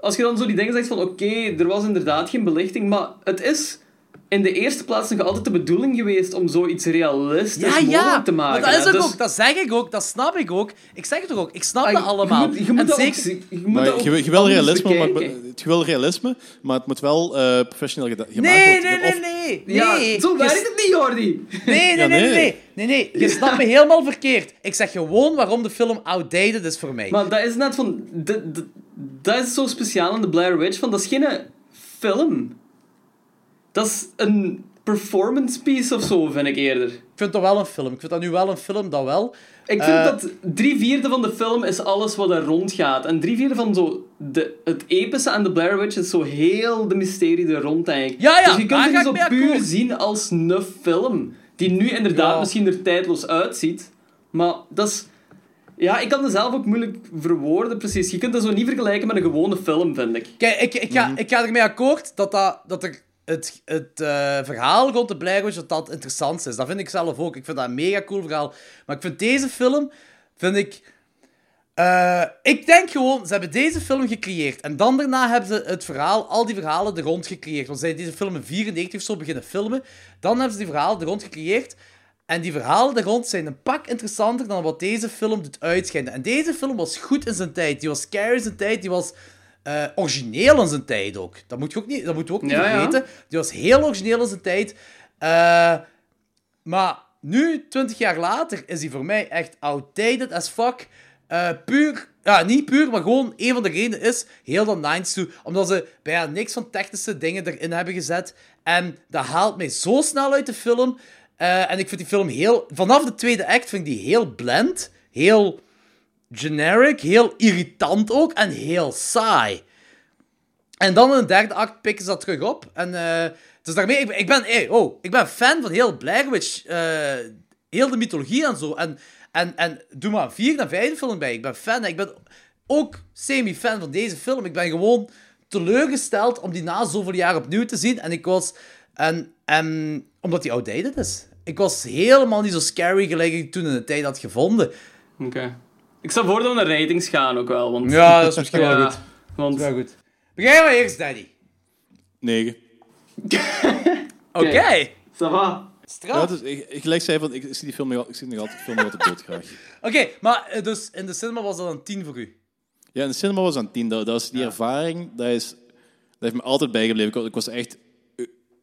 als je dan zo die dingen zegt van... Oké, er was inderdaad geen belichting, maar het is... In de eerste plaats nog altijd de bedoeling geweest om zoiets realistisch Ja, ja, mogelijk te maken. dat is ook, Dus- ook, dat zeg ik ook, dat snap ik ook. Ik zeg het toch ook, ik snap Ah, dat je- allemaal. Je moet, je moet en dat zeker, ook, zien- je moet Maar dat ook je, wil- je wil anders realisme, maar, wil realisme, maar het moet wel eh, professioneel gemaakt Nee, worden. nee, nee, Of- nee. Ja, nee. zo Je werkt het niet, Jordi. Nee, nee, Ja, nee, nee, nee. nee. Nee, nee. Je snapt me helemaal verkeerd. Ik zeg gewoon waarom de film outdated is voor mij. Maar dat is net van... Dat, dat, dat is zo speciaal in de Blair Witch, van dat is geen film. Dat is een performance piece of zo, vind ik eerder. Ik vind dat wel een film. Ik vind dat nu wel een film, dat wel. Ik vind Eh, dat drie vierde van de film is alles wat er rondgaat. En drie vierde van zo de, het epische aan de Blair Witch is zo heel de mysterie er rond, eigenlijk. Ja, ja, dus je kunt ga het zo mee puur akkoord. zien als een film. Die nu inderdaad Ja. misschien er tijdloos uitziet. Maar dat is... Ja, ik kan het zelf ook moeilijk verwoorden, precies. Je kunt dat zo niet vergelijken met een gewone film, vind ik. Kijk, ik, ik, ga, ik ga ermee akkoord dat, dat, dat er het, het eh, verhaal rond de Blair dat dat het interessantste is. Dat vind ik zelf ook. Ik vind dat een mega cool verhaal. Maar ik vind deze film, vind ik... eh, ik denk gewoon, ze hebben deze film gecreëerd. En dan daarna hebben ze het verhaal, al die verhalen er rond gecreëerd. Want ze deze film in 94 of zo beginnen filmen. Dan hebben ze die verhalen er rond gecreëerd. En die verhalen er rond zijn een pak interessanter dan wat deze film doet uitschijnen. En deze film was goed in zijn tijd. Die was scary in zijn tijd. Die was eh, origineel in zijn tijd ook. Dat, moet je ook niet, dat moeten we ook niet Ja, ja. vergeten. Die was heel origineel in zijn tijd. Eh, maar nu, 20 jaar later, is hij voor mij echt outdated as fuck. Eh, puur, ja, niet puur, maar gewoon een van de redenen is heel dat 90s toe. Omdat ze bijna niks van technische dingen erin hebben gezet. En dat haalt mij zo snel uit de film. En ik vind die film heel. Vanaf de tweede act vind ik die heel blend. Heel generic. Heel irritant ook. En heel saai. En dan in de derde act pikken ze dat terug op. En eh, dus daarmee, ik ik ben, oh, ik ben fan van heel Blair Witch. eh, heel de mythologie en zo. En, en, en doe maar vierde en vijfde film bij. Ik ben fan. Ik ben ook semi-fan van deze film. Ik ben gewoon teleurgesteld om die na zoveel jaar opnieuw te zien. En ik was... En, en omdat die outdated is. Ik was helemaal niet zo scary gelijk toen in de tijd had gevonden. Oké. Ik zou voor dat we naar ratings gaan ook wel. Want, Ja, dat is misschien wel Ja, goed. Want, Wel goed. Begin maar eerst, Danny. 9. Oké. ça va. Straf. Ja, dus, ik, ik gelijk zei van, ik, ik zie die film ik zie nog altijd, film nog altijd doodgraag. Oké, maar eh, dus in de cinema was dat een 10 voor u. Ja, in de cinema was aan 10. Dat, dat is die ervaring, dat, is, dat heeft me altijd bijgebleven. Ik, was- ik was echt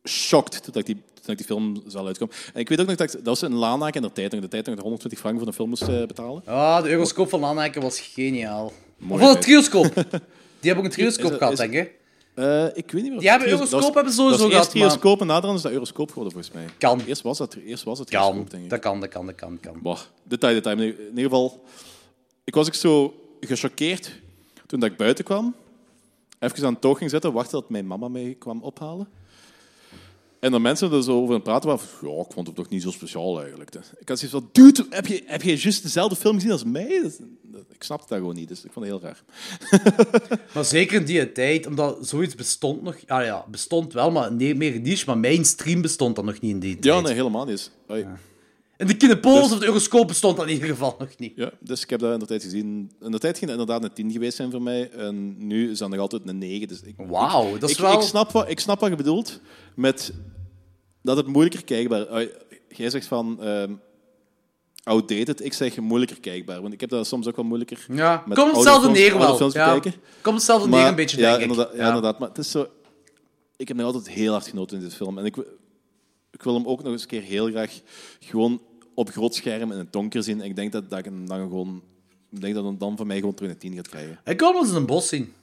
shocked toen ik, die, toen ik die film zal uitkomen. En ik weet ook nog dat ik, dat was een Lanaak in de tijd, nog de tijd nog de 120 frank voor een film moest eh, betalen. Ah, de Euroscoop van Lanaken was geniaal. Mooi of een trioscoop. Die hebben ook een trioscoop gehad, denk ik. Eh, ik weet niet meer. of Die hebben trios- Euroscoop dat was- hebben sowieso dat gehad, eerst en naderhand is dat Euroscoop geworden, volgens mij. Kan. Eerst was dat, eerst was het Kan. denk ik. Dat kan, dat kan, dat kan, dat kan. Bah, detail, detail. In ieder geval, ik was ook zo gechoqueerd toen dat ik buiten kwam. Even aan het toog ging zitten, wachten dat mijn mama mij kwam ophalen. En dan mensen er zo over aan praten waren ja, ik vond het toch niet zo speciaal eigenlijk. Ik had zoiets van, dude, heb je, heb je juist dezelfde film gezien als mij? Dat, dat- ik snapte dat gewoon niet, dus ik vond het heel raar. Maar zeker in die tijd, omdat zoiets bestond nog... Ah ja, bestond wel, maar nee, meer niche. Maar mainstream bestond dat nog niet in die tijd. Ja, nee, helemaal niet. In de Kinepols Dus- of de Euroscoop bestond dat in ieder geval nog niet. Ja, dus ik heb dat in de tijd gezien. In de tijd ging dat inderdaad een 10 geweest zijn voor mij. En nu is dat nog altijd een 9. Dus ik, Wauw, dat is ik, wel... ik, snap wat, ik snap wat je bedoelt met dat het moeilijker kijkbaar. Jij zegt van ehm outdated, ik zeg moeilijker kijkbaar. Want ik heb dat soms ook wel moeilijker Ja, met komt hetzelfde neer wel. Ja, komt hetzelfde neer een beetje, ja, denk ik. inderdaad, ja. inderdaad. Maar het is zo... Ik heb nog altijd heel hard genoten in dit film. En ik, wil- ik wil hem ook nog eens een keer heel graag gewoon op groot scherm in het donker zien. En ik denk dat, dat ik hem dan gewoon... Ik denk dat hem dan van mij gewoon terug een 10 gaat krijgen. Ik wil ons in een bos zien.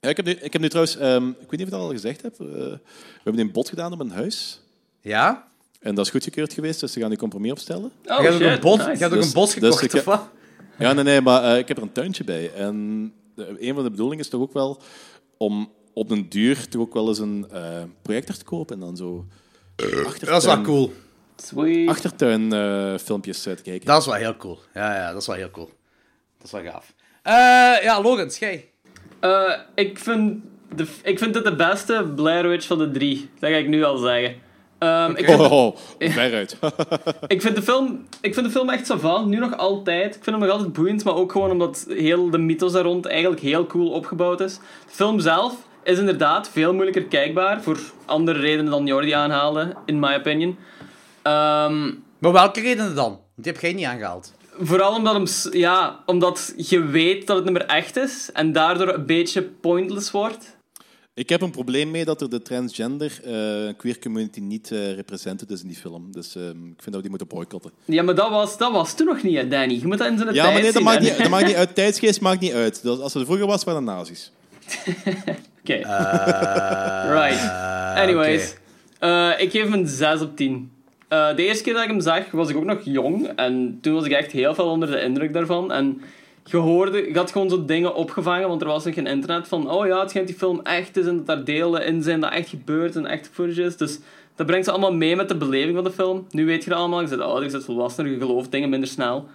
Ja, ik, heb nu, ik heb nu trouwens... ehm, ik weet niet of ik dat al gezegd heb. eh, we hebben een bod gedaan op een huis. Ja? En dat is goedgekeurd geweest, dus ze gaan nu compromis opstellen. Oh, je hebt ook, een, bos, nice. je hebt ook Dus- een bos dus gekocht, ik of wat? Ja, nee, nee, maar eh, ik heb er een tuintje bij. En de- een van de bedoelingen is toch ook wel om op een duur toch ook wel eens een eh, projector te kopen en dan zo achtertuin, Dat is wel cool. Sweet. achtertuin eh, filmpjes uit te kijken. Dat is wel heel cool. Ja, ja, dat is wel heel cool. Dat is wel gaaf. Eh, ja, Logan, jij. Eh, ik, vind de, ik vind het de beste Blair Witch van de drie. Dat ga ik nu al zeggen. Ehm, ik, vind, Oh, oh, veruit. ik, vind de film, ik vind de film echt savant, nu nog altijd. Ik vind hem nog altijd boeiend, maar ook gewoon omdat heel de mythos daar rond eigenlijk heel cool opgebouwd is. De film zelf is inderdaad veel moeilijker kijkbaar, voor andere redenen dan Jordi aanhaalde, in my opinion. Ehm, Maar welke redenen dan? Want die heb jij niet aangehaald. Vooral omdat, hem, ja, omdat je weet dat het niet meer echt is en daardoor een beetje pointless wordt. Ik heb een probleem mee dat er de transgender eh, queer community niet eh represented is in die film. Dus ehm, ik vind dat we die moeten boycotten. Ja, maar dat was, dat was toen nog niet, hè, Danny. Je moet dat in zijn Ja, tijd maar nee, dat zien, maakt, niet, dat maakt niet uit. Tijdsgeest maakt niet uit. Dus als het vroeger was, waren het nazi's. Oké. right. Anyways. Eh, ik geef hem een 6 op 10. Eh, de eerste keer dat ik hem zag, was ik ook nog jong. En toen was ik echt heel veel onder de indruk daarvan. En je hoorde, je had gewoon zo dingen opgevangen, want er was nog geen internet. Van, oh ja, het schijnt die film echt is en dat daar delen in zijn dat echt gebeurt en echt footage is. Dus dat brengt ze allemaal mee met de beleving van de film. Nu weet je het allemaal, je zit ouder, je zit volwassener, je gelooft dingen minder snel.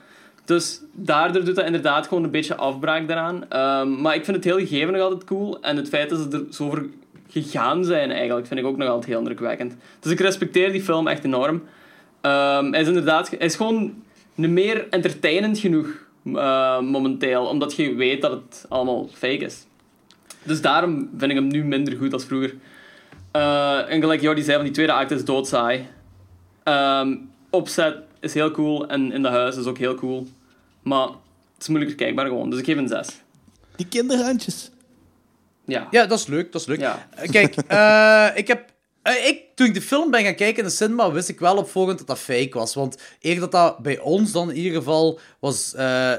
Dus daardoor doet dat inderdaad gewoon een beetje afbraak daaraan. Ehm, maar ik vind het heel gegeven nog altijd cool. En het feit dat ze er zo voor gegaan zijn, eigenlijk, vind ik ook nog altijd heel indrukwekkend. Dus ik respecteer die film echt enorm. Ehm, hij is inderdaad... Hij is gewoon meer entertainend genoeg eh, momenteel, omdat je weet dat het allemaal fake is. Dus daarom vind ik hem nu minder goed als vroeger. Eh, en gelijk Jordi zei, van die tweede act is doodsaai. Ehm opzet is heel cool en in de huis is ook heel cool. Maar het is moeilijker kijkbaar gewoon, dus ik geef een 6. Die kinderhandjes. Ja. Ja, dat is leuk, dat is leuk. Ja. Eh, Kijk, eh, ik heb... eh, ik, toen ik de film ben gaan kijken in de cinema, wist ik wel op voorhand dat dat fake was. Want eer dat dat bij ons dan in ieder geval was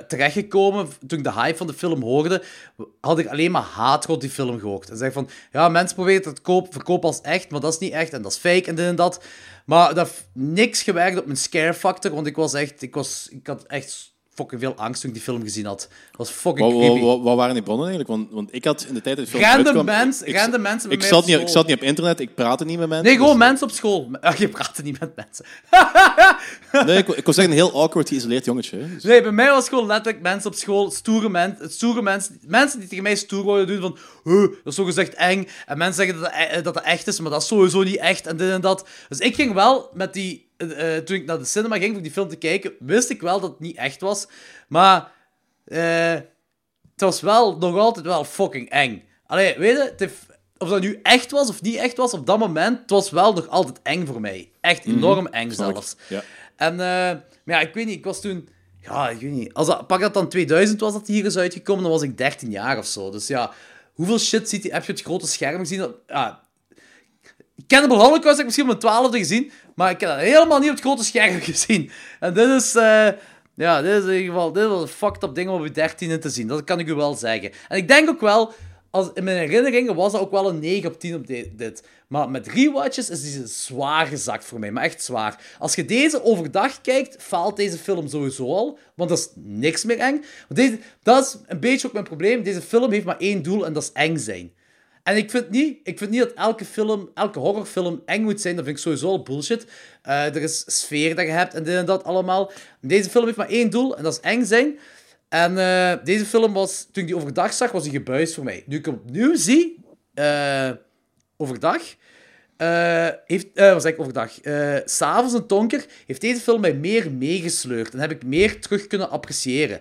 terechtgekomen, toen ik de hype van de film hoorde, had ik alleen maar haat rond die film gehoord. En zeg van, ja, mensen proberen het te koop, verkopen als echt, maar dat is niet echt en dat is fake en dit en dat. Maar dat heeft niks gewerkt op mijn scare factor, want ik was echt... Ik, was, ik had echt fucking veel angst toen ik die film gezien had. Dat was fucking Wat, creepy. wat, waren die bronnen eigenlijk? Want, want ik had in de tijd dat de film Random uitkwam... mens- ik, ik, random mensen ik, zat niet, ik zat niet op internet, ik praatte niet met mensen. Nee, gewoon dus- mensen op school. Ah, je praatte niet met mensen. Nee, ik, ik was echt een heel awkward geïsoleerd jongetje. Dus- Nee, bij mij was gewoon letterlijk mensen op school, stoere, men, stoere mensen, mensen die tegen mij stoer worden doen van, "Huh, dat is zo gezegd eng. En mensen zeggen dat het, e- dat het echt is, maar dat is sowieso niet echt en dit en dat. Dus ik ging wel met die, eh, eh, toen ik naar de cinema ging om die film te kijken, wist ik wel dat het niet echt was. Maar eh, het was wel nog altijd wel fucking eng. Allee, weet je, het heeft- of dat nu echt was of niet echt was, op dat moment, het was wel nog altijd eng voor mij. Echt enorm eng zelfs. Ja. En, eh, maar ja, ik weet niet, ik was toen... Ja, ik weet niet. Als dat, pak dat dan 2000 was dat hier is uitgekomen, dan was ik 13 jaar of zo. Dus ja, hoeveel shit ziet, heb je op het grote scherm gezien? Ja, Cannibal Holocaust heb ik misschien op mijn twaalfde gezien, maar ik heb dat helemaal niet op het grote scherm gezien. En dit is... eh, ja, dit is in ieder geval dit is een fucked up ding om op je dertiende te zien. Dat kan ik u wel zeggen. En ik denk ook wel, als, in mijn herinneringen was dat ook wel een 9 op 10 op dit. Maar met rewatches is deze zwaar gezakt voor mij. Maar echt zwaar. Als je deze overdag kijkt, faalt deze film sowieso al. Want dat is niks meer eng. Deze, dat is een beetje ook mijn probleem. Deze film heeft maar één doel en dat is eng zijn. En ik vind niet, ik vind niet dat elke film, elke horrorfilm eng moet zijn. Dat vind ik sowieso al bullshit. Eh, er is sfeer dat je hebt en dit en dat allemaal. Deze film heeft maar één doel en dat is eng zijn. En eh, deze film was, toen ik die overdag zag, was die gebuist voor mij. Nu ik hem opnieuw zie, eh, overdag, eh, heeft, wat zeg ik overdag? Eh, S'avonds een donker heeft deze film mij meer meegesleurd en heb ik meer terug kunnen appreciëren.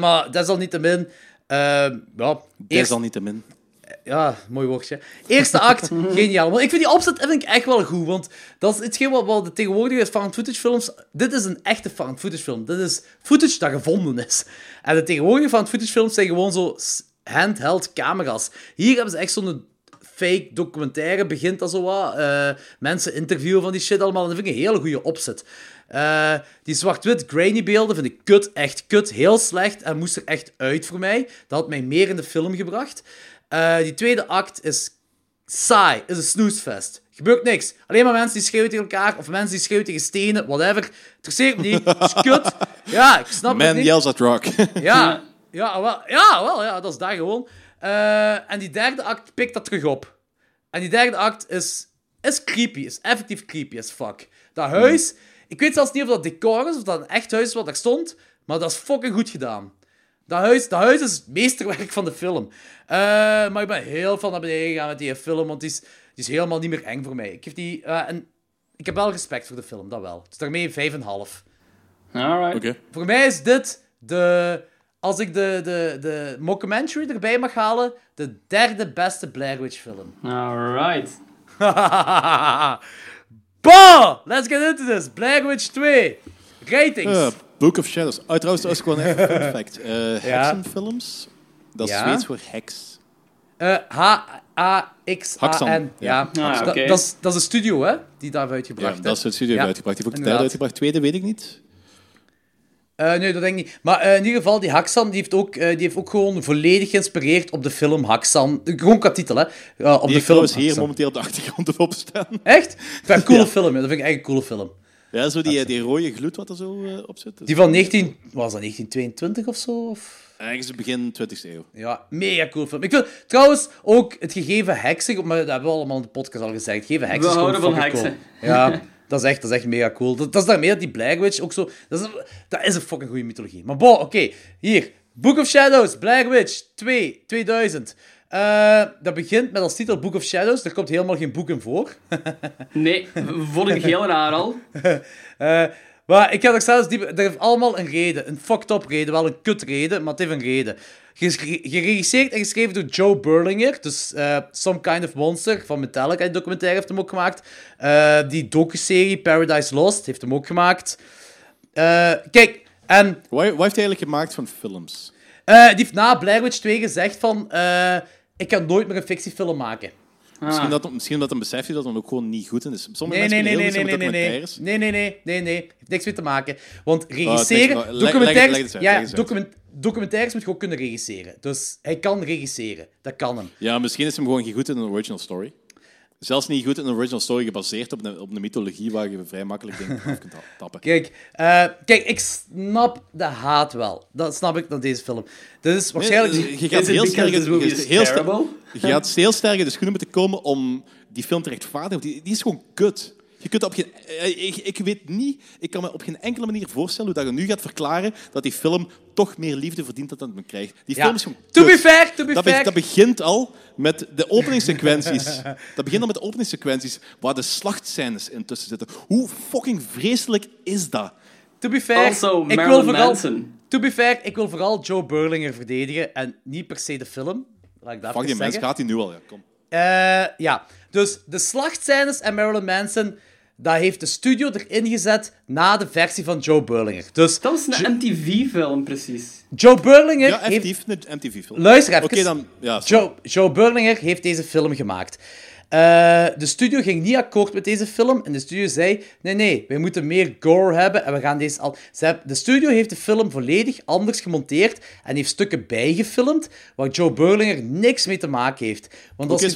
Maar desalniettemin, eh ja, eerst, niet te min. Ja, mooi woordje. Eerste act, geniaal. Want ik vind die opzet vind ik echt wel goed, want dat is hetgeen wat, wat de tegenwoordige found footage films... Dit is een echte found footage film. Dit is footage dat gevonden is. En de tegenwoordige found footage films zijn gewoon zo handheld camera's. Hier hebben ze echt zo'n fake documentaire, begint dat zo wat. Eh, mensen interviewen van die shit allemaal. En dat vind ik een hele goede opzet. Eh, die zwart-wit grainy beelden vind ik kut, echt kut, heel slecht en moest er echt uit voor mij. Dat had mij meer in de film gebracht. Eh, die tweede act is saai, is een snoesfest. Gebeurt niks. Alleen maar mensen die schreeuwen tegen elkaar, of mensen die schreeuwen tegen stenen, whatever. Interesseert me niet. is kut. Ja, ik snap het Man niet. yells at rock. Ja, ja, wel, ja, wel, ja, dat is daar gewoon. Eh, en die derde act pikt dat terug op. En die derde act is, is creepy, is effectief creepy as fuck. Dat huis, ik weet zelfs niet of dat decor is, of dat een echt huis is wat daar stond, maar dat is fucking goed gedaan. Dat huis, dat huis is het meesterwerk van de film. Eh, maar ik ben heel van naar beneden gegaan met die film, want die is, die is helemaal niet meer eng voor mij. Ik, heb die, eh, en ik heb wel respect voor de film, dat wel. Dus daarmee 5,5. Alright. Oké. Voor mij is dit de. Als ik de, de, de mockumentary erbij mag halen, de derde beste Blair Witch film. Alright. Bah! Let's get into this. Blair Witch 2. Ratings. Book of Shadows. Oh, trouwens, dat is gewoon even een fact. Eh, heksenfilms, dat is Ja. Zweeds voor heks. Eh, H-A-X-A-N. Haxan, Ja. ja. Ah, Dat- oké. dat, is, dat is een studio, hè? Die daar heeft Ja, uitgebracht. dat is het studio Ja, uitgebracht. Die heeft ook de derde uitgebracht. Tweede weet ik niet. Eh, nee, dat denk ik niet. Maar in ieder geval, die Haxan die heeft, ook, die heeft ook gewoon volledig geïnspireerd op de film Haxan. Gewoon qua titel, hè? Op Die de film trouwens hier momenteel op de achtergrond erop staan. Echt? Ik vind het een coole film, ja. Dat vind ik echt een coole film. Ja, zo die, die rode gloed wat er zo eh, op zit. Die van 19... Was dat 1922 of zo? Of... Ergens begin 20e eeuw. Ja, mega cool film. Ik vind trouwens ook het gegeven heksen, maar dat hebben we allemaal in de podcast al gezegd. Gegeven heksen We houden van heksen. Cool. Ja, dat is echt, dat is echt mega cool. Dat, dat is daarmee dat die Black Witch ook zo... Dat is, een, dat is een fucking goede mythologie. Maar bon, oké. Hier. Book of Shadows, Black Witch 2, 2000. Eh, dat begint met als titel Book of Shadows. Er komt helemaal geen boek in voor. Nee, vond ik heel raar al. Eh, maar ik ga er zelfs diep... Dat heeft allemaal een reden. Een fucked up reden. Wel een kut reden, maar het heeft een reden. Geregisseerd en geschreven door Joe Berlinger. Dus eh, Some Kind of Monster van Metallica. Die documentaire heeft hem ook gemaakt. Eh, die docu-serie Paradise Lost heeft hem ook gemaakt. Eh, kijk, en Wat, heeft hij eigenlijk gemaakt van films? eh, die heeft na Blair Witch 2 gezegd van... eh, ik kan nooit meer een fictiefilm maken. Misschien, dat, misschien omdat hij beseft dat het ook gewoon niet goed is. Sommige Nee, nee, mensen nee, nee, heel nee, nee, nee, nee. Nee, nee, nee, nee, nee. Heeft niks mee te maken. Want niks regisseren, documentaires, uit, ja, document, documentaires moet je ook kunnen regisseren. Dus hij kan regisseren. Dat kan hem. Ja, misschien is hem gewoon niet goed in een original story. Zelfs niet goed in een original story gebaseerd op een, op een mythologie waar je vrij makkelijk dingen af kunt tappen. Kijk, eh, kijk, ik snap de haat wel. Dat snap ik naar deze film. Dit is waarschijnlijk... Nee, je gaat heel sterk, je- heel gaat heel sterk in de schoenen moeten komen om die film te rechtvaardigen. die is gewoon kut. Je kunt op geen, eh, ik, ik weet niet, ik kan me op geen enkele manier voorstellen hoe dat je nu gaat verklaren dat die film toch meer liefde verdient dan dat het krijgt. Die Ja. film is gewoon To be fair, to be dat, be- fair. dat begint al met de openingssequenties. dat begint al met de openingssequenties waar de slachtscènes intussen zitten. Hoe fucking vreselijk is dat? To be fair, Also, ik wil vooral... Manson. To be fair, ik wil vooral Joe Berlinger verdedigen en niet per se de film. Laat ik dat Fuck die mens, gaat hij nu al. Ja, kom. Eh, ja, dus de slachtscènes en Marilyn Manson, dat heeft de studio erin gezet na de versie van Joe Berlinger. Dus Dat was een MTV-film, precies. Joe Berlinger Ja, heeft... een MTV-film. Luister even. Oké, dan... Ja. Joe, Joe Berlinger heeft deze film gemaakt. Eh, de studio ging niet akkoord met deze film en de studio zei: nee, nee, wij moeten meer gore hebben en we gaan deze al. De studio heeft de film volledig anders gemonteerd en heeft stukken bijgefilmd waar Joe Berlinger niks mee te maken heeft. Want als je-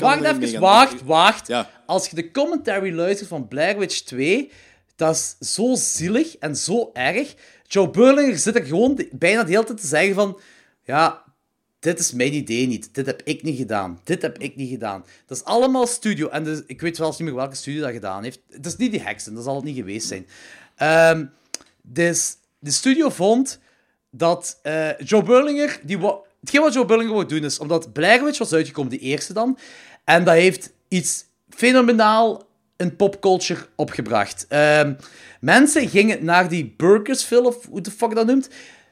Wacht even, wacht, wacht. Ja. Als je de commentary luistert van Blair Witch 2, dat is zo zielig en zo erg. Joe Berlinger zit er gewoon bijna de hele tijd te zeggen van... Ja, dit is mijn idee niet. Dit heb ik niet gedaan. Dit heb ik niet gedaan. Dat is allemaal studio. En dus, ik weet zelfs niet meer welke studio dat gedaan heeft. Het is niet die heksen, dat zal het niet geweest zijn. Ehm, dus de studio vond dat eh, Joe Berlinger... Die hetgeen wat Joe Berlinger wou doen is... Omdat Blair Witch was uitgekomen, die eerste dan. En dat heeft iets fenomenaal in popculture opgebracht. Ehm, mensen gingen naar die Burkersville, of hoe de fuck dat noemt...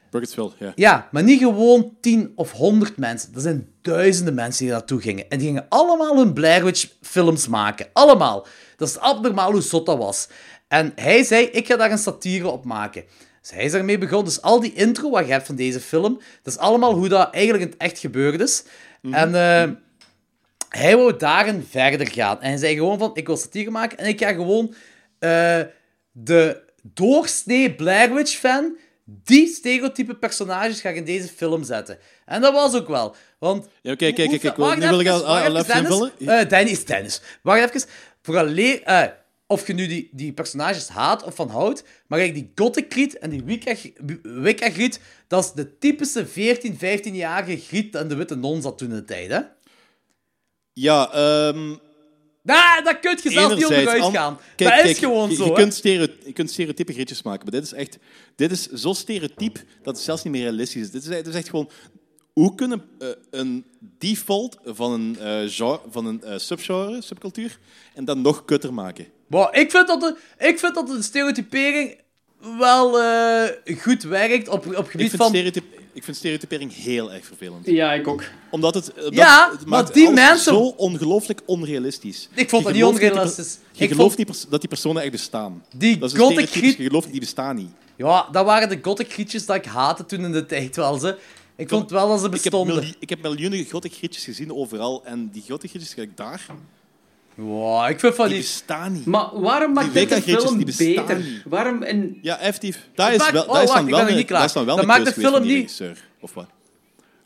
Burkittsville, ja. Ja, maar niet gewoon 10 of 100 mensen. Er zijn duizenden mensen die naartoe gingen. En die gingen allemaal hun Blair Witch films maken. Allemaal. Dat is abnormaal hoe zot dat was. En hij zei, ik ga daar een satire op maken. Dus hij is daarmee begonnen. Dus al die intro wat je hebt van deze film, dat is allemaal hoe dat eigenlijk in het echt gebeurd is. En eh, hij wou daarin verder gaan. En hij zei gewoon van, ik wil satire maken en ik ga gewoon eh, de doorsnee Blair Witch fan, die stereotype personages ga ik in deze film zetten. En dat was ook wel. Want... Ja, oké, kijk, kijk, wacht wil- nu wil ik al- even, even Dennis. invullen. Eh, Danny is Dennis. Wacht even. Vooraleer... eh of je nu die, die personages haat of van houdt, maar kijk, die Gothic Griet en die Wicca, Griet, dat is de typische 14, 15-jarige Griet en de witte non zat toen in de tijd, hè? Ja, ehm Nah, daar kun je zelf niet onderuit an- gaan. Kijk, dat is kijk, gewoon je, zo, je kunt, stereo, je kunt stereotype ritjes maken, maar dit is echt... Dit is zo stereotyp dat het zelfs niet meer realistisch is. Dit is, dit is echt gewoon... Hoe kunnen eh, een default van een, eh, genre, van een eh, subgenre, subcultuur, en dan nog kutter maken? Ik vind dat de, ik vind dat de stereotypering wel goed werkt op, op Ik gebied vind, van... stereotyp, ik vind stereotypering heel erg vervelend. Ja, ik ook. Omdat het, omdat Ja, het maar maakt die mensen- zo ongelooflijk onrealistisch. Ik vond dat niet die onrealistisch. Je Ik gelooft vond- niet dat die personen echt bestaan. Die dat gothic Je gelooft niet, die bestaan niet. Ja, dat waren de gothic grietjes dat ik haatte toen in de tijd wel, ze. Ik vond wel dat ze Ik heb, bestonden. miljoen- ik heb miljoenen grote grietjes gezien overal. En die grote grietjes, kijk daar, Wow, ik vind van die die... bestaan niet. Maar waarom maakt dit de film die beter? niet. Waarom in... Ja, effectief. Dat is, wel, oh, dat is dan wel een-. Dat is dan wel Dat maakt de film die niet-. Of wat?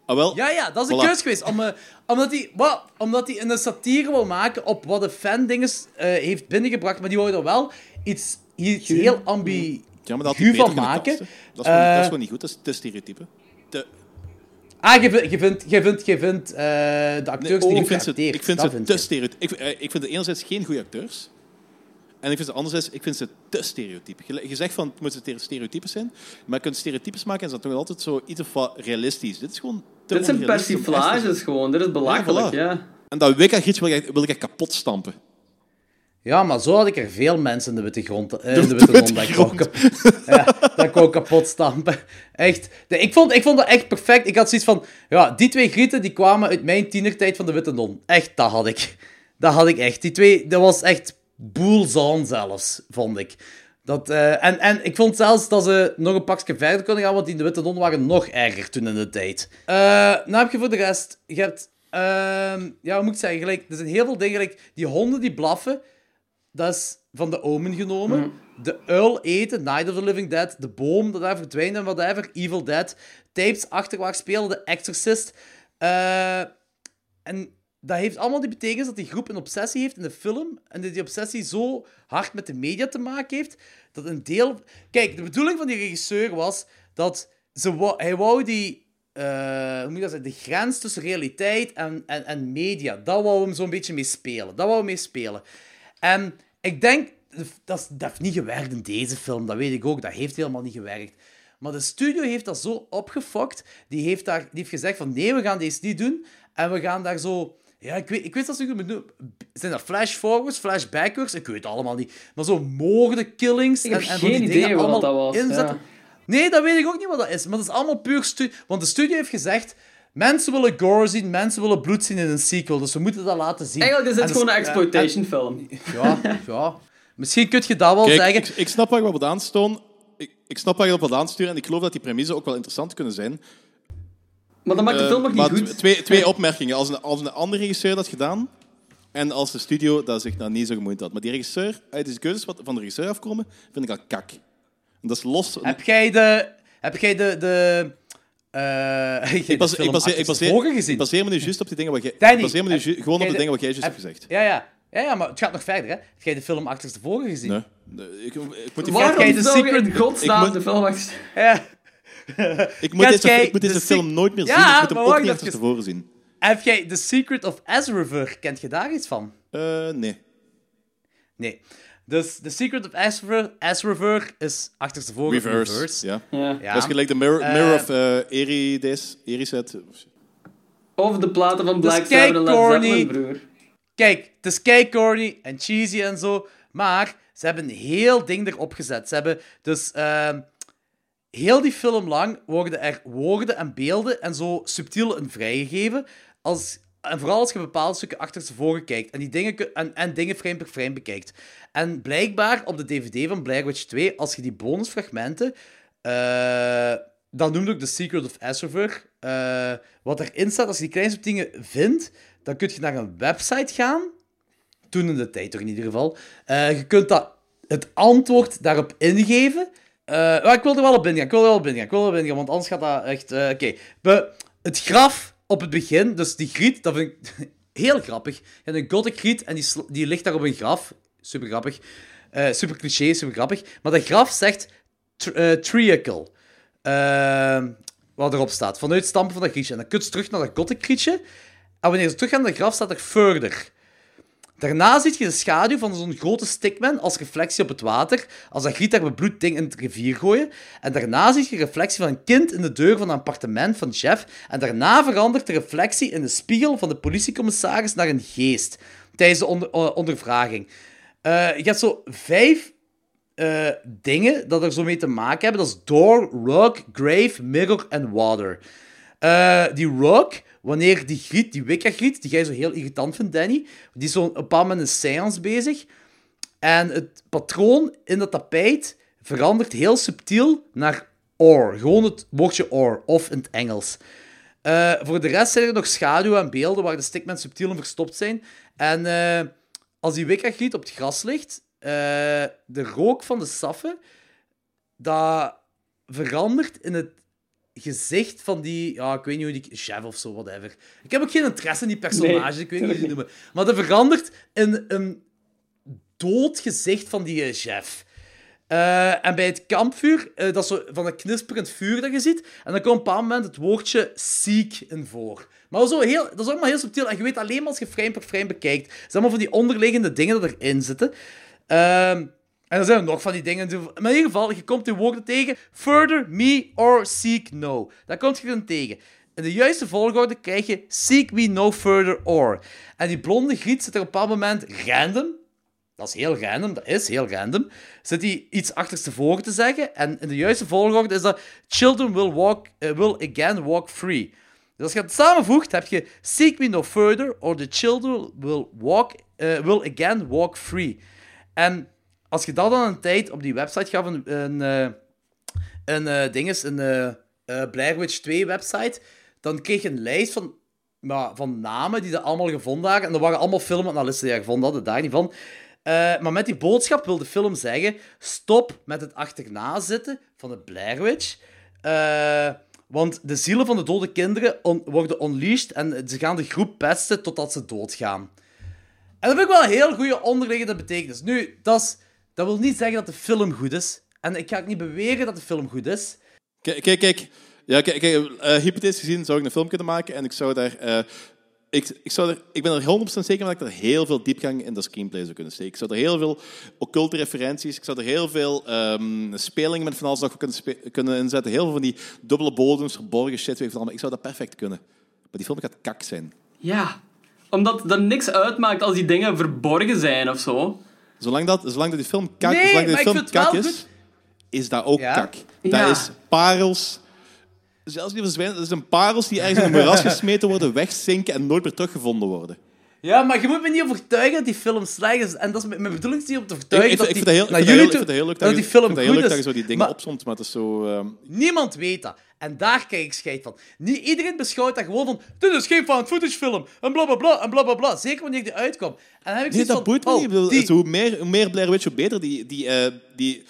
Ah, wel. Ja, ja, dat is een Voilà. keus geweest. Om, eh, omdat hij wat, omdat hij een satire wil maken op wat de fan-dinges eh, heeft binnengebracht, maar die wou er wel iets, iets heel ambi... Ja, maar dat had van maken. Dat is, gewoon, dat is Eh, gewoon niet goed. Dat is te stereotype. Te, Ah, je vindt, je vindt, je vindt, je vindt eh, de acteurs Nee, niet ik vind ze, geacteerd. ik vind Dat ze te stereotyp. Ik, eh, ik vind het enerzijds geen goede acteurs. En ik vind ze anderzijds, ik vind ze te stereotyp. Je, je zegt van het moeten stereotypes zijn, maar je kunt stereotypes maken en ze zijn toch altijd zo iets of wat realistisch. Dit is gewoon te Dit zijn persiflages gewoon. Dit is belachelijk, Ja. En dat Wicca-giets wil ik, wil ik echt kapot stampen. Ja, maar zo had ik er veel mensen in de witte grond. eh, in de witte grond dat ik wou ja, kapot stampen. Echt. Ik, vond, ik vond dat echt perfect. Ik had zoiets van... Ja, die twee grieten die kwamen uit mijn tienertijd van de witte non. Echt, dat had ik. Dat had ik echt. Die twee... Dat was echt boelzaan zelfs, vond ik. Dat, eh, en, en ik vond zelfs dat ze nog een pakje verder konden gaan, want die in de Witte Non waren nog erger toen in de tijd. Eh nou heb je voor de rest... Je hebt... ehm, ja, hoe moet ik zeggen? Gelijk, er zijn heel veel dingen. Gelijk, die honden die blaffen, dat is van de Omen genomen. De uil eten, Night of the Living Dead. De boom dat daar verdwijnt en whatever. Evil Dead. Tapes achter waar spelen, The Exorcist. Eh, en dat heeft allemaal die betekenis dat die groep een obsessie heeft in de film. En dat die obsessie zo hard met de media te maken heeft. Dat een deel. Kijk, de bedoeling van die regisseur was dat ze wou- hij wou die. eh, hoe moet je dat zeggen? De grens tussen realiteit en, en, en media. Dat wou hem zo'n beetje mee spelen. Dat wou hem mee spelen. En ik denk. Dat, dat heeft niet gewerkt in deze film, dat weet ik ook. Dat heeft helemaal niet gewerkt. Maar de studio heeft dat zo opgefokt. Die heeft, daar, die heeft gezegd van nee, we gaan deze niet doen. En we gaan daar zo... Ja, ik weet, ik weet dat ze doen. Zijn dat flash-forwards, flash-backwards? Ik weet het allemaal niet. Maar zo moorden, killings... Ik heb en, en geen idee dingen wat allemaal dat was, ja. Nee, dat weet ik ook niet wat dat is. Maar dat is allemaal puur... Stu Want de studio heeft gezegd... Mensen willen gore zien, mensen willen bloed zien in een sequel. Dus we moeten dat laten zien. Eigenlijk is En dit dus- gewoon een exploitation film. en- Ja, ja. Misschien kun je dat wel Kijk, zeggen. ik, ik snap waar je op wilt aanstoon. Ik, ik snap waar je op wilt aansturen en ik geloof dat die premissen ook wel interessant kunnen zijn. Maar dat maakt de Eh, film nog niet maar goed. Twee, twee opmerkingen. Als een, als een andere regisseur dat gedaan en als de studio dat zich nou niet zo gemoeid had. Maar die regisseur, uit deze keuzes wat van de regisseur afkomen, vind ik al kak. En dat is los. Heb jij de... Heb jij de... de eh, jij Ik, bas, de film ik, baseer, ik, Achterstevoren baseer, gezien? ik baseer me nu juist op die dingen wat jij... Danny, ik baseer me nu ju- gewoon op de de- dingen wat jij juist heb- hebt gezegd. Ja, ja. Ja, ja, maar het gaat nog verder, hè. Heb jij de film Achterstevoren gezien? Nee. Nee, Ik, ik moet die Waarom film- jij de Secret- in godsnaam moet- de film achter... Ja. ik moet deze, ik moet de deze film nooit meer Ja, zien. Ik moet hem ook niet even. achter tevoren zien. Heb jij The Secret of Ezra Kent je daar iets van? Eh, nee. Nee. Dus The Secret of Ezra Ezra is achterstevoren Reverse. reverse. Ja. Ja. Ja. Dat is gelijk de Mirror, Eh, mirror of uh, Erides, Eriset. Of de platen van Black Dus kijk, Sabbath en Led broer. Kijk, het is kei corny en cheesy en zo, maar ze hebben een heel ding erop gezet. Ze hebben dus ehm, heel die film lang worden er woorden en beelden en zo subtiel in vrijgegeven. Als, en vooral als je bepaalde stukken achterstevoren kijkt en, die dingen, en, en dingen frame per frame bekijkt. En blijkbaar op de DVD van Blair Witch 2, als je die bonusfragmenten. eh dan noemde ik The Secret of Ezraver. eh wat erin staat, als je die kleine dingen vindt, dan kun je naar een website gaan. Toen in de tijd toch in ieder geval. Eh, je kunt dat, het antwoord daarop ingeven. Maar ik wil er wel op ingaan. Ik wil er wel op ingaan. Ik wil er wel op ingaan, want anders gaat dat echt... Oké. We- Het graf op het begin, dus die griet, dat vind ik heel grappig. Je hebt een gothic griet en die, die ligt daar op een graf. Super grappig. Eh, super cliché, super grappig. Maar dat graf zegt eh, triacle. Ehm, wat erop staat. Vanuit stampen van dat grietje. En dan kun je terug naar dat gothic grietje. En wanneer ze terug gaan naar de graf, staat er further. Daarna zie je de schaduw van zo'n grote stickman als reflectie op het water, als dat griet daar bebloed ding in het rivier gooien. En daarna zie je de reflectie van een kind in de deur van een appartement van Jeff. En daarna verandert de reflectie in de spiegel van de politiecommissaris naar een geest tijdens de eh, ondervraging. Eh, je hebt zo vijf eh, dingen dat er zo mee te maken hebben. Dat is door, rug, grave, mirror en water. Die rug, wanneer die griet, die die jij zo heel irritant vindt, Danny, die is zo op een bepaald moment een seance bezig. En het patroon in dat tapijt verandert heel subtiel naar or. Gewoon het woordje or, of in het Engels. Eh, voor de rest zijn er nog schaduwen en beelden waar de stickmen subtiel in verstopt zijn. En eh, als die Wicca-griet op het gras ligt, eh, de rook van de saffen, dat verandert in het gezicht van die... Ja, ik weet niet hoe die... Chef of zo, whatever. Ik heb ook geen interesse in die personages, Nee, ik weet niet hoe die noemen. Maar dat verandert in een dood gezicht van die eh, chef. Eh, en bij het kampvuur, eh, dat is zo van een knisperend vuur dat je ziet, en dan komt op een bepaald moment het woordje ziek in voor. Maar zo heel, dat is allemaal heel subtiel, en je weet alleen maar als je frame per frame bekijkt. Het zijn allemaal van die onderliggende dingen dat erin zitten. Ehm, en er zijn er nog van die dingen. Maar in ieder geval, je komt die woorden tegen. Further, me or seek no. Daar komt je dan tegen. In de juiste volgorde krijg je seek me no further or. En die blonde griet zit er op een bepaald moment random. Dat is heel random, dat is heel random. Zit hij iets achterstevoren te zeggen. En in de juiste volgorde is dat children will, walk, eh, will again walk free. Dus als je het samenvoegt, heb je seek me no further or the children will, walk, eh, will again walk free. En als je dat dan een tijd op die website gaf, een, een, eh, een, eh, is, een eh Blair Witch 2 website, dan kreeg je een lijst van, van namen die ze allemaal gevonden waren. En er waren allemaal filmanalisten die dat gevonden hadden, daar niet van. Maar met die boodschap wil de film zeggen: stop met het achterna zitten van de Blair Witch. Want de zielen van de dode kinderen worden unleashed en ze gaan de groep pesten totdat ze doodgaan. En dat vind ik wel een heel goede onderliggende betekenis. Nu, dat, is, dat wil niet zeggen dat de film goed is. En ik ga ook niet beweren dat de film goed is. Kijk, kijk, kijk. Ja, kijk, kijk eh, hypothetisch gezien zou ik een film kunnen maken en ik zou daar... eh, ik, ik, zou er, ik ben er 100% zeker van dat ik er heel veel diepgang in de screenplay zou kunnen steken. Ik zou er heel veel occulte referenties, ik zou er heel veel ehm spelingen met van alles nog kunnen, kunnen inzetten. Heel veel van die dubbele bodems, verborgen shit, weet allemaal. Ik zou dat perfect kunnen. Maar die film gaat kak zijn. Ja. Omdat er niks uitmaakt als die dingen verborgen zijn of zo. Zolang dat, zolang dat die film kak, Nee, zolang dat die film kak is, goed. is dat ook Ja. kak. Ja. Dat is parels. Zelfs die verzwijnen, dat zijn parels die ergens in een moeras gesmeten worden, wegzinken en nooit meer teruggevonden worden. Ja, maar je moet me niet overtuigen dat die film slecht is. En dat is mijn mijn bedoeling is niet om te overtuigen ik, dat ik die, vind heel, naar jullie toe- heel leuk dat die film goed leuk dat is. je zo die dingen Maar opzomt, maar het is zo... ehm, niemand weet dat. En daar krijg ik scheid van. Niet iedereen beschouwt dat gewoon van... Dit is geen found footage film. En bla bla bla. En bla bla bla. Zeker wanneer die uitkomt. En dan heb ik Nee, dat van, boeit me oh, niet. Die- hoe, meer, hoe meer Blair Witch, hoe beter. Die, die, eh, die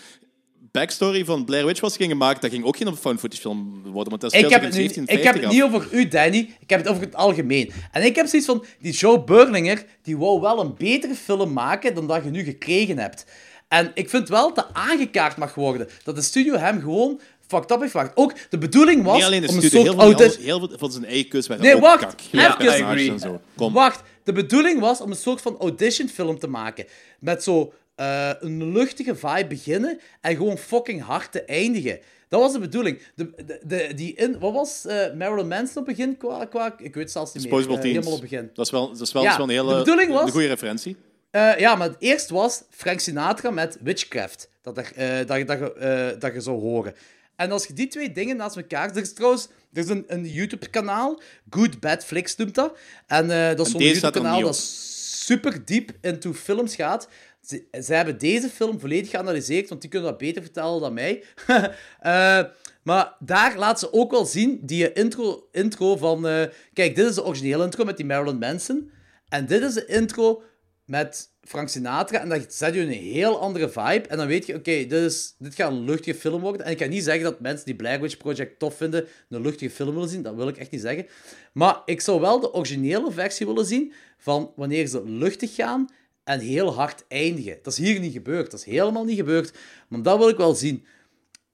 backstory van Blair Witch was ging gemaakt, dat ging ook geen found footage film worden, want dat is Ik heb, het, nu- 1750 ik heb het af. niet over u, Danny. Ik heb het over het algemeen. En ik heb zoiets van... Die Joe Burlinger, die wou wel een betere film maken dan dat je nu gekregen hebt. En ik vind wel dat aangekaart mag worden. Dat de studio hem gewoon fucked up heeft gemaakt. Ook de bedoeling was Niet alleen de om studio, heel anders- heel veel van zijn eigen keus waren Nee, wacht. kak. Ja, Ja, I personages agree. en zo. Kom. Wacht, de bedoeling was om een soort van auditionfilm te maken. Met zo eh, een luchtige vibe beginnen en gewoon fucking hard te eindigen. Dat was de bedoeling. De, de, de- die in, wat was eh, Marilyn Manson op het begin? Qua, qua, ik weet zelfs niet. Disposable Eh, helemaal op het begin. Dat is wel, dat is wel, Ja, dat is wel een hele was- een goede referentie. Ja, maar het eerst was Frank Sinatra met Witchcraft. Dat, er, dat, je- dat, dat je zou horen. En als je die twee dingen naast elkaar... Er is trouwens er is een, een YouTube-kanaal. Good Bad Flicks noemt dat. En dat is zo'n YouTube-kanaal dat super diep into films gaat. Ze, ze hebben deze film volledig geanalyseerd, want die kunnen dat beter vertellen dan mij. Eh, maar daar laat ze ook wel zien die intro, intro van... eh, kijk, dit is de originele intro met die Marilyn Manson. En dit is de intro met Frank Sinatra. En dat zet je een heel andere vibe. En dan weet je, oké, dit, dit gaat een luchtige film worden. En ik kan niet zeggen dat mensen die Blair Witch Project tof vinden, een luchtige film willen zien. Dat wil ik echt niet zeggen. Maar ik zou wel de originele versie willen zien van wanneer ze luchtig gaan en heel hard eindigen. Dat is hier niet gebeurd. Dat is helemaal niet gebeurd. Maar dat wil ik wel zien.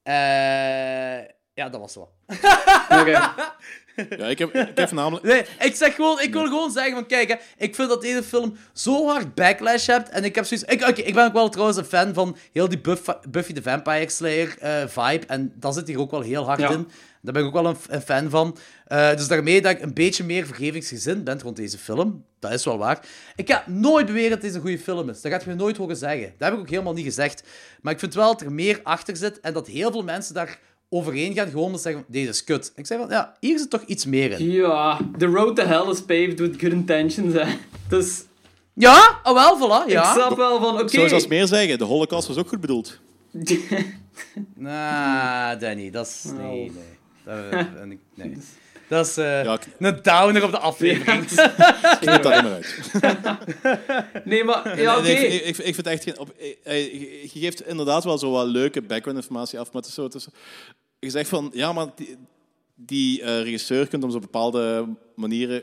Eh, ja, dat was wel. Oké. Ja, ik heb, ik heb namelijk... Nee, ik zeg gewoon, ik wil gewoon zeggen van, kijk, hè, ik vind dat deze film zo hard backlash hebt. En ik heb zoiets... Ik, oké, ik ben ook wel trouwens een fan van heel die Buff- Buffy the Vampire Slayer eh, vibe. En dat zit hier ook wel heel hard Ja. in. Daar ben ik ook wel een, een fan van. Eh, dus daarmee dat ik een beetje meer vergevingsgezind ben rond deze film. Dat is wel waar. Ik ga nooit beweren dat deze een goede film is. Dat gaat je me nooit horen zeggen. Dat heb ik ook helemaal niet gezegd. Maar ik vind wel dat er meer achter zit. En dat heel veel mensen daar overheen gaan. Gewoon te zeggen, deze is kut. Ik zeg van, ja, hier zit toch iets meer in. Ja, the road to hell is paved with good intentions. Hè. Dus Ja, oh wel, voilà, ja. ik snap wel van, oké. Zou je zelfs meer zeggen, de holocaust was ook goed bedoeld. Nah, Danny, dat is... Nee, nee. Dat, dat- nee. Dat is eh, Ja, ik- een downer op de aflevering. Knip dat er maar uit. Nee, maar ja, oké. Nee, nee, ik, ik, ik vind echt geen... Op, eh, eh, je geeft inderdaad wel zo wat leuke background-informatie af, maar het is zo... Het is, je zegt van, ja, maar die, die eh, regisseur kunt op zo'n bepaalde manieren...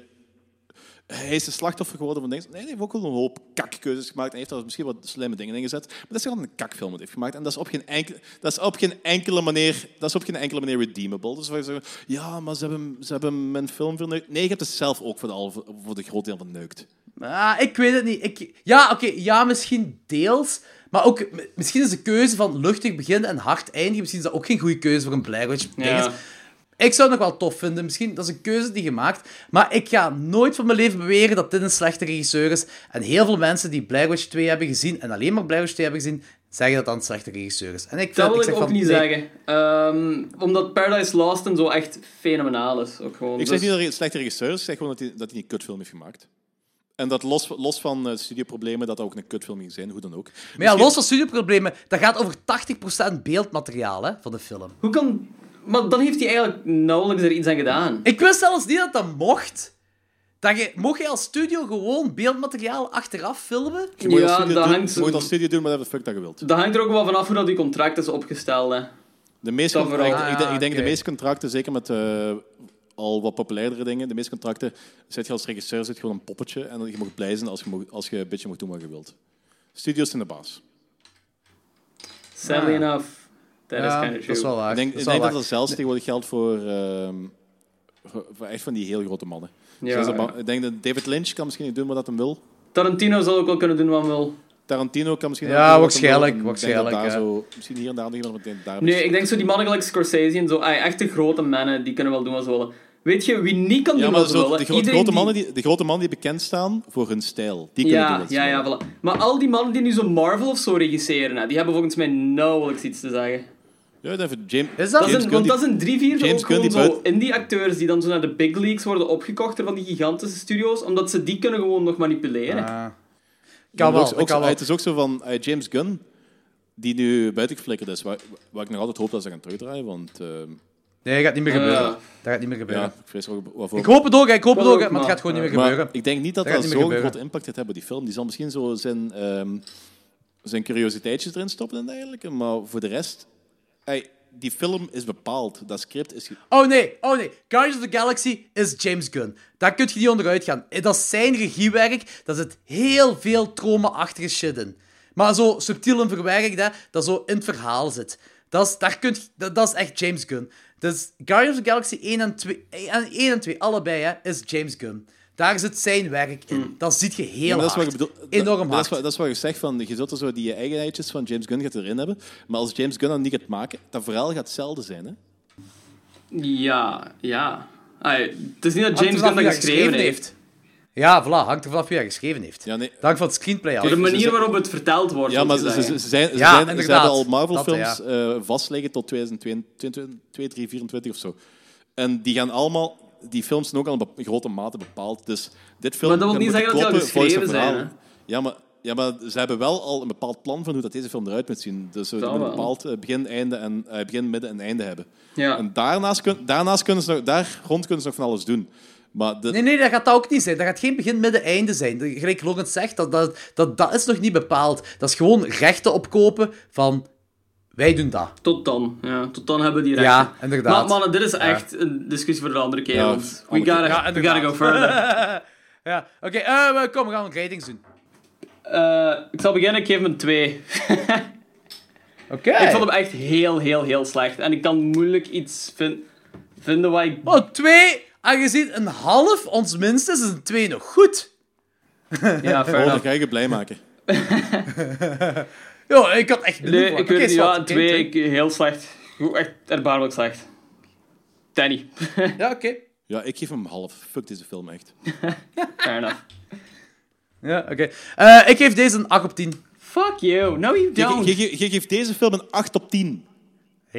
Hij is de slachtoffer geworden van dingen. Nee, hij heeft ook wel een hoop kakkeuzes gemaakt. En heeft daar misschien wat slimme dingen in gezet. Maar dat is gewoon een kakfilm dat hij heeft gemaakt. En dat is op geen enkele, dat is op geen enkele, manier, dat is op geen enkele manier redeemable. Dus wij zeggen, ja, maar ze hebben, ze hebben mijn film verneukt. Nee, je hebt het zelf ook voor de, al- voor de groot deel verneukt. Ah, ik weet het niet. Ik... Ja, oké, ja, misschien deels. Maar ook, misschien is de keuze van luchtig beginnen en hard eindigen, misschien is dat ook geen goede keuze voor een Blair Witch. Ja. Ik zou het nog wel tof vinden. Misschien, dat is een keuze die gemaakt. Maar ik ga nooit van mijn leven beweren dat dit een slechte regisseur is. En heel veel mensen die Blair Witch 2 hebben gezien, en alleen maar Blair Witch 2 hebben gezien, zeggen dat dat een slechte regisseur is. En ik, Dat vind- wil ik ook van, niet nee. zeggen. Ehm, omdat Paradise Lost en zo echt fenomenaal is. Ook gewoon. Ik zeg Dus- niet dat hij een slechte regisseur is, ik zeg gewoon dat hij, dat hij een kutfilm heeft gemaakt. En dat los, los van eh, studioproblemen, dat dat ook een kutfilm ging zijn, hoe dan ook. Maar ja, los van studioproblemen, dat gaat over 80% beeldmateriaal hè, van de film. Hoe kan... Maar dan heeft hij eigenlijk nauwelijks er iets aan gedaan. Ik wist zelfs niet dat dat mocht. Dat je, mocht je als studio gewoon beeldmateriaal achteraf filmen? Je moet Ja, dat doen, hangt- je moet als studio doen whatever the fuck dat je wilt. Dat hangt er ook wel vanaf hoe dat die contract is opgesteld. Hè. De meeste, ik, ik, denk- ik denk Ah, de meeste contracten, zeker met eh, al wat populairdere dingen, de meeste contracten, zit je als regisseur zit gewoon een poppetje en je mag blij zijn als je, mag- als je een beetje mag doen wat je wilt. Studios zijn de baas. Sadly enough. That is Ja, kind of true. dat is wel waar. Ik denk, dat ik is wel denk dat zelfs tegenwoordig geldt voor, ehm, voor, voor echt van die heel grote mannen. Ja, Ik denk dat David Lynch kan misschien niet doen wat hij wil. Tarantino zal ook wel kunnen doen wat hij wil. Tarantino kan misschien Ja, waarschijnlijk, daar zo, misschien hier en daar nog iemand, denk daar Nee, ik denk zo die mannen gelijk Scorsese en zo. ah, echte grote mannen, die kunnen wel doen wat ze willen. Weet je wie niet kan Ja, doen maar wat ze willen? de, gro- Iedereen grote die- mannen die, de grote mannen die bekend staan voor hun stijl, die kunnen doen Ja, wat ja, voilà. Maar al die mannen die nu zo Marvel of zo regisseren, hè, die hebben volgens mij nauwelijks iets te zeggen. Ja, even James, Is dat- Dat James Gunn want die- dat zijn drie vierde James ook gewoon die zo indie-acteurs die dan zo naar de big leagues worden opgekocht door van die gigantische studio's, omdat ze die kunnen gewoon nog manipuleren. Ah. Kan ook- wel, ook dat zo- kan wel. Het is ook zo van eh, James Gunn, die nu buiten geflikkerd is, waar, waar ik nog altijd hoop dat ze gaan terugdraaien, want eh, Nee, dat gaat niet meer Eh, gebeuren. Dat gaat niet meer ja, gebeuren. ik vrees ook wat voor. Ik hoop het ook, hè, ik hoop het Maar ook, maar het gaat gewoon niet meer Maar gebeuren. ik denk niet dat Dat dat, zo'n grote impact gaat hebben, die film. Die zal misschien zo zijn, ehm, zijn curiositeitjes erin stoppen en dergelijke, maar voor de rest... Ey, die film is bepaald. Dat script is... Oh nee, oh nee. Guardians of the Galaxy is James Gunn. Daar kun je niet onderuit gaan. Eh, Dat is zijn regiewerk. Daar zit heel veel trauma-achtige shit in. Maar zo subtiel en verwerkt, dat zo in het verhaal zit. Dat is, daar kunt, dat, dat is echt James Gunn. Dus Guardians of the Galaxy 1 en 2, eh, en 1 en 2 allebei, hè, is James Gunn. Daar zit zijn werk in. Dat ziet je heel Ja, dat is wat hard. ik bedoel. Enorm dat, is wat, dat is wat je zegt, van, je zult er zo die eigenheidjes van James Gunn gaat erin hebben, maar als James Gunn dat niet gaat maken, dat verhaal gaat hetzelfde zijn. Hè? Ja, ja. Het is niet dat James Gunn dat geschreven heeft. Ja, voilà. Hangt er vanaf wie dat geschreven heeft. Ja, nee. Dank voor het screenplay. De manier waarop het verteld wordt. Ja, maar ze, ze, zijn, ze, Ja, zijn, ze inderdaad. hebben al Marvel-films Dat, eh vastliggen tot 2022, 2024 of zo. En die gaan allemaal... Die films zijn ook al in grote mate bepaald. Dus dit film Maar dat wil niet zeggen dat die al verhaal. Ja maar, ja, maar ze hebben wel al een bepaald plan van hoe dat deze film eruit moet zien. Dus ze moeten een bepaald eh, begin, einde en, eh, begin, midden en einde hebben. Ja. En daarnaast, kun, daarnaast kunnen ze nog, daar rond kunnen ze nog van alles doen. Maar de, Nee, nee, dat gaat dat ook niet zijn. Dat gaat geen begin, midden, einde zijn. Gelijk Logan zegt, dat, dat, dat, dat is nog niet bepaald. Dat is gewoon rechten opkopen van... Wij doen dat. Tot dan. Ja, tot dan hebben we die rechten. Ja, inderdaad. Maar mannen, dit is echt een discussie voor de andere keer. Ja, want we andere gotta. Ja, we gotta go further. Ja, oké. eh, we- kom, we gaan ratings doen. Eh, ik zal beginnen, ik geef hem een 2. Oké. Ik vond hem echt heel, heel, heel slecht. En ik kan moeilijk iets vin- vinden wat ik... Oh, twee. Aangezien een half ons minst is, een twee nog goed. Ja, fair oh, ga je je blij maken. Ja, ik had echt Nee, ik weet niet. zwart. Ja, een Oké, 2, ik- heel slecht. Goed, echt erbarmelijk slecht. Danny. Ja, oké. Ja, ik geef hem half. Fuck deze film echt. fair enough. Ja, oké. Eh, ik geef deze een 8 op 10. Fuck you. No, you Je, don't. je, je, je geeft deze film een 8 op 10.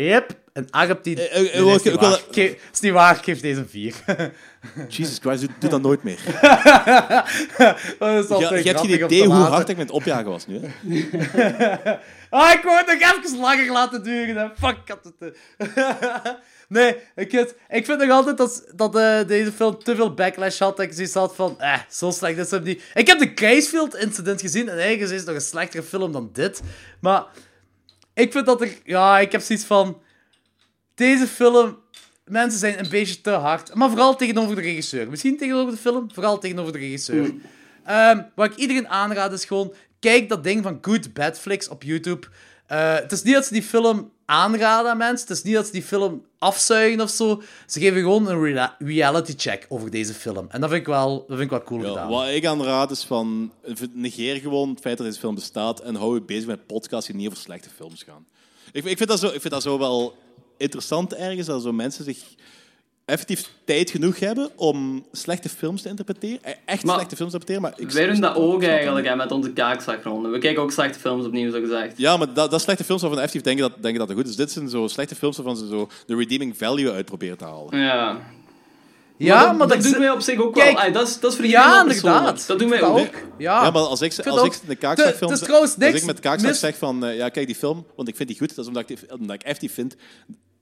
Yep, een 8 op 10. Eh, eh, Nee, eh, nee, ik- is, niet ik wil- waar. Ik geef- is niet waar, ik geef deze een 4. Jesus Christ, doe, doe dat nooit meer. dat is Je, hebt grappig geen om te idee hoe laten. hard ik met het opjagen was nu. Hè? Ah, ik wou het nog even langer laten duren. Hè. Fuck, ik had het... eh. nee, ik, het, ik vind nog altijd dat, dat eh, deze film te veel backlash had. Dat ik zoiets had van, eh, zo slecht is hem niet. Ik heb de Gracefield-incident gezien en eigenlijk is het nog een slechtere film dan dit. Maar ik vind dat er... Ja, ik heb zoiets van... Deze film... Mensen zijn een beetje te hard. Maar vooral tegenover de regisseur. Misschien tegenover de film, vooral tegenover de regisseur. Ehm, wat ik iedereen aanraad is gewoon... Kijk dat ding van Good Bad Flicks op YouTube. Eh, het is niet dat ze die film aanraden aan mensen. Het is niet dat ze die film afzuigen of zo. Ze geven gewoon een reality check over deze film. En dat vind ik wel, dat vind ik wel cool Ja, gedaan. wat ik aanraad is van... Negeer gewoon het feit dat deze film bestaat en hou je bezig met podcasts die niet over slechte films gaan. Ik, ik, vind, dat zo, ik vind dat zo wel interessant ergens, dat zo mensen zich effectief tijd genoeg hebben om slechte films te interpreteren. Eh, Echt Maar slechte films te interpreteren, maar... Ik, Wij doen dat ook eigenlijk hè, met onze kaakzakronden. We kijken ook slechte films opnieuw, zo gezegd. Ja, maar dat, dat slechte films waarvan effectief denken dat, denken dat het goed is. Dit zijn zo slechte films waarvan ze zo de redeeming value uit proberen te halen. Ja. ja, dat, dat doen wij op zich ook Kijk, wel. Ay, dat is, dat is voor Ja, inderdaad. Dat doen wij ook. Ja. Ja, maar als ik, als ik de trouwens Als ik met kaakzak mis- zeg van, eh, ja, kijk die film, want ik vind die goed, dat is omdat ik die, omdat ik effectief vind,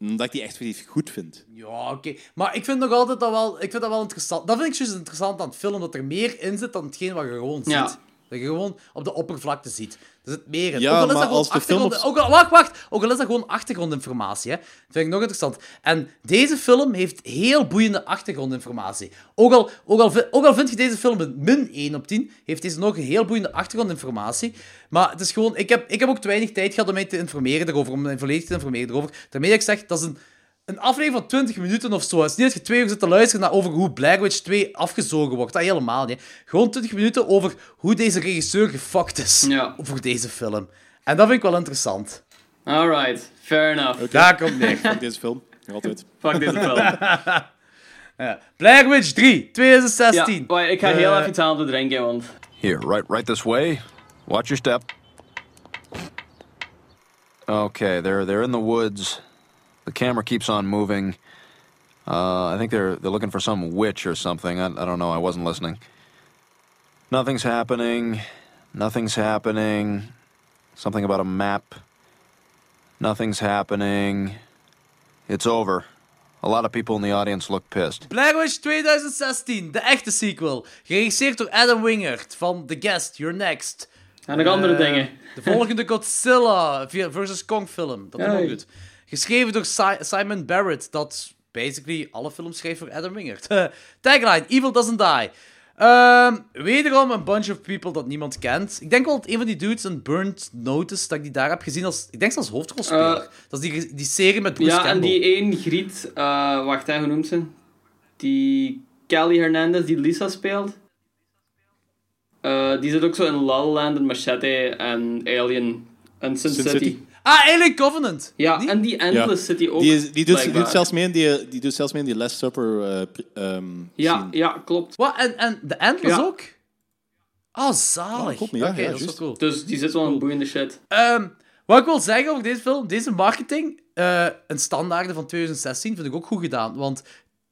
omdat ik die echt goed vind. Ja, oké. Maar ik vind nog altijd dat wel, ik vind dat wel interessant. Dat vind ik juist interessant aan het film, dat er meer in zit dan hetgeen wat je gewoon Ja. Dat je gewoon op de oppervlakte ziet. Er zit meer in. Ja, ook al is maar dat gewoon achtergrond... op- ook al, wacht, wacht. Ook al is dat gewoon achtergrondinformatie, hè. Dat vind ik nog interessant. En deze film heeft heel boeiende achtergrondinformatie. Ook al, ook al, vi- ook al vind je deze film een min 1 op 10, heeft deze nog een heel boeiende achtergrondinformatie. Maar het is gewoon... Ik heb, ik heb ook te weinig tijd gehad om mij te informeren erover, om mij volledig te informeren erover. Daarmee dat ik zeg, dat is een... Een aflevering van 20 minuten of zo. Het is niet dat je twee uur zit te luisteren naar over hoe Black Witch 2 afgezogen wordt. Dat helemaal niet. Gewoon 20 minuten over hoe deze regisseur gefucked is Ja. voor deze film. En dat vind ik wel interessant. Alright, fair enough. Daar komt neer. Fuck deze film, altijd. Fuck deze film. Ja. Black Witch 3, Ja, 2016. wacht, ik ga heel Eh, even aan te drinken, want... Here, right, right this way. Watch your step. Okay, they're they're in the woods. The camera keeps on moving. Uh, I think they're they're looking for some witch or something. I, I don't know. I wasn't listening. Nothing's happening. Nothing's happening. Something about a map. Nothing's happening. It's over. A lot of people in the audience look pissed. Black Witch 2016, de echte sequel. Geregisseerd door Adam Wingard van The Guest, You're Next. En nog andere Eh, dingen. De volgende Godzilla versus Kong film. Dat is ook goed. Geschreven door Si- Simon Barrett, dat basically alle films schrijft voor Adam Wingard. Tagline, Evil Doesn't Die. Ehm, wederom een bunch of people dat niemand kent. Ik denk wel dat een van die dudes een Burnt Notice, dat ik die daar heb gezien als, ik denk als hoofdrolspeler. Eh, dat is die, die serie met Bruce Ja, en die één griet, eh, wacht, hè, hoe noemt ze? Die Kelly Hernandez die Lisa speelt. Eh, die zit ook zo in La La Land en Machete en Alien en Sin Sin City. City. Ah, Alien Covenant. Ja, Die? en die Endless Ja. City ook. Die, is- die, doet, die, blijkbaar. doet zelfs mee in die, die doet zelfs mee in die Last Supper ehm, Ja, scene. ja, klopt. Wat? En, en de Endless Ja. ook? Oh, zalig. Oké, ja, dat is wel cool. Dus die zit wel in boeiende shit. Ehm, wat ik wil zeggen over deze film, deze marketing, eh een standaarde van 2016, vind ik ook goed gedaan. Want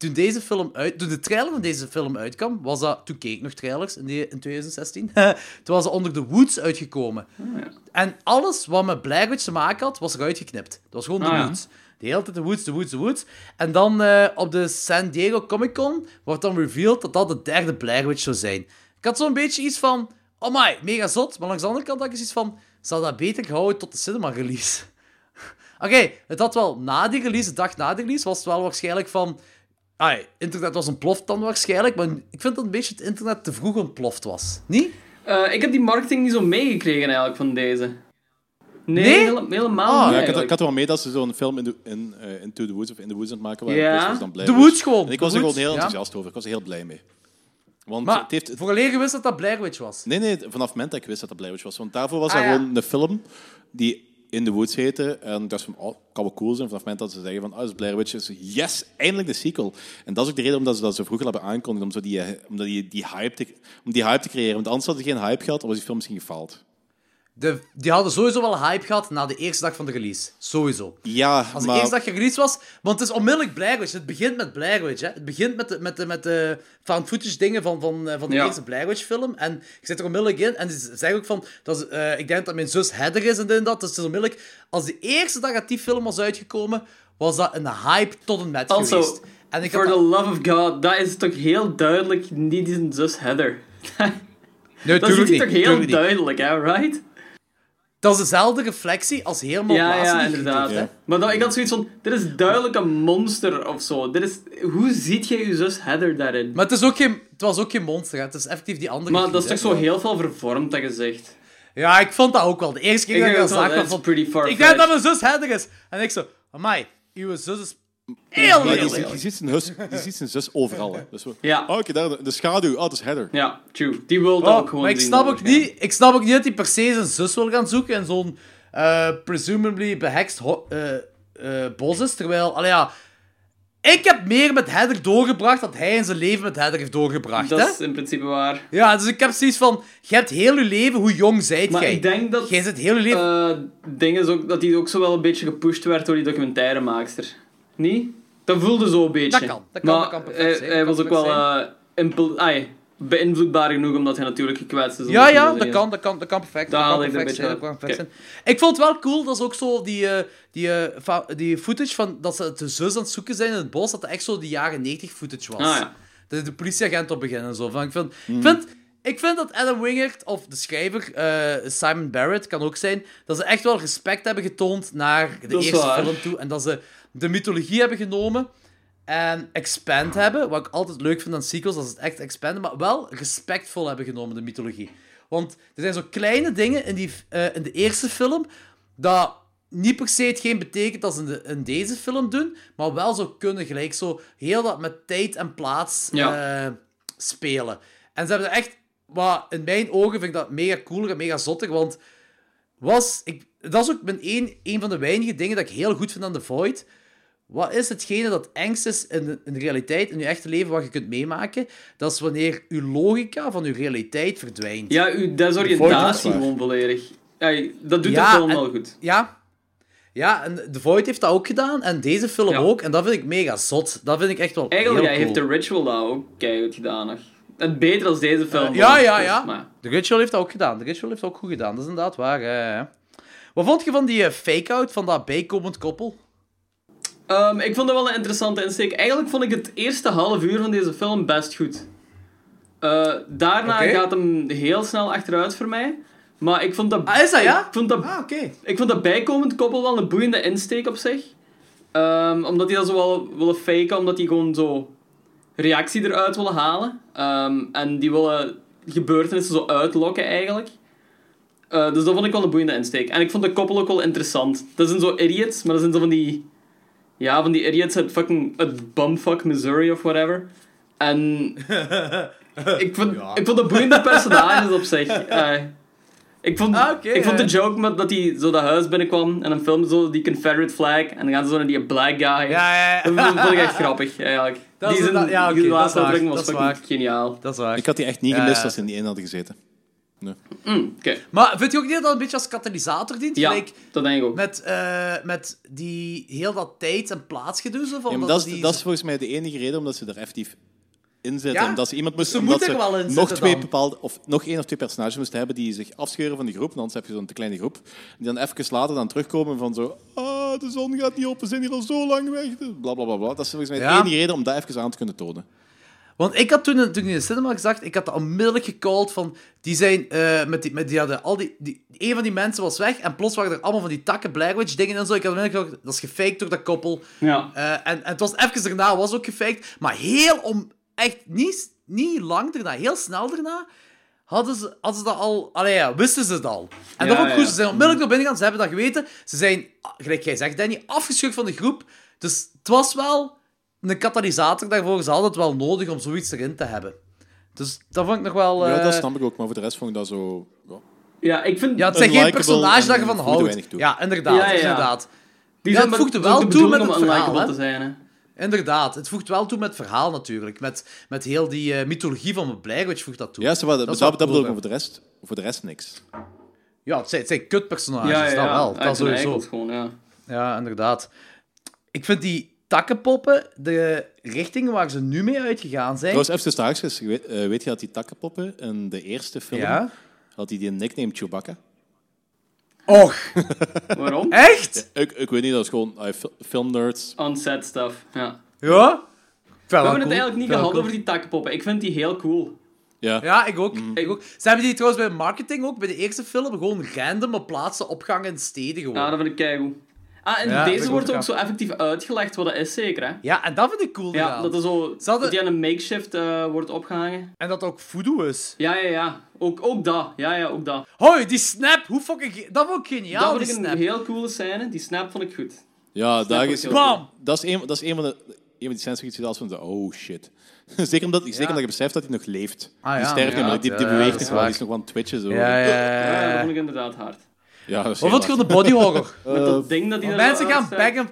toen deze film uit, toen de trailer van deze film uitkwam, was dat, toen keek ik nog trailers in, die, in 2016, toen was dat onder de Woods uitgekomen. En alles wat met Blair Witch te maken had, was eruit geknipt. Dat was gewoon de Ah, ja. Woods. De hele tijd de Woods, de Woods, de Woods. En dan eh, op de San Diego Comic Con wordt dan revealed dat dat de derde Blair Witch zou zijn. Ik had zo'n beetje iets van, oh my, mega zot. Maar langs de andere kant had ik iets van, zou dat beter gehouden tot de cinema release? Oké, het had wel na die release, de dag na de release, was het wel waarschijnlijk van... Ai, internet was ontploft dan waarschijnlijk, maar ik vind dat een beetje het internet te vroeg ontploft was. Niet? Eh, ik heb die marketing niet zo meegekregen eigenlijk van deze. Nee, Nee? hele- helemaal Ah, niet Ja, ik, had, eigenlijk. ik had er wel mee dat ze zo'n film in, de, in eh, Into the Woods of In the Woods aan het maken waren. Ja. Dus ik was dan blij De mee. Woods gewoon. En ik was The er gewoon heel ja. enthousiast over. Ik was er heel blij mee. Want Maar het heeft... het- vooraleer je wist dat dat Blair Witch was. Nee, nee, vanaf het moment dat ik wist dat dat Blair Witch was. Want daarvoor was Ah, dat ja. gewoon een film die In the Woods heette. En ik dacht van, oh, kan wel cool zijn. Vanaf het moment dat ze zeggen van, oh, dat is Blair Witch. Is, yes, eindelijk de sequel. En dat is ook de reden omdat ze dat zo vroeger hebben aangekondigd. Om, die, eh, om, die, die hype te, om die hype te creëren. Want anders had ze geen hype gehad, dan was die film misschien gefaald. De, die hadden sowieso wel hype gehad na de eerste dag van de release. Sowieso. Ja, Als de maar... eerste dag gereleased was, want het is onmiddellijk Blair Witch. Het begint met Blair Witch, hè. Het begint met de, met de, met de found footage dingen van, van, eh, van de Ja. eerste Blair Witch film. En ik zit er onmiddellijk in. En ze zeggen ook van, dat is, eh, ik denk dat mijn zus Heather is en dit en dat. Dus het is onmiddellijk, als de eerste dag dat die film was uitgekomen, was dat een hype tot en met Also, geweest. En ik for the dat- love of God, dat is toch heel duidelijk niet zijn zus Heather. Nee, dat is toch heel duidelijk, hè, right? Dat is dezelfde reflectie als helemaal Ja, ja, inderdaad. hè. Maar dan, ik had zoiets van, dit is duidelijk een monster of zo. Dit is, hoe ziet jij je zus Heather daarin? Maar, Maar het, is ook geen, het was ook geen monster, hè. Het is effectief die andere dat is toch zo heel veel vervormd, dat gezicht. Ja, ik vond dat ook wel. De eerste keer Ik dat ik dat zag, Ik denk dat mijn zus Heather is. En ik zo, amai, uw zus is heel Maar je, ziet- je, lelijk. ziet zijn hus, je ziet zijn zus overal. Hè. Dus Ja. Oh, oké, daar, de schaduw. Oh, dat is Heather. Ja, true. Die wil dat Oh, ook gewoon maar ik snap, ook niet, ik snap ook niet dat hij per se zijn zus wil gaan zoeken in zo'n eh, presumably behext ho- eh, eh, bos is. Terwijl, allee, ja, ik heb meer met Heather doorgebracht dan hij in zijn leven met Heather heeft doorgebracht. Dat hè? is in principe waar. Ja, dus ik heb zoiets van, je hebt heel je leven, hoe jong zijt Maar jij? ik denk dat... Jij zit heel je leven... eh ding is ook dat hij ook zo wel een beetje gepusht werd door die documentairemaakster. Niet? Dat voelde zo een beetje. Dat kan, dat kan, maar dat kan perfect hij, zijn, hij was ook wel impul- ai, beïnvloedbaar genoeg, omdat hij natuurlijk gekwetst is. Ja, ja, dat kan, dat kan, dat kan perfect. Dat kan ik er perfect zijn, dat kan perfect zijn. Ik vond het wel cool, dat is ook zo die, eh, die, eh, fa- die footage van dat ze de zus aan het zoeken zijn in het bos, dat dat echt zo die jaren 90 footage was. Ah, ja. Dat de politieagent op beginnen en zo. Van, ik, vind, ik, vind, ik vind dat Adam Wingert, of de schrijver, eh, Simon Barrett, kan ook zijn, dat ze echt wel respect hebben getoond naar de eerste waar. film toe. En dat ze de mythologie hebben genomen en expand hebben, wat ik altijd leuk vind aan sequels, dat ze het echt expanden, maar wel respectvol hebben genomen, de mythologie. Want er zijn zo kleine dingen in, die, eh, in de eerste film, dat niet per se hetgeen betekent dat ze in, de, in deze film doen, maar wel zo kunnen, gelijk zo heel dat met tijd en plaats Ja. eh, spelen. En ze hebben er echt, wat in mijn ogen vind ik dat mega cool en mega zottig, want was, ik, dat is ook mijn een, een van de weinige dingen dat ik heel goed vind aan The Void. Wat is hetgene dat angst is in de, in de realiteit, in je echte leven, wat je kunt meemaken? Dat is wanneer je logica van je realiteit verdwijnt. Ja, uw desoriëntatie gewoon volledig. Ja, dat doet Ja, de film en- wel goed. Ja. Ja, en The Void heeft dat ook gedaan, en deze film Ja. ook, en dat vind ik mega zot. Dat vind ik echt wel Eigenlijk heel ja, cool. heeft The Ritual dat ook keihard gedaan. Nog. Het beter als deze film. Ja, ja, dus, ja. maar- The Ritual heeft dat ook gedaan. The Ritual heeft dat ook goed gedaan, dat is inderdaad waar. hè. Wat vond je van die eh, fake-out van dat bijkomend koppel? Ehm, ik vond dat wel een interessante insteek. Eigenlijk vond ik het eerste half uur van deze film best goed. Eh, daarna gaat hem heel snel achteruit voor mij. Maar ik vond dat... Ah, is dat, ja? Ik vond dat, Ah, ik vond dat bijkomend koppel wel een boeiende insteek op zich. Ehm, omdat die dat zo wel willen faken, omdat die gewoon zo reactie eruit willen halen. Ehm, en die willen gebeurtenissen zo uitlokken eigenlijk. Eh, dus dat vond ik wel een boeiende insteek. En ik vond de koppel ook wel interessant. Dat zijn zo idiots, maar dat zijn zo van die... Ja, van die idiots uit fucking... Uit bumfuck Missouri of whatever. En... ik, vond, ik vond de boeiende personages op zich. Eh, ik vond, Ah, ik vond de ja. joke met dat hij zo dat huis binnenkwam en dan filmde zo die Confederate flag en dan gaan ze zo naar die black guy. Ja, ja, ja. Dat vond ik echt grappig, eigenlijk. Dat die ja, oké, die laatste was dat is fucking waar. geniaal. Dat is waar. Ik had die echt niet Ja, gemist ja. als ze in die ene hadden gezeten. Mm, Oké, Maar vind je ook niet dat dat een beetje als katalysator dient? ja, Gelijk dat denk ik ook. met, eh, met die heel dat tijd- en plaatsgedoe zo van Ja, dat dat, is, die- dat is volgens mij de enige reden omdat ze er effectief in zitten. Ja, Omdat ze iemand moesten, ze omdat moeten ze er wel in nog zitten twee dan. bepaalde, of nog één of twee personages moesten hebben die zich afscheuren van de groep. Want anders heb je zo'n te kleine groep. Die dan even later dan terugkomen van zo... Ah, de zon gaat niet op, we zijn hier al zo lang weg. Bla, bla, bla, bla. Dat is volgens mij de enige reden om dat even aan te kunnen tonen. Want ik had toen, toen ik in de cinema gezegd, ik had dat onmiddellijk gecalled van, die zijn, eh, met die, met die hadden al die, die, een van die mensen was weg en plots waren er allemaal van die takken Blair Witch dingen en zo. Ik had onmiddellijk gedacht, dat is gefaked door dat koppel. Ja. Eh, en, en het was even daarna, was ook gefaked, maar heel om, echt niet, niet lang daarna, heel snel daarna, hadden ze, hadden ze dat al, allee ja, wisten ze het al. En dat Ja, vond ik goed, ja. ze zijn onmiddellijk naar binnen gegaan, ze hebben dat geweten, ze zijn, gelijk jij zegt Danny, afgeschud van de groep, dus het was wel een katalysator daarvoor, hadden het wel nodig om zoiets erin te hebben. Dus dat vond ik nog wel... Ja, eh, dat snap ik ook. Maar voor de rest vond ik dat zo... Ja. Ja, ik vind... ja, het zijn geen personages dat je van houdt. Ja, inderdaad, Ja, ja, inderdaad. die ja, zijn het is wel de toe met het verhaal, te zijn, hè. Inderdaad, het voegt wel toe met het verhaal natuurlijk. Met, met heel die eh, mythologie van Blair Witch voegt dat toe. Ja, ze Dat dat, is bedoel ik, maar voor de, rest, voor de rest niks. Ja, het zijn, het zijn kutpersonages, Ja, ja, dat ja. wel. Dat sowieso. eikels gewoon, ja. Ja, inderdaad. Ik vind die takkenpoppen, de richting waar ze nu mee uitgegaan zijn... Trouwens, even haakjes, weet, eh, weet je dat die takkenpoppen in de eerste film Ja? had hij die nickname Chewbacca? Och, Waarom? echt? Ik, ik weet niet, dat is gewoon uh, fil- filmnerds. On-set stuff, ja. Ja? We hebben het eigenlijk niet gehad over die takkenpoppen. Ik vind die heel cool. Ja. Ja, ik ook. ik ook. Ze hebben die trouwens bij marketing ook, bij de eerste film, gewoon random op plaatsen opgangen in steden gewoon. Ja, dat vind ik keigoed. Ah, en Ja, dat deze wordt ook zo effectief uitgelegd wat dat is, zeker, hè? Ja, en dat vind ik cool Ja, gedaan. dat er zo... Hadden- Dat die aan een makeshift eh, wordt opgehangen. En dat ook voodoo is. Ja, ja, ja. Ook, ook dat. Ja, ja, ook dat. Hoi, die snap, hoe fucking... Dat vond ik geniaal, dat die vond ik snap. een heel coole scène. Die snap vond ik goed. Ja, daar is, Bam! dat is een, dat is een van de een van die scènes waar je zoiets als van, oh shit. zeker omdat, zeker omdat je beseft dat hij nog leeft. Ah, die ja, sterft niet, ja, maar die, die ja, beweegt dat nog wel. Die is nog wel aan het twitchen. Zo. Ja, ja, Ja, ja. dat ja. vond ik inderdaad hard. Ja, dat is Of heel wat gewoon de body horror. Met dat ding dat die Mensen zo gaan back and...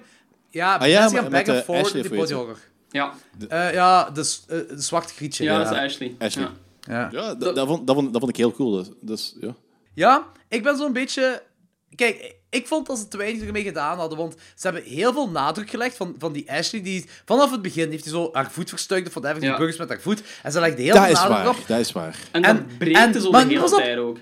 Ja, Ah, ja, mensen gaan met, back and eh, forward Ashley die of body weet horror. Ja, Eh, ja, de, s- eh, de zwarte grietje. ja, Ja, dat is Ashley. Ashley. Ja. ja. Ja, dat, dat, vond, dat, vond, dat vond ik heel cool. Dus, dus, ja. Ja, ik ben zo'n beetje... Kijk, ik vond dat ze te weinig ermee gedaan hadden, want ze hebben heel veel nadruk gelegd van, van die Ashley, die vanaf het begin heeft hij zo haar voet verstuikt, of die Ja. burgers met haar voet, en ze legde heel Dat veel is nadruk waar, op. dat is waar. En, En- dat breekt en- dus maar de hele pas op. tijd ook.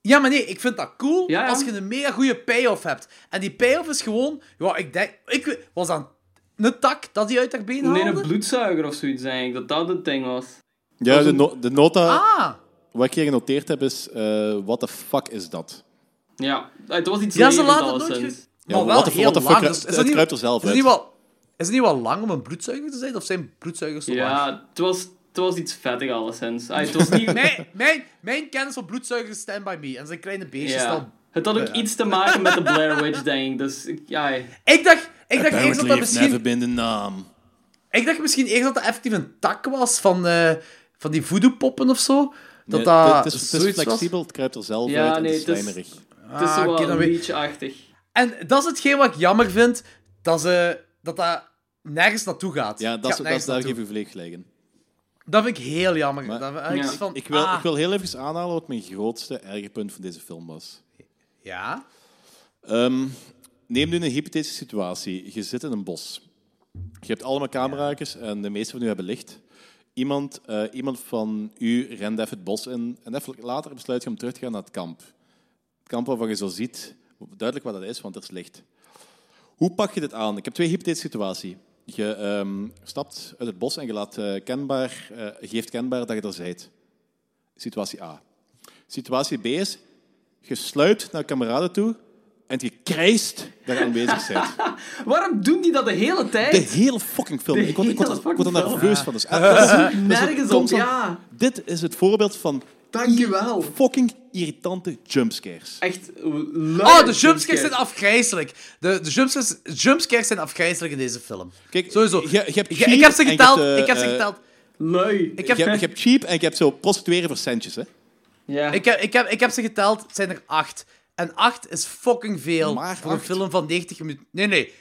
Ja, maar nee, ik vind dat cool Ja, ja. als je een mega goede payoff hebt. En die payoff is gewoon... Ja, ik denk... Ik was dat een tak dat hij uit haar been Nee, haalde? een bloedzuiger of zoiets, denk ik. Dat dat het ding was. Ja, de, no- de nota, Ah! wat ik hier genoteerd heb, is, eh what the fuck is dat? Ja, het was iets Ja, ze laten het nooit... Ja, maar wel what the, heel what the lang. fuck, Dus is het, dat niet- kruipt er zelf Is uit. niet wel... Is het niet wel lang om een bloedzuiger te zijn? Of zijn bloedzuigers zo lang? Ja, het was, het was iets vettig alleszins. Ah, het was niet... Mijn, mijn, mijn kennis van bloedzuigers is Stand By Me. En zijn kleine beestjes Ja. dan... Het had ook iets te maken met de Blair Witch, denk ik. Dus ik- ja, Ik dacht, ik dacht eerst dat dat misschien... never been the naam. Ik dacht misschien eerst dat dat effectief een tak was van, eh, van die voodoo-poppen of zo. Dat Nee, dat het, is, het is zoiets was. flexibel, het kruipt er zelf Ja, uit en nee, het is het is- slijmerig. het is Ah, wel een beetje-achtig. En dat is hetgeen wat ik jammer vind, dat ze, dat, dat nergens naartoe gaat. Ja, dat, gaat is, dat, daar geef volledig gelijk in. Dat vind ik heel jammer. Maar- dat, ik Ja. van, Ik wil, ah, ik wil heel even aanhalen wat mijn grootste erge punt van deze film was. Ja? Ehm, neem nu een hypothetische situatie. Je zit in een bos. Je hebt allemaal camera's en de meeste van u hebben licht. Iemand, eh, iemand van u rent even het bos in en even later besluit je om terug te gaan naar het kamp. Het kamp waarvan je zo ziet, duidelijk wat dat is, want er is licht. Hoe pak je dit aan? Ik heb twee hypothetische situaties. Je ehm, stapt uit het bos en je laat, eh, kenbaar, eh, geeft kenbaar dat je er bent. Situatie A. Situatie B is, je sluipt naar kameraden toe en je krijst dat je aanwezig bent. Waarom doen die dat de hele tijd? De hele fucking film. De ik word, ik word, er nerveus van. Dus, Nergens op, ja. Dit is het voorbeeld van Dankjewel. fucking irritante jumpscares. Echt Oh, de jumpscares zijn afgrijzelijk. De, de jumpscares, jumpscares zijn afgrijzelijk in deze film. Kijk, Sowieso. Je, je hebt Ik, ik heb ze geteld. hebt, eh, ik heb ze geteld. Lui. Ik heb, Je, hebt, je hebt cheap en je hebt zo prostitueren voor centjes. Hè? Ja. ik, heb, ik, heb, ik heb ze geteld. Het zijn er acht. En acht is fucking veel Maar voor een film van 90 minuten. Nee, nee.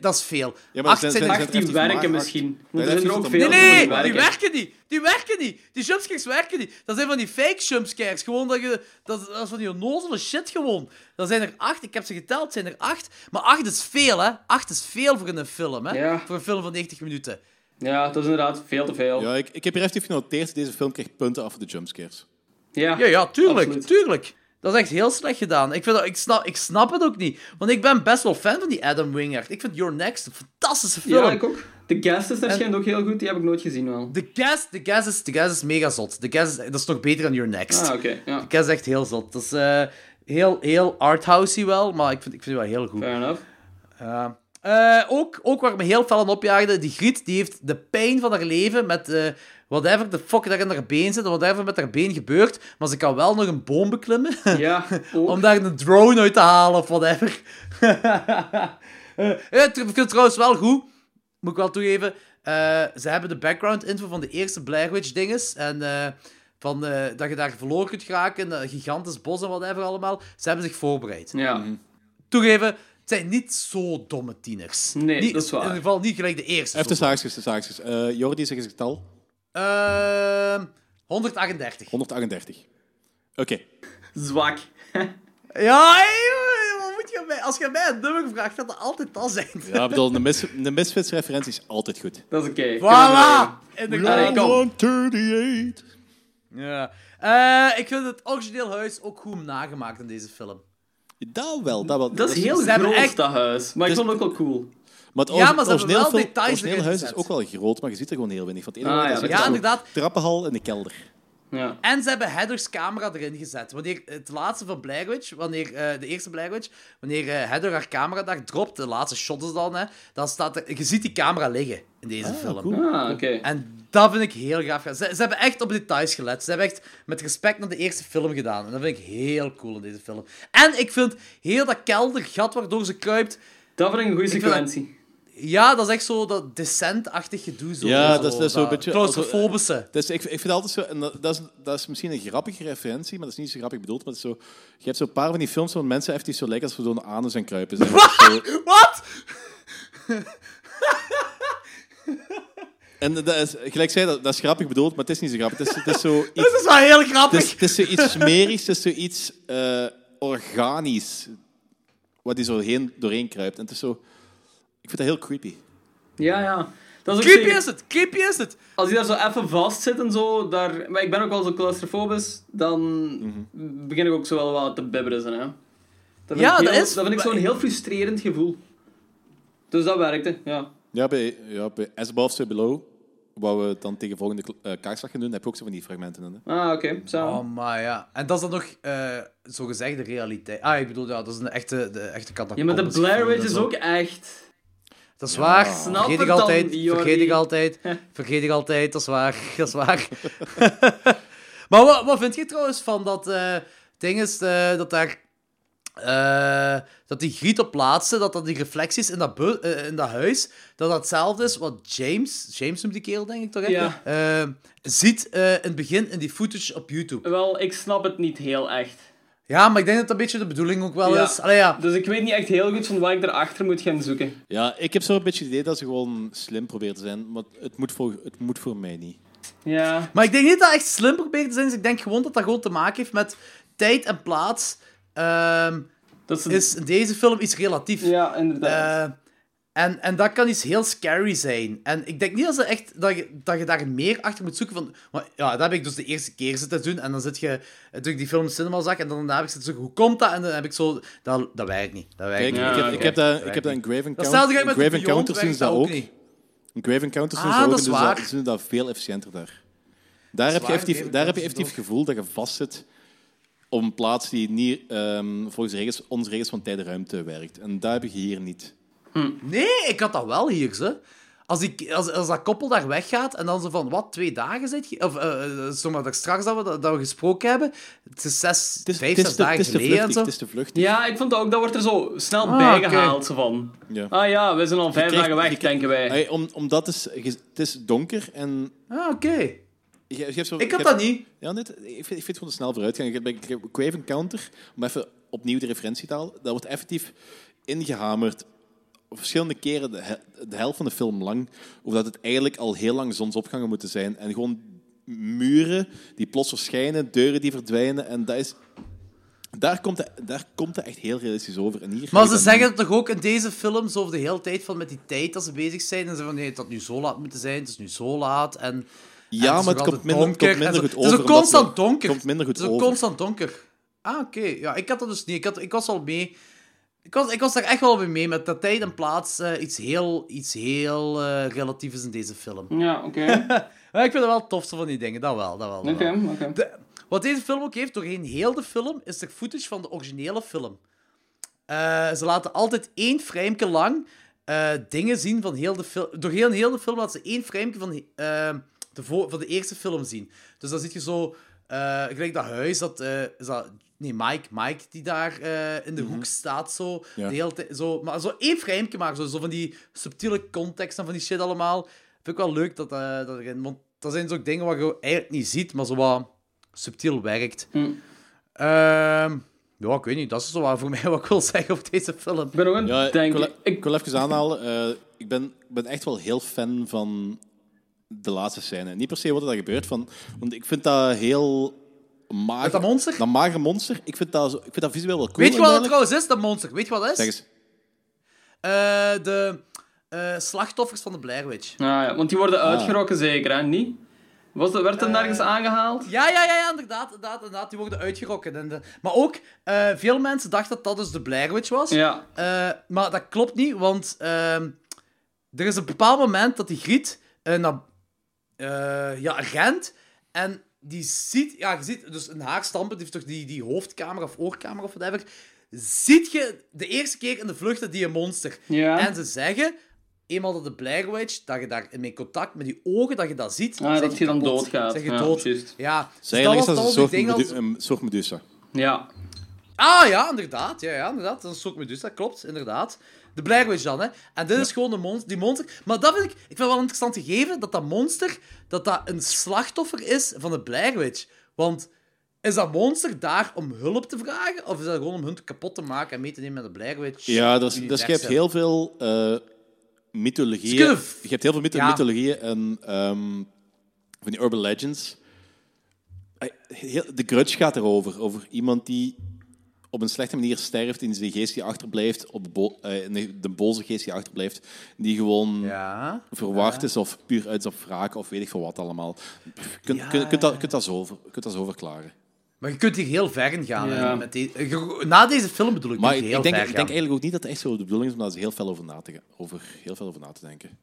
Dat is veel. Ja, maar acht zijn- zijn, zijn- er Echt, die effectief maar werken acht. misschien. Want er zijn er ook veel Nee, nee, die die werken. werken niet. Die werken niet. Die jumpscares werken niet. Dat zijn van die fake jumpscares. Gewoon dat je... Dat, dat is van die onnozele shit gewoon. Dat zijn er acht. Ik heb ze geteld. zijn er acht. Maar acht is veel, hè. Acht is veel voor een film, hè. Ja. Voor een film van 90 minuten. Ja, dat is inderdaad veel te veel. Ja, ik, ik heb hier even genoteerd, deze film krijgt punten af voor de jumpscares. Ja, Ja, ja, tuurlijk. absoluut. Tuurlijk. Dat is echt heel slecht gedaan. Ik, vind dat, ik, snap, ik snap het ook niet. Want ik ben best wel fan van die Adam Wingard. Ik vind Your Next een fantastische film. Ja, ik ook. De guest is waarschijnlijk ook heel goed. Die heb ik nooit gezien wel. De guest, de guest, is, de guest is mega zot. De guest is, dat is nog beter dan Your Next. Ah, oké. Ja. De guest is echt heel zot. Dat is eh, heel, heel arthousey wel, maar ik vind, ik vind het wel heel goed. Fair enough. Ja. Eh, ook, ook waar ik me heel fel aan opjaagde, die Griet die heeft de pijn van haar leven met eh whatever de fuck daar in haar been zit, en whatever met haar been gebeurt, maar ze kan wel nog een boom beklimmen. Ja, ook. om daar een drone uit te halen of whatever. Eh, ik vind het trouwens wel goed, moet ik wel toegeven. eh, ze hebben de background info van de eerste Blair Witch dinges. En eh, van, eh, dat je daar verloren kunt geraken, een gigantisch bos en whatever allemaal. Ze hebben zich voorbereid. Ja. Toegeven, het zijn niet zo domme tieners. Nee, Niet- dat is waar. In ieder geval niet gelijk de eerste. Even de zaakjes, de zaakjes. Eh Jordi, zeg eens het getal. Ehm, 138. 138. Oké. Zwak. Ja, hey, wat moet je mij, als je mij een nummer vraagt, gaat dat altijd dat zijn. Ja, ik bedoel, de, mis, de Misfits-referentie is altijd goed. Dat is oké. Voilà! Allee, Inderdaad. kom. 138. Ja. Eh, ik vind het origineel huis ook goed nagemaakt in deze film. Dat wel, dat wel. Dat is heel Ze hebben groot, echt- dat huis. Maar ik Dus- vond het ook wel cool. Maar het Ja, maar ze hebben wel details huis is ook wel groot, maar je ziet er gewoon heel weinig. Van het Ah, ja, is dat er Ja, inderdaad. trappenhal in de kelder. Ja. En ze hebben Heather's camera erin gezet. Wanneer het laatste van Blair Witch, wanneer, eh, de eerste Blair Witch, wanneer Heather haar camera daar dropt, de laatste shot is dan, hè, dan staat er, je ziet die camera liggen in deze film. Ah, oké. En dat vind ik heel gaaf. Ze, ze hebben echt op details gelet. Ze hebben echt met respect naar de eerste film gedaan. En dat vind ik heel cool in deze film. En ik vind heel dat keldergat waardoor ze kruipt, Dat vind ik een goede sequentie. Ja, dat is echt zo dat descent-achtig gedoe. Zo, Ja, zo, dat is- dat is zo'n beetje- Claustrofobische. Dus ik, ik vind het altijd zo, en dat, dat, is, dat is misschien een grappige referentie, maar dat is niet zo grappig bedoeld. Maar het is zo, je hebt zo'n paar van die films van mensen effectief zo lijken als we door een anus en kruipen zijn. Wat? en dat is, gelijk zei, dat, dat is grappig bedoeld, maar het is niet zo grappig. Het is, het is zo iets, Dat is wel heel het grappig. is, het is zoiets smerigs, het is zoiets eh organisch, wat die zo heen, doorheen kruipt. En het is zo... Ik vind dat heel creepy. Ja, ja. Dat is ook Creepy zeker- is het, creepy is het. Als je daar zo even vast zit en zo, daar, maar ik ben ook wel zo claustrofobisch, dan Mhm. begin ik ook zo wel wat te bibberen. Hè. Dat vind Ja, ik dat is- Dat vind ik zo'n heel frustrerend gevoel. Dus dat werkte, ja. Ja, bij, ja, bij As Above, So Below, waar we dan tegen volgende uh, kaartslag gaan doen, heb je ook zo van die fragmenten in. Hè? Ah, oké. samen. Oh, maar ja. En dat is dan nog, eh zo gezegd, de realiteit. Ah, ik bedoel, ja, dat is een echte, de echte Ja, maar de Blair Witch is ook echt... Dat is waar. Snap Vergeet ik altijd. Vergeet ik altijd. Vergeet ik altijd. Dat is waar. Dat is waar. maar wat, wat vind je trouwens van dat eh, ding is eh, dat daar... eh, dat die griet op plaatsen, dat dat die reflecties in dat, bu- in dat huis, dat dat hetzelfde is wat James, James noemt die kerel denk ik toch? Ja. Ziet eh, in het begin in die footage op YouTube. Wel, ik snap het niet heel echt. Ja, maar ik denk dat dat een beetje de bedoeling ook wel Ja. is. Allee, ja. Dus ik weet niet echt heel goed van wat ik erachter moet gaan zoeken. Ja, ik heb zo een beetje het idee dat ze gewoon slim proberen te zijn, maar het moet voor, het moet voor mij niet. Ja. Maar ik denk niet dat het echt slim probeert te zijn. Dus ik denk gewoon dat dat gewoon te maken heeft met tijd en plaats. Ehm, Dat is, is in deze film iets relatief. Ja, inderdaad. Eh, en, en dat kan iets heel scary zijn. En ik denk niet dat, ze echt, dat, je, dat je daar meer achter moet zoeken. Van, maar ja, dat heb ik dus de eerste keer zitten doen. En dan zit je, eh, toen ik die film in cinema zag, en dan daarna heb ik zitten zoeken, hoe komt dat? En dan heb ik zo, dat, dat werkt niet. Dat werkt Kijk, niet. Ja, ik, heb, ik, heb dat, Dat ik heb dat in Grave Encounter, in met Grave werkt ze dat ook. niet. In Grave Encounters doen Ah, ze dat ook veel efficiënter daar. Daar heb je effectief, daar heb je effectief het gevoel dat je vastzit op een plaats die niet ehm, volgens regels, onze regels van tijd en ruimte werkt. En dat heb je hier niet. Nee, ik had dat wel hier, ze. Als, ik, als, als dat koppel daar weggaat en dan zo van, wat, twee dagen zit je? Of, uh, zomaar dat straks dat we, dat, dat we gesproken hebben, het is zes, Het is, vijf, het is zes te, dagen het is te geleden en zo. Het is te vluchtig. Ja, ik vond dat ook, dat wordt er zo snel Ah, bijgehaald. Zo van, Ja. ah ja, we zijn al vijf krijgt- dagen weg, krijgt- denken wij. Hey, om, omdat het is, het is donker en... Ah, oké. Je, je hebt zo, Ik had dat niet. Ja, net, ik, vind, ik vind het gewoon snel vooruitgang. Bij Crave Encounter, om even opnieuw de referentie te halen, dat wordt effectief ingehamerd verschillende keren de, he- de helft van de film lang, over dat het eigenlijk al heel lang zonsopgangen moeten zijn. En gewoon muren die plots verschijnen, deuren die verdwijnen. En dat is... Daar komt, het, daar komt het echt heel realistisch over. En hier Maar ze zeggen toch ook in deze film zo over de hele tijd van met die tijd dat ze bezig zijn. En ze van nee, het had nu zo laat moeten zijn, het is nu zo laat. En, en Ja, maar het komt minder, donker komt minder goed over. Het is ook constant donker. komt minder goed Het is ook over. constant donker. Ah, oké. Ja, ik had dat dus niet. Ik, had, ik was al mee. Ik was, ik was daar echt wel mee mee met dat tijd en plaats eh, iets heel, iets heel eh, relatief is in deze film. Ja, oké. Maar ik vind het wel tof zo van die dingen, dat wel. Dat wel, Oké, oké. De- wat deze film ook heeft, doorheen heel de film, is er footage van de originele film. Eh, ze laten altijd één frame lang dingen zien van heel de film. Doorheen heel de film laten ze één frame van, de van de eerste film zien. Dus dan zie je zo, eh gelijk dat huis, dat, is dat, nee, Mike, Mike die daar eh, in de hoek staat, zo, Ja. de hele tijd, zo. Maar zo één frame maar, zo, zo van die subtiele context en van die shit allemaal. Vind ik wel leuk dat, eh, dat erin, want dat zijn zo ook dingen wat je eigenlijk niet ziet, maar zo wat subtiel werkt. Hm. Ehm, ja, ik weet niet. Dat is zo wat voor mij wat ik wil zeggen over deze film. Ik ben ook een Ja, ik wil, ik. ik wil even aanhalen. eh, ik, ben, ik ben echt wel heel fan van de laatste scène. Niet per se wat er daar gebeurt, van, want ik vind dat heel mager. Met dat monster? Dat magere monster, ik vind dat, zo, ik vind dat visueel wel cool. Weet je wat het trouwens is, dat monster? Weet je wat dat is? Zeg eens. Eh, de eh, slachtoffers van de Blair Witch. Ah, ja, want die worden uitgerokken zeker, hè? Niet? Was dat, werd er nergens aangehaald? Ja, ja, ja, ja inderdaad, inderdaad, inderdaad. Die worden uitgerokken. En de... Maar ook, eh, veel mensen dachten dat dat dus de Blair Witch was. Ja. Eh, maar dat klopt niet, want ehm, er is een bepaald moment dat die Griet eh, naar, eh, ja, rent. En die ziet, ja, je ziet, dus in haar standpunt heeft toch die, die hoofdkamer of oorkamer of whatever, ziet je de eerste keer in de vluchten die een monster. Ja. En ze zeggen, eenmaal dat de Blair Witch, dat je daar in contact met die ogen, dat je dat ziet, Ah, dat je dan kapot. doodgaat. Zeg je Ja, dood. Ja, dus is was- dat een soort, ding als- een soort Medusa. Ja. Ah ja, inderdaad. Ja, ja, inderdaad. Dat is een soort Medusa, klopt, inderdaad. De Blair Witch dan, hè. En dit is gewoon de monster, die monster. Maar dat vind ik, ik vind wel interessant gegeven, dat dat monster, dat dat een slachtoffer is van de Blair Witch. Want is dat monster daar om hulp te vragen? Of is dat gewoon om hun kapot te maken en mee te nemen met de Blair Witch? Ja, dus, dus je hebt heel veel eh mythologieën. Je hebt heel veel Ja. mythologieën en ehm, van die urban legends. Eh, de Grudge gaat erover. Over iemand die op een slechte manier sterft in zijn geest die achterblijft, op de, bo- eh, de boze geest die achterblijft, die gewoon Ja. verwacht is of puur uit op wraak of weet ik veel wat allemaal. Je kunt, Ja, kunt, kunt, dat, kunt, dat zo, kunt dat zo verklaren. Maar je kunt hier heel ver in gaan. Hè, Met die, na deze film bedoel ik, Maar kun ik, je heel ik denk, ver ik denk eigenlijk ook niet dat het echt zo de bedoeling is om daar heel veel over na te, over, heel veel over na te denken.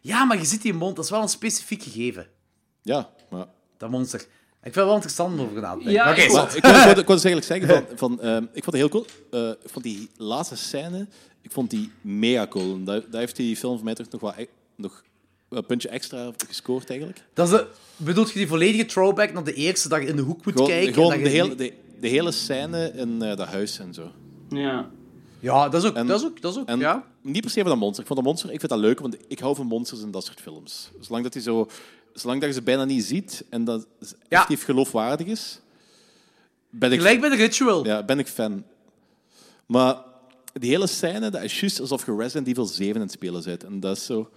Ja, maar je ziet die mond, dat is wel een specifiek gegeven. Ja, maar Dat monster. Ik vind het wel interessant om over na te denken. Ja, Oké, ik. Maar ik, wou, ik, wou, ik wou dus eigenlijk zeggen, van, van, ehm, ik vond het heel cool. Eh, ik vond die laatste scène, ik vond die mega cool. En daar, daar heeft die film voor mij toch nog wel e- nog een puntje extra gescoord eigenlijk. Dat is de, bedoelt je die volledige throwback naar de eerste dat je in de hoek moet Gewoon, kijken? gewoon en de, je hele, de, de hele scène in eh, dat huis en zo. Ja. Ja, dat is ook, En- dat is ook, dat is ook, En ja. niet per se van dat monster. Ik vond dat monster, ik vind dat leuk, want ik hou van monsters in dat soort films. Zolang dat, die zo, zolang dat je ze bijna niet ziet en dat het Ja. geloofwaardig is, ben ik, Gelijk bij de ritual. ja, ben ik fan. Maar die hele scène, dat is juist alsof je Resident Evil 7 in het spelen bent. En dat is zo...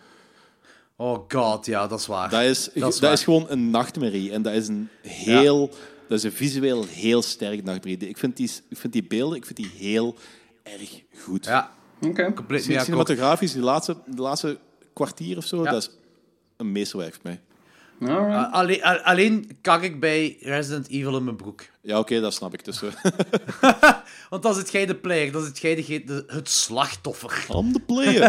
Oh god, ja, dat is waar. Dat is, Dat dat is gewoon een nachtmerrie. En dat is een heel... Dat is een visueel heel sterk nachtmerrie. Ik vind, die, ik vind die beelden ik vind die heel erg goed. Ja, Oké. compleet. Cinematografisch, die laatste, de laatste kwartier of zo, Ja. dat is een meesterwerk voor mij. Uh, alleen, alleen kak ik bij Resident Evil in mijn broek. Ja, oké, dat snap ik. Dus, Want dan zit jij de player, dan zit jij de, de- het slachtoffer. I'm the player.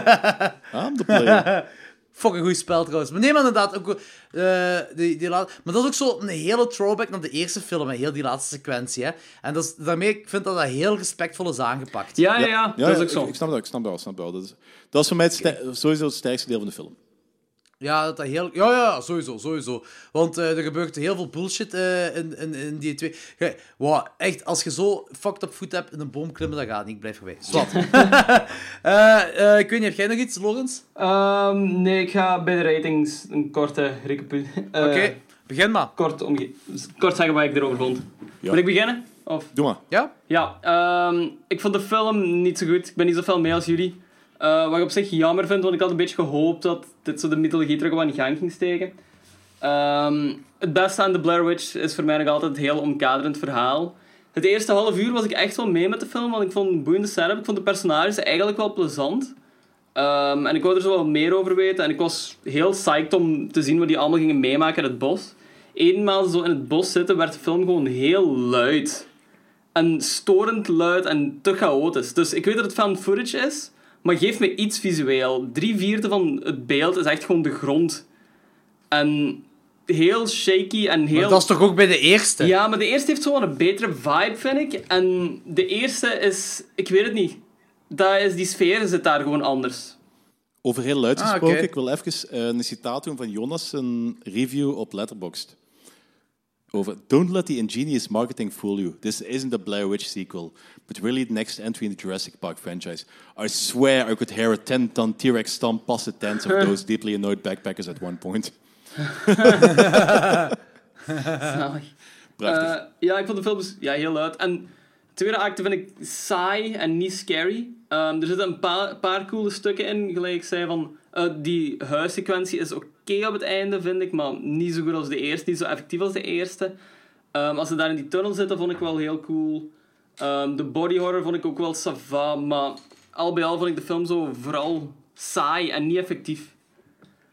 I'm the player. Fucking goed spel trouwens. Maar nee, maar inderdaad ook... eh, die, die laat... Maar dat is ook zo een hele throwback naar de eerste film, hè, heel die laatste sequentie. Hè. En dat is, daarmee, ik vind dat dat heel respectvol is aangepakt. Ja, ja, ja. Ja, dat is ja, ook zo. Ik, ik snap dat, ik snap dat, ik snap dat. Dat is, dat is voor mij het sowieso het sterkste deel van de film. Ja, dat dat heel... Ja, ja, sowieso, sowieso. Want eh, er gebeurt heel veel bullshit eh, in, in, in die twee... Wow, echt, als je zo fucked up voet hebt in een boom klimmen, dat gaat niet. Ik blijf erbij. Zwat. Eh, eh, ik weet niet, heb jij nog iets, Logans? Ehm, nee, ik ga bij de ratings een korte recapitulatie. Oké, begin maar. kort, omge- kort zeggen wat ik erover vond. Ja. Moet ik beginnen? Of? Doe maar. Ja? Ja, ehm, ik vond de film niet zo goed. Ik ben niet zo veel mee als jullie. Eh, wat ik op zich jammer vind, want ik had een beetje gehoopt dat dit zo de mythologie terug wat in gang ging steken. Ehm, het beste aan The Blair Witch is voor mij nog altijd het heel omkaderend verhaal. Het eerste half uur was ik echt wel mee met de film, want ik vond een boeiende setup. Ik vond de personages eigenlijk wel plezant. Ehm, en ik wou er zo wel meer over weten. En ik was heel psyched om te zien wat die allemaal gingen meemaken in het bos. Eenmaal zo in het bos zitten, werd de film gewoon heel luid. En storend luid en te chaotisch. Dus ik weet dat het fan footage is, maar geef me iets visueel. Drie vierde van het beeld is echt gewoon de grond. En heel shaky en heel... Maar dat is toch ook bij de eerste? Ja, maar de eerste heeft zo wel een betere vibe, vind ik. En de eerste is... Ik weet het niet. Dat is, die sfeer zit daar gewoon anders. Over heel luid Ah, gesproken, ik wil even eh, een citaat doen van Jonas, een review op Letterboxd. Over Don't let the ingenious marketing fool you. This isn't the Blair Witch sequel, but really the next entry in the Jurassic Park franchise. I swear I could hear a 10-ton T-Rex stomp past the tents of those deeply annoyed backpackers at one point. Prachtig. Eh, ja, ik vond de film dus, ja, heel luid. En de tweede acte vind ik saai en niet scary. Ehm, er zitten een paar, paar coole stukken in, gelijk ik zei van... eh, die huissequentie is oké op het einde, vind ik, maar niet zo goed als de eerste. Niet zo effectief als de eerste. Ehm, als ze daar in die tunnel zitten, vond ik wel heel cool. Ehm, de body horror vond ik ook wel sava, maar al bij al vond ik de film zo vooral saai en niet effectief.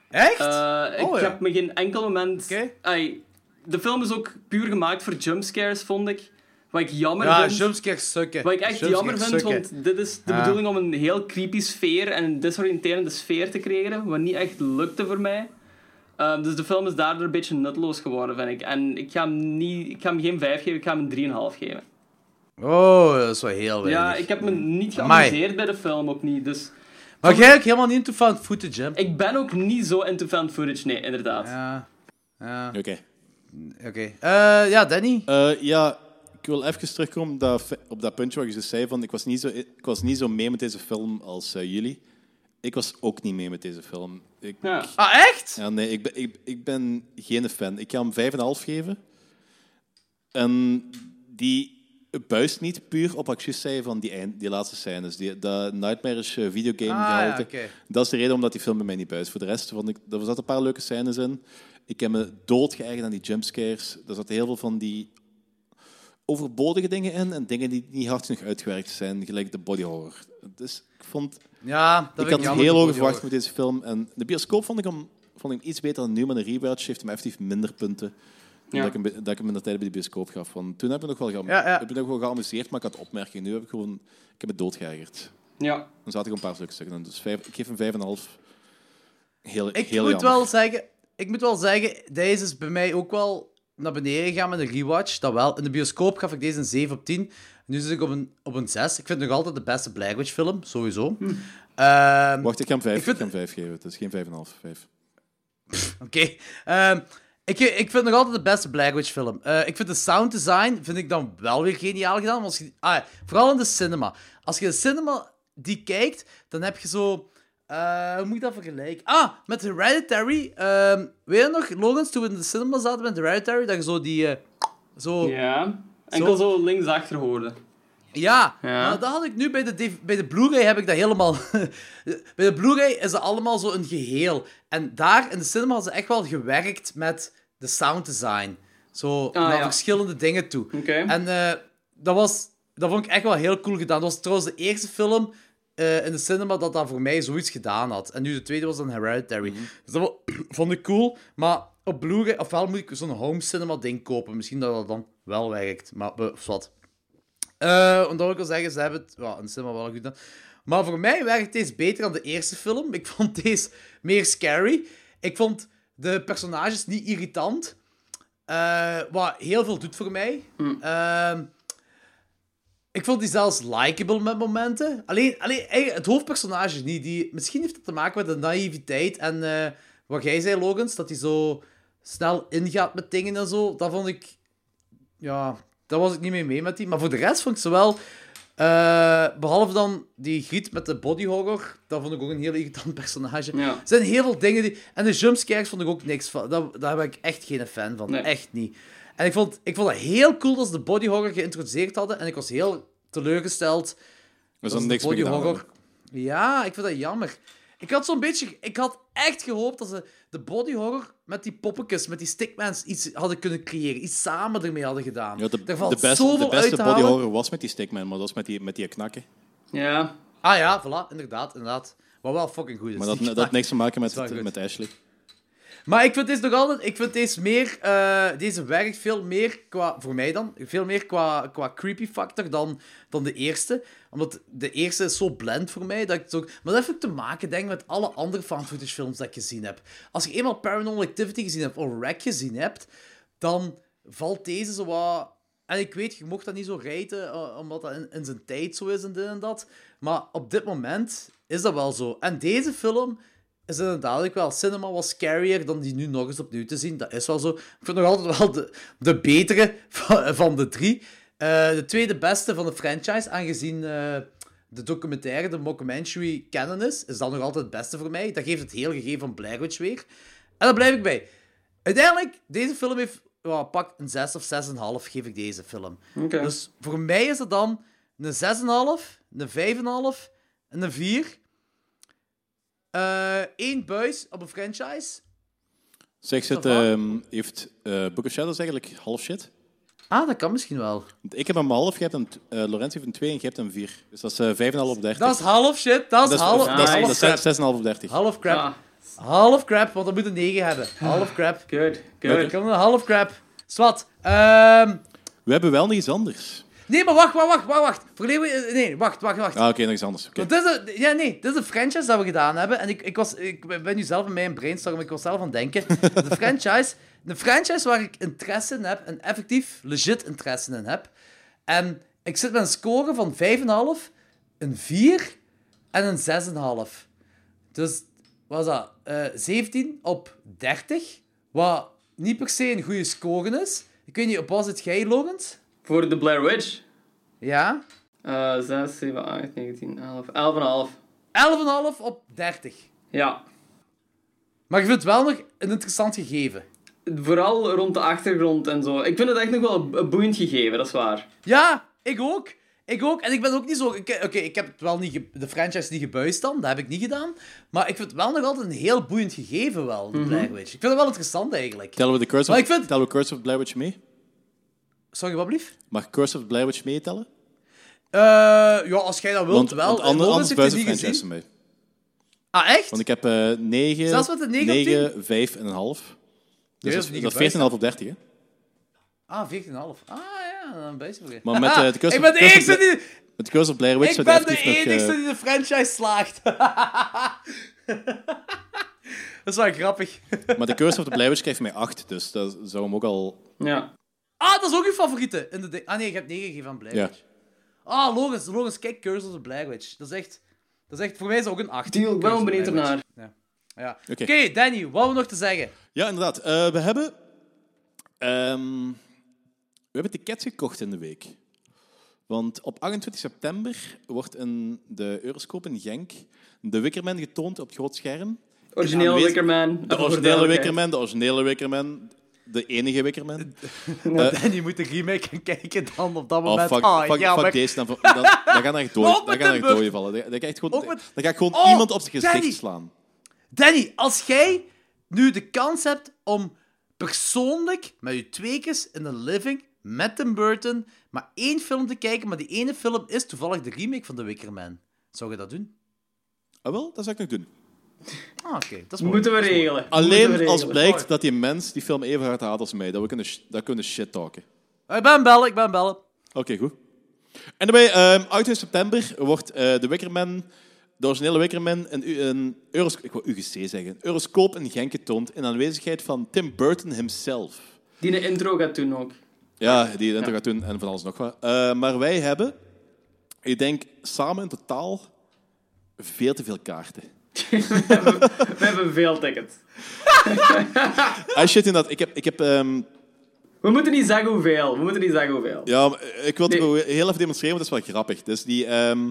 Echt? Eh, ik Oh, ja. heb me geen enkel moment... Oké. Ai, de film is ook puur gemaakt voor jumpscares, vond ik. Wat ik jammer ja, vind. jumpscares sukken. Wat ik echt jammer vind, sukken. want dit is de Ja. bedoeling om een heel creepy sfeer en een desoriënterende sfeer te creëren, wat niet echt lukte voor mij. Ehm, dus de film is daardoor een beetje nutteloos geworden, vind ik. En ik ga hem, niet, ik ga hem geen 5 geven, ik ga hem een 3,5 geven. Oh, dat is wel heel weinig. Ja, ik heb me niet geamuseerd bij de film ook niet. Dus Maar jij ook helemaal niet into found footage, hè? ik ben ook niet zo into found footage, nee, inderdaad. Ja. Ja, Oké. oké. Eh, ja, Danny? Eh, ja, ik wil even terugkomen op dat, fe- op dat puntje waar je dus zei van ik was niet zo, ik was niet zo mee met deze film als eh, jullie. Ik was ook niet mee met deze film. Ik, Ja. Ah, echt? ja, nee, ik ben, ik, ik ben geen fan. Ik ga hem 5,5 geven. En die buist niet puur op wat ik juist zei van die, eind, die laatste scènes. Die, dat nightmarish eh, videogame Ah, ja. Dat is de reden omdat die film bij mij niet buist. Voor de rest vond ik, er zaten een paar leuke scènes in. Ik heb me doodgeëigend aan die jumpscares. Er zaten heel veel van die overbodige dingen in en dingen die niet hard genoeg uitgewerkt zijn, gelijk de body horror. Dus ik vond Ja, dat ik had heel body verwacht met deze film. En de bioscoop vond ik hem, vond ik hem iets beter dan nu, maar de rewatch heeft hem effectief minder punten. Ja. Dat, ik hem, dat ik hem in de tijd bij de bioscoop gaf. Van, toen heb ik, nog wel geam- Ja, ja. heb ik nog wel geamuseerd, maar ik had opmerkingen. Nu heb ik gewoon ik heb het doodgeërgerd. Ja. Dan zaten er een paar stukken. Dus vijf, ik geef hem 5,5. Heel, Ik heel moet jammer. wel zeggen, ik moet wel zeggen, deze is bij mij ook wel naar beneden gegaan met een rewatch. Dat wel. In de bioscoop gaf ik deze een 7 op 10. Nu zit ik op een, op een 6. Ik vind het nog altijd de beste Blair Witch film, sowieso. Ehm, Wacht, ik ga hem 5, Ik vind- ik ga hem 5 geven. Het is geen 5,5. 5. Oké. Ehm, ik, ik vind nog altijd de beste Blair Witch film. Eh, ik vind de sound design vind ik dan wel weer geniaal gedaan. want Als je, ah, vooral in de cinema. Als je de cinema die kijkt, dan heb je zo... eh, hoe moet ik dat vergelijken? Ah, met Hereditary. ehm weet je nog, Logans, toen we in de cinema zaten met Hereditary, dat je zo die... eh, zo, Ja. Enkel zo linksachter hoorde. ja. Ja. maar dat had ik nu bij de, bij de Blu-ray heb ik dat helemaal... bij de Blu-ray is dat allemaal zo een geheel. En daar in de cinema hadden ze echt wel gewerkt met de sound design. Zo naar ja. verschillende dingen toe. En eh, dat, was, dat vond ik echt wel heel cool gedaan. Dat was trouwens de eerste film eh, in de cinema dat dat voor mij zoiets gedaan had. En nu de tweede was dan Hereditary. Dus dat vond ik cool. Maar op Blu-ray, ofwel moet ik zo'n home cinema ding kopen. Misschien dat dat dan wel werkt. Maar eh, wat. Eh omdat ik wil zeggen, ze hebben het ja, in cinema wel goed gedaan. Maar voor mij werkt deze beter dan de eerste film. Ik vond deze meer scary. Ik vond de personages niet irritant. Eh, wat heel veel doet voor mij. Ehm, ik vond die zelfs likable met momenten. Alleen, alleen eigenlijk het hoofdpersonage niet. Die, misschien heeft het te maken met de naïviteit en eh, wat jij zei, Logans, dat hij zo snel ingaat met dingen en zo. Dat vond ik... Ja, daar was ik niet mee mee met die. Maar voor de rest vond ik ze wel... eh, behalve dan die griet met de body horror, dat vond ik ook een heel irritant personage. Ja. Er zijn heel veel dingen die... En de jumpscares vond ik ook niks van. Daar, daar ben ik echt geen fan van. Nee. Echt niet. En ik vond, ik vond het heel cool dat ze de body horror geïntroduceerd hadden. En ik was heel teleurgesteld Er is dat dan niks de mee body gedaan. horror... hebben. Ja, ik vind dat jammer. Ik had zo'n beetje... Ik had echt gehoopt dat ze de body horror met die poppetjes, met die stickmans, iets hadden kunnen creëren. Iets samen ermee hadden gedaan. Ja, de, Daar valt de beste, zoveel de beste te body horror was met die stickman, maar dat was met die, met die knakken. Ja. Ah ja, voilà, inderdaad, inderdaad. Wat wel fucking goed is. Maar dat, dat had niks te maken met, met. Ashley. Maar ik vind deze nog altijd... Ik vind deze meer... eh, deze werkt veel meer qua... Voor mij dan. Veel meer qua, qua creepy factor dan, dan de eerste. Omdat de eerste is zo blend voor mij, dat ik het ook... Maar dat heeft ook te maken, denk ik, met alle andere found footage films dat ik gezien heb. Als je eenmaal Paranormal Activity gezien hebt, of Wreck gezien hebt, dan valt deze zo wat... En ik weet, je mocht dat niet zo rijten, eh, omdat dat in, in zijn tijd zo is en dit en dat. Maar op dit moment is dat wel zo. En deze film is inderdaad ook wel... Cinema was scarier dan die nu nog eens opnieuw te zien. Dat is wel zo. Ik vind nog altijd wel de, de betere van, van de drie. Eh, de tweede beste van de franchise, aangezien eh, de documentaire, de mockumentary canon is, is dat nog altijd het beste voor mij. Dat geeft het heel gegeven van Blair Witch weer. En daar blijf ik bij. Uiteindelijk, deze film heeft... pak een 6 of 6,5 geef ik deze film. Dus voor mij is het dan een 6,5, een 5,5 en een 4. Eén buis op een franchise. Zeg, zit, ehm, heeft eh Book of Shadows eigenlijk half shit? Ah, dat kan misschien wel. Want Ik heb hem half, jij hebt hem, eh Lorenz heeft een 2 en jij hebt hem 4. Dus dat is eh 5,5 op 30. Dat is half shit, dat is, dat is, half, dat is, half dat crap. is 6,5 op 30. Half crap. Ah, Half crap, want dat moet een 9 hebben. Half crap. good, Ik good. kan een half crap. Swat. Ehm We hebben wel nog iets anders. Nee, maar wacht, wacht, wacht, wacht. week- Nee, wacht, wacht, wacht. Ah, oké, nog iets anders. Oké. Dit is een, ja, nee, dit is een franchise dat we gedaan hebben. En ik, ik, was, ik ben nu zelf in mijn brainstorm, ik was zelf aan het denken. De franchise, de franchise waar ik interesse in heb, en effectief legit interesse in heb. En ik zit met een score van 5,5, een 4 en een 6,5. Dus, wat is dat? Eh, 17 op 30. Wat niet per se een goede score is. Ik weet niet, op wat zit jij, Logans? Voor de Blair Witch. Ja? Eh 6, 7, 8, 9, 10, 11, 11,5. 11,5 op 30. Ja. Maar je vindt het wel nog een interessant gegeven. Vooral rond de achtergrond en zo. Ik vind het echt nog wel een- boeiend gegeven, dat is waar. Ja, ik ook. Ik ook. En ik ben ook niet zo... ik- Oké, ik heb het wel niet ge- de franchise niet gebuist dan. Dat heb ik niet gedaan. Maar ik vind het wel nog altijd een heel boeiend gegeven wel, de Blair Witch. Ik vind het wel interessant eigenlijk. Tellen we de Curse of, Maar ik vind- tellen we Curse of Blair Witch mee? Sorry, wat blief? Mag Curse of Blair Witch meetellen? Eh, ja, als jij dat wilt, Want, wel. want ander- anders heeft buiten de niet franchise gezien. mee. Ah, echt? Want ik heb eh 9, Zelfs met een 9 op 9 5 en een half. Dus dat dat is is, niet dat is gebuist, 14,5 op 30, hè? Ah, 14,5. Ah, ja, dan ben je vergeten. Maar met, eh, de Curse ik of- ben de Curse enige die... Met Curse of Blair Witch Ik zou ben die de nog... eh, die de franchise slaagt. dat is wel grappig. maar de Curse of the Blair Witch krijgt mij 8, dus dat zou hem ook al... Ja. Ah, dat is ook uw favoriete. In de ah nee, je hebt 9 gegeven aan Blair. Witch. Ah, Logans, Logans, kijk Curse of the Blair Witch. Dat is echt... Dat is echt... Voor mij is het ook een 8. Deal, ik ben wel benieuwd ernaar. Ja. ja. Oké. Danny, wat hebben we nog te zeggen? Ja, inderdaad. Eh, we hebben... ehm, we hebben tickets gekocht in de week. Want op 28 september wordt in de Euroscope in Genk de Wickerman getoond op het groot scherm. Originele Wickerman. De originele. Wickerman, de originele Wickerman, de enige Wickerman. Danny moet de remake gaan kijken dan op dat Oh, moment. fuck, Ah, fuck, deze. Dan, dan, dan gaan echt dood, dan gaan de vallen. Dan, dan, ga ik gewoon, met- dan ga ik gewoon Oh, iemand op zijn gezicht Danny. slaan. Danny, als jij nu de kans hebt om persoonlijk met je tweekes in een living met Tim Burton maar één film te kijken, maar die ene film is toevallig de remake van The Wicker Man. Zou je dat doen? Ah, wel, dat zou ik nog doen. Ah, oké. Dat is mooi. Moeten we regelen. Alleen Moeten we als blijkt dat die mens die film even hard haat als mij. Dat we kunnen, sh- dat kunnen shit talken. Ik ben bellen, ik ben bellen. Oké, goed. En daarbij, ehm 28 september wordt eh, de Wickerman, de originele Wickerman, een, u- een Euros, ik wil UGC zeggen, een Euroscoop in Genk getoond in aanwezigheid van Tim Burton himself. Die een intro gaat doen ook. Ja, die intro gaat doen en van alles nog wat. Eh, maar wij hebben, ik denk, samen in totaal veel te veel kaarten. We hebben veel tickets. Ah, shit, inderdaad. Ik heb, ik heb ehm, We moeten niet zeggen hoeveel. We moeten niet zeggen hoeveel. Ja, maar ik wil het Nee. heel even demonstreren, want dat is wel grappig. Dus die, ehm,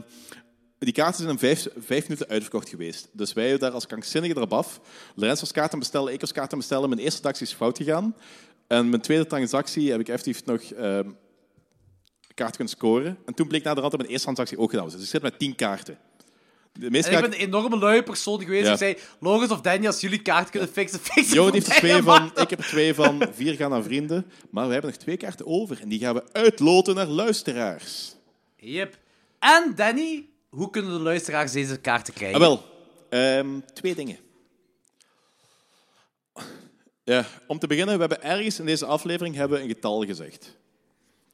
die kaarten zijn in vijf, vijf minuten uitverkocht geweest. Dus wij hebben daar als krankzinnigen erop af. Lorenz was kaarten bestellen, ik was kaarten bestellen. Mijn eerste transactie is fout gegaan. En mijn tweede transactie heb ik effectief nog ehm kaarten kunnen scoren. En toen bleek na de rand dat mijn eerste transactie ook gedaan was. Dus ik zit met tien kaarten. De En ik ben een enorme luie persoon geweest. Ja. Ik zei, Logans of Danny, als jullie kaart kunnen fixen, fixen Jo voor heeft er twee van, ik heb er twee van, vier gaan naar vrienden. Maar we hebben nog twee kaarten over. En die gaan we uitloten naar luisteraars. Yep. En Danny, hoe kunnen de luisteraars deze kaarten krijgen? Ah, wel. Ehm, twee dingen. Ja, om te beginnen, we hebben ergens in deze aflevering hebben we een getal gezegd.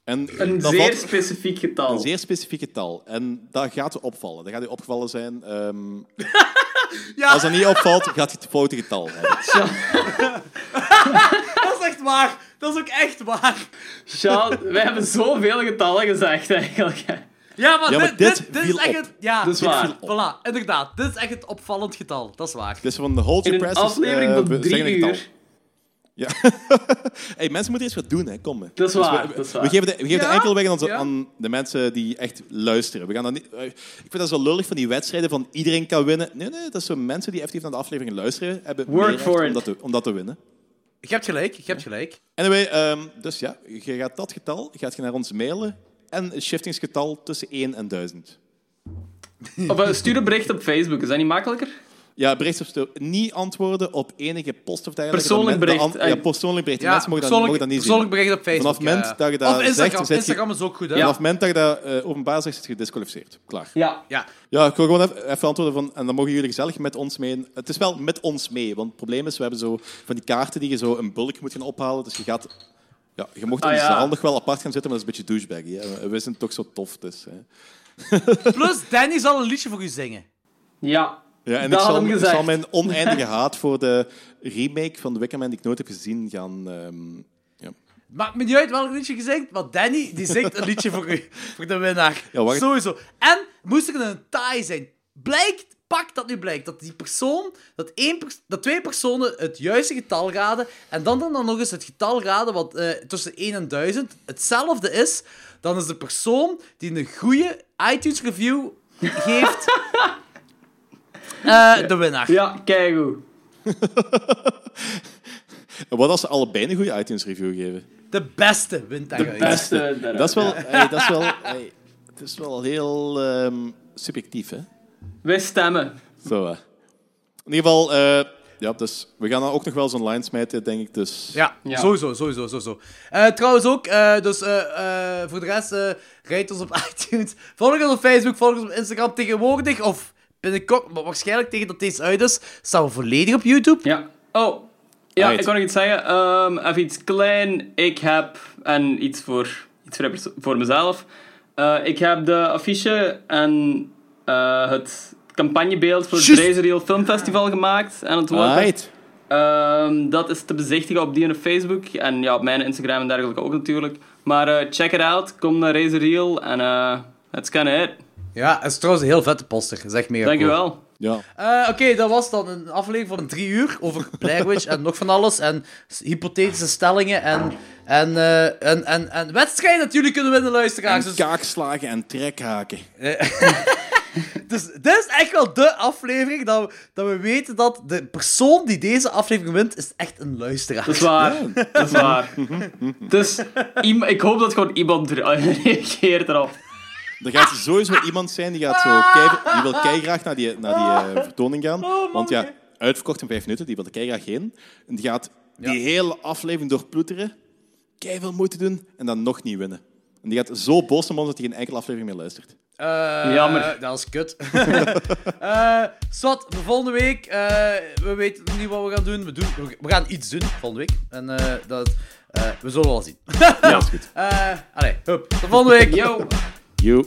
En Een dat zeer valt- specifiek getal. een zeer specifiek getal. En dat gaat opvallen. Dat gaat u opgevallen zijn. Ehm, Ja. Als dat niet opvalt, gaat je het foute getal hebben. Dat is echt waar. Dat is ook echt waar. Sjaal, wij hebben zoveel getallen gezegd eigenlijk. Ja, maar, Ja, maar dit, dit dit, dit viel is echt het... Ja, is dit waar. op. Voilà, inderdaad. Dit is echt het opvallend getal. Dat is waar. Dus van de Hold In Your een Presses... aflevering eh, van we drie uur. Ja. hey, mensen moeten eens wat doen, hè. Kom. hè. Dat is Dus waar, we, dat is we waar. geven de, we geven Ja, de enkel weg aan, onze, ja. aan de mensen die echt luisteren. We gaan dat niet, eh, ik vind dat zo lullig van die wedstrijden van iedereen kan winnen. Nee, nee, dat is zo mensen die effectief naar de aflevering luisteren, hebben Work for om, dat te, om dat te winnen. Je hebt gelijk, je hebt gelijk. Anyway, ehm, dus ja, je gaat dat getal gaat je naar ons mailen en een shiftingsgetal tussen 1 en 1000. Of eh, stuur een bericht op Facebook, is dat niet makkelijker? Ja, bericht op stu- Niet antwoorden op enige post of dergelijke. Persoonlijk bericht. an- Ja, persoonlijk bericht. Ja, mensen mogen dat, persoonlijk, mogen dat niet persoonlijk zien. bericht op Facebook. Vanaf het moment ja. dat je dat Of Instagram. zegt, Instagram is ook goed, hè? Ja. Vanaf het moment dat je dat eh, openbaar zegt, is je gedisqualificeerd. Klaar. Ja. Ja. Ja, ik wil gewoon even, even antwoorden van, en dan mogen jullie gezellig met ons mee. Het is wel met ons mee, want het probleem is, we hebben zo van die kaarten die je zo een bulk moet gaan ophalen, dus je gaat Ja, je mocht Ah, in de ja. zaal nog wel apart gaan zitten, maar dat is een beetje douchebaggy. Hè. We zijn toch zo tof, dus... Hè. Plus, Danny zal een liedje voor u zingen. Ja, Ja, en dat ik zal, ik mijn oneindige haat voor de remake van The Wicker Man die ik nooit heb gezien gaan... ehm, ja. Maakt me niet uit welk liedje je zingt, maar Danny die zingt een liedje voor u, voor de winnaar. Ja, wacht. Sowieso. En moest er een taai zijn, blijkt, pak dat nu blijkt, dat die persoon, dat, één pers- dat twee personen het juiste getal raden, en dan dan, dan nog eens het getal raden wat eh, tussen 1 en 1000 hetzelfde is, dan is de persoon die een goede iTunes review geeft, eh, de winnaar. ja keigoed. En wat als ze allebei een goede iTunes review geven? De beste wint De beste. Dat is wel... hey, dat is wel hey, het is wel heel ehm, subjectief, hè? Wij stemmen. Zo. In ieder geval... eh, ja, dus we gaan dan ook nog wel eens online smijten, denk ik. Dus Ja, Ja. sowieso, sowieso, sowieso. Eh, trouwens ook, eh, dus voor de rest, rijd ons op iTunes. Volg ons op Facebook, volg ons op Instagram tegenwoordig. Of binnenkort, maar waarschijnlijk tegen dat deze uit is, staan we volledig op YouTube. Ja. Oh. Ja, Right. ik kan nog iets zeggen. Ehm, even iets klein. Ik heb, en iets voor, iets voor, voor mezelf. Eh, ik heb de affiche en eh, het campagnebeeld voor het Juist. Razor Reel Film Festival gemaakt. En het wordt Right. Ehm, dat is te bezichtigen op die en Facebook. En ja, op mijn Instagram en dergelijke ook natuurlijk. Maar eh, check it out. Kom naar Razor Reel. En eh that's kinda it. Ja, het is trouwens een heel vette poster. Mega cool. Dankjewel. Ja. Eh, Oké, dat was dan een aflevering van drie uur over Blair Witch en nog van alles. En hypothetische stellingen en, en, eh, en, en, en wedstrijden dat jullie kunnen winnen, luisteraars. En Dus, kaakslagen en trekhaken. dus dit is echt wel de aflevering dat we, dat we weten dat de persoon die deze aflevering wint, is echt een luisteraar. Dat is waar. Dat is waar. Dus ik hoop dat gewoon iemand er- reageert erop. Er gaat sowieso iemand zijn die, gaat zo kei, die wil keigraag naar die, naar die eh, vertoning gaan. Want ja, uitverkocht in vijf minuten, die wil er keigraag heen. En die gaat die hele aflevering doorploeteren, kei veel moeite doen en dan nog niet winnen. En die gaat zo boos zijn dat hij geen enkele aflevering meer luistert. Eh, Jammer. Dat is kut. Eh Swat, voor volgende week. eh, we weten nog niet wat we gaan doen. We, doen. we gaan iets doen volgende week. En eh, dat, eh, we zullen wel zien. Ja, is goed. Eh allee, hup. Tot volgende week. Yo. you.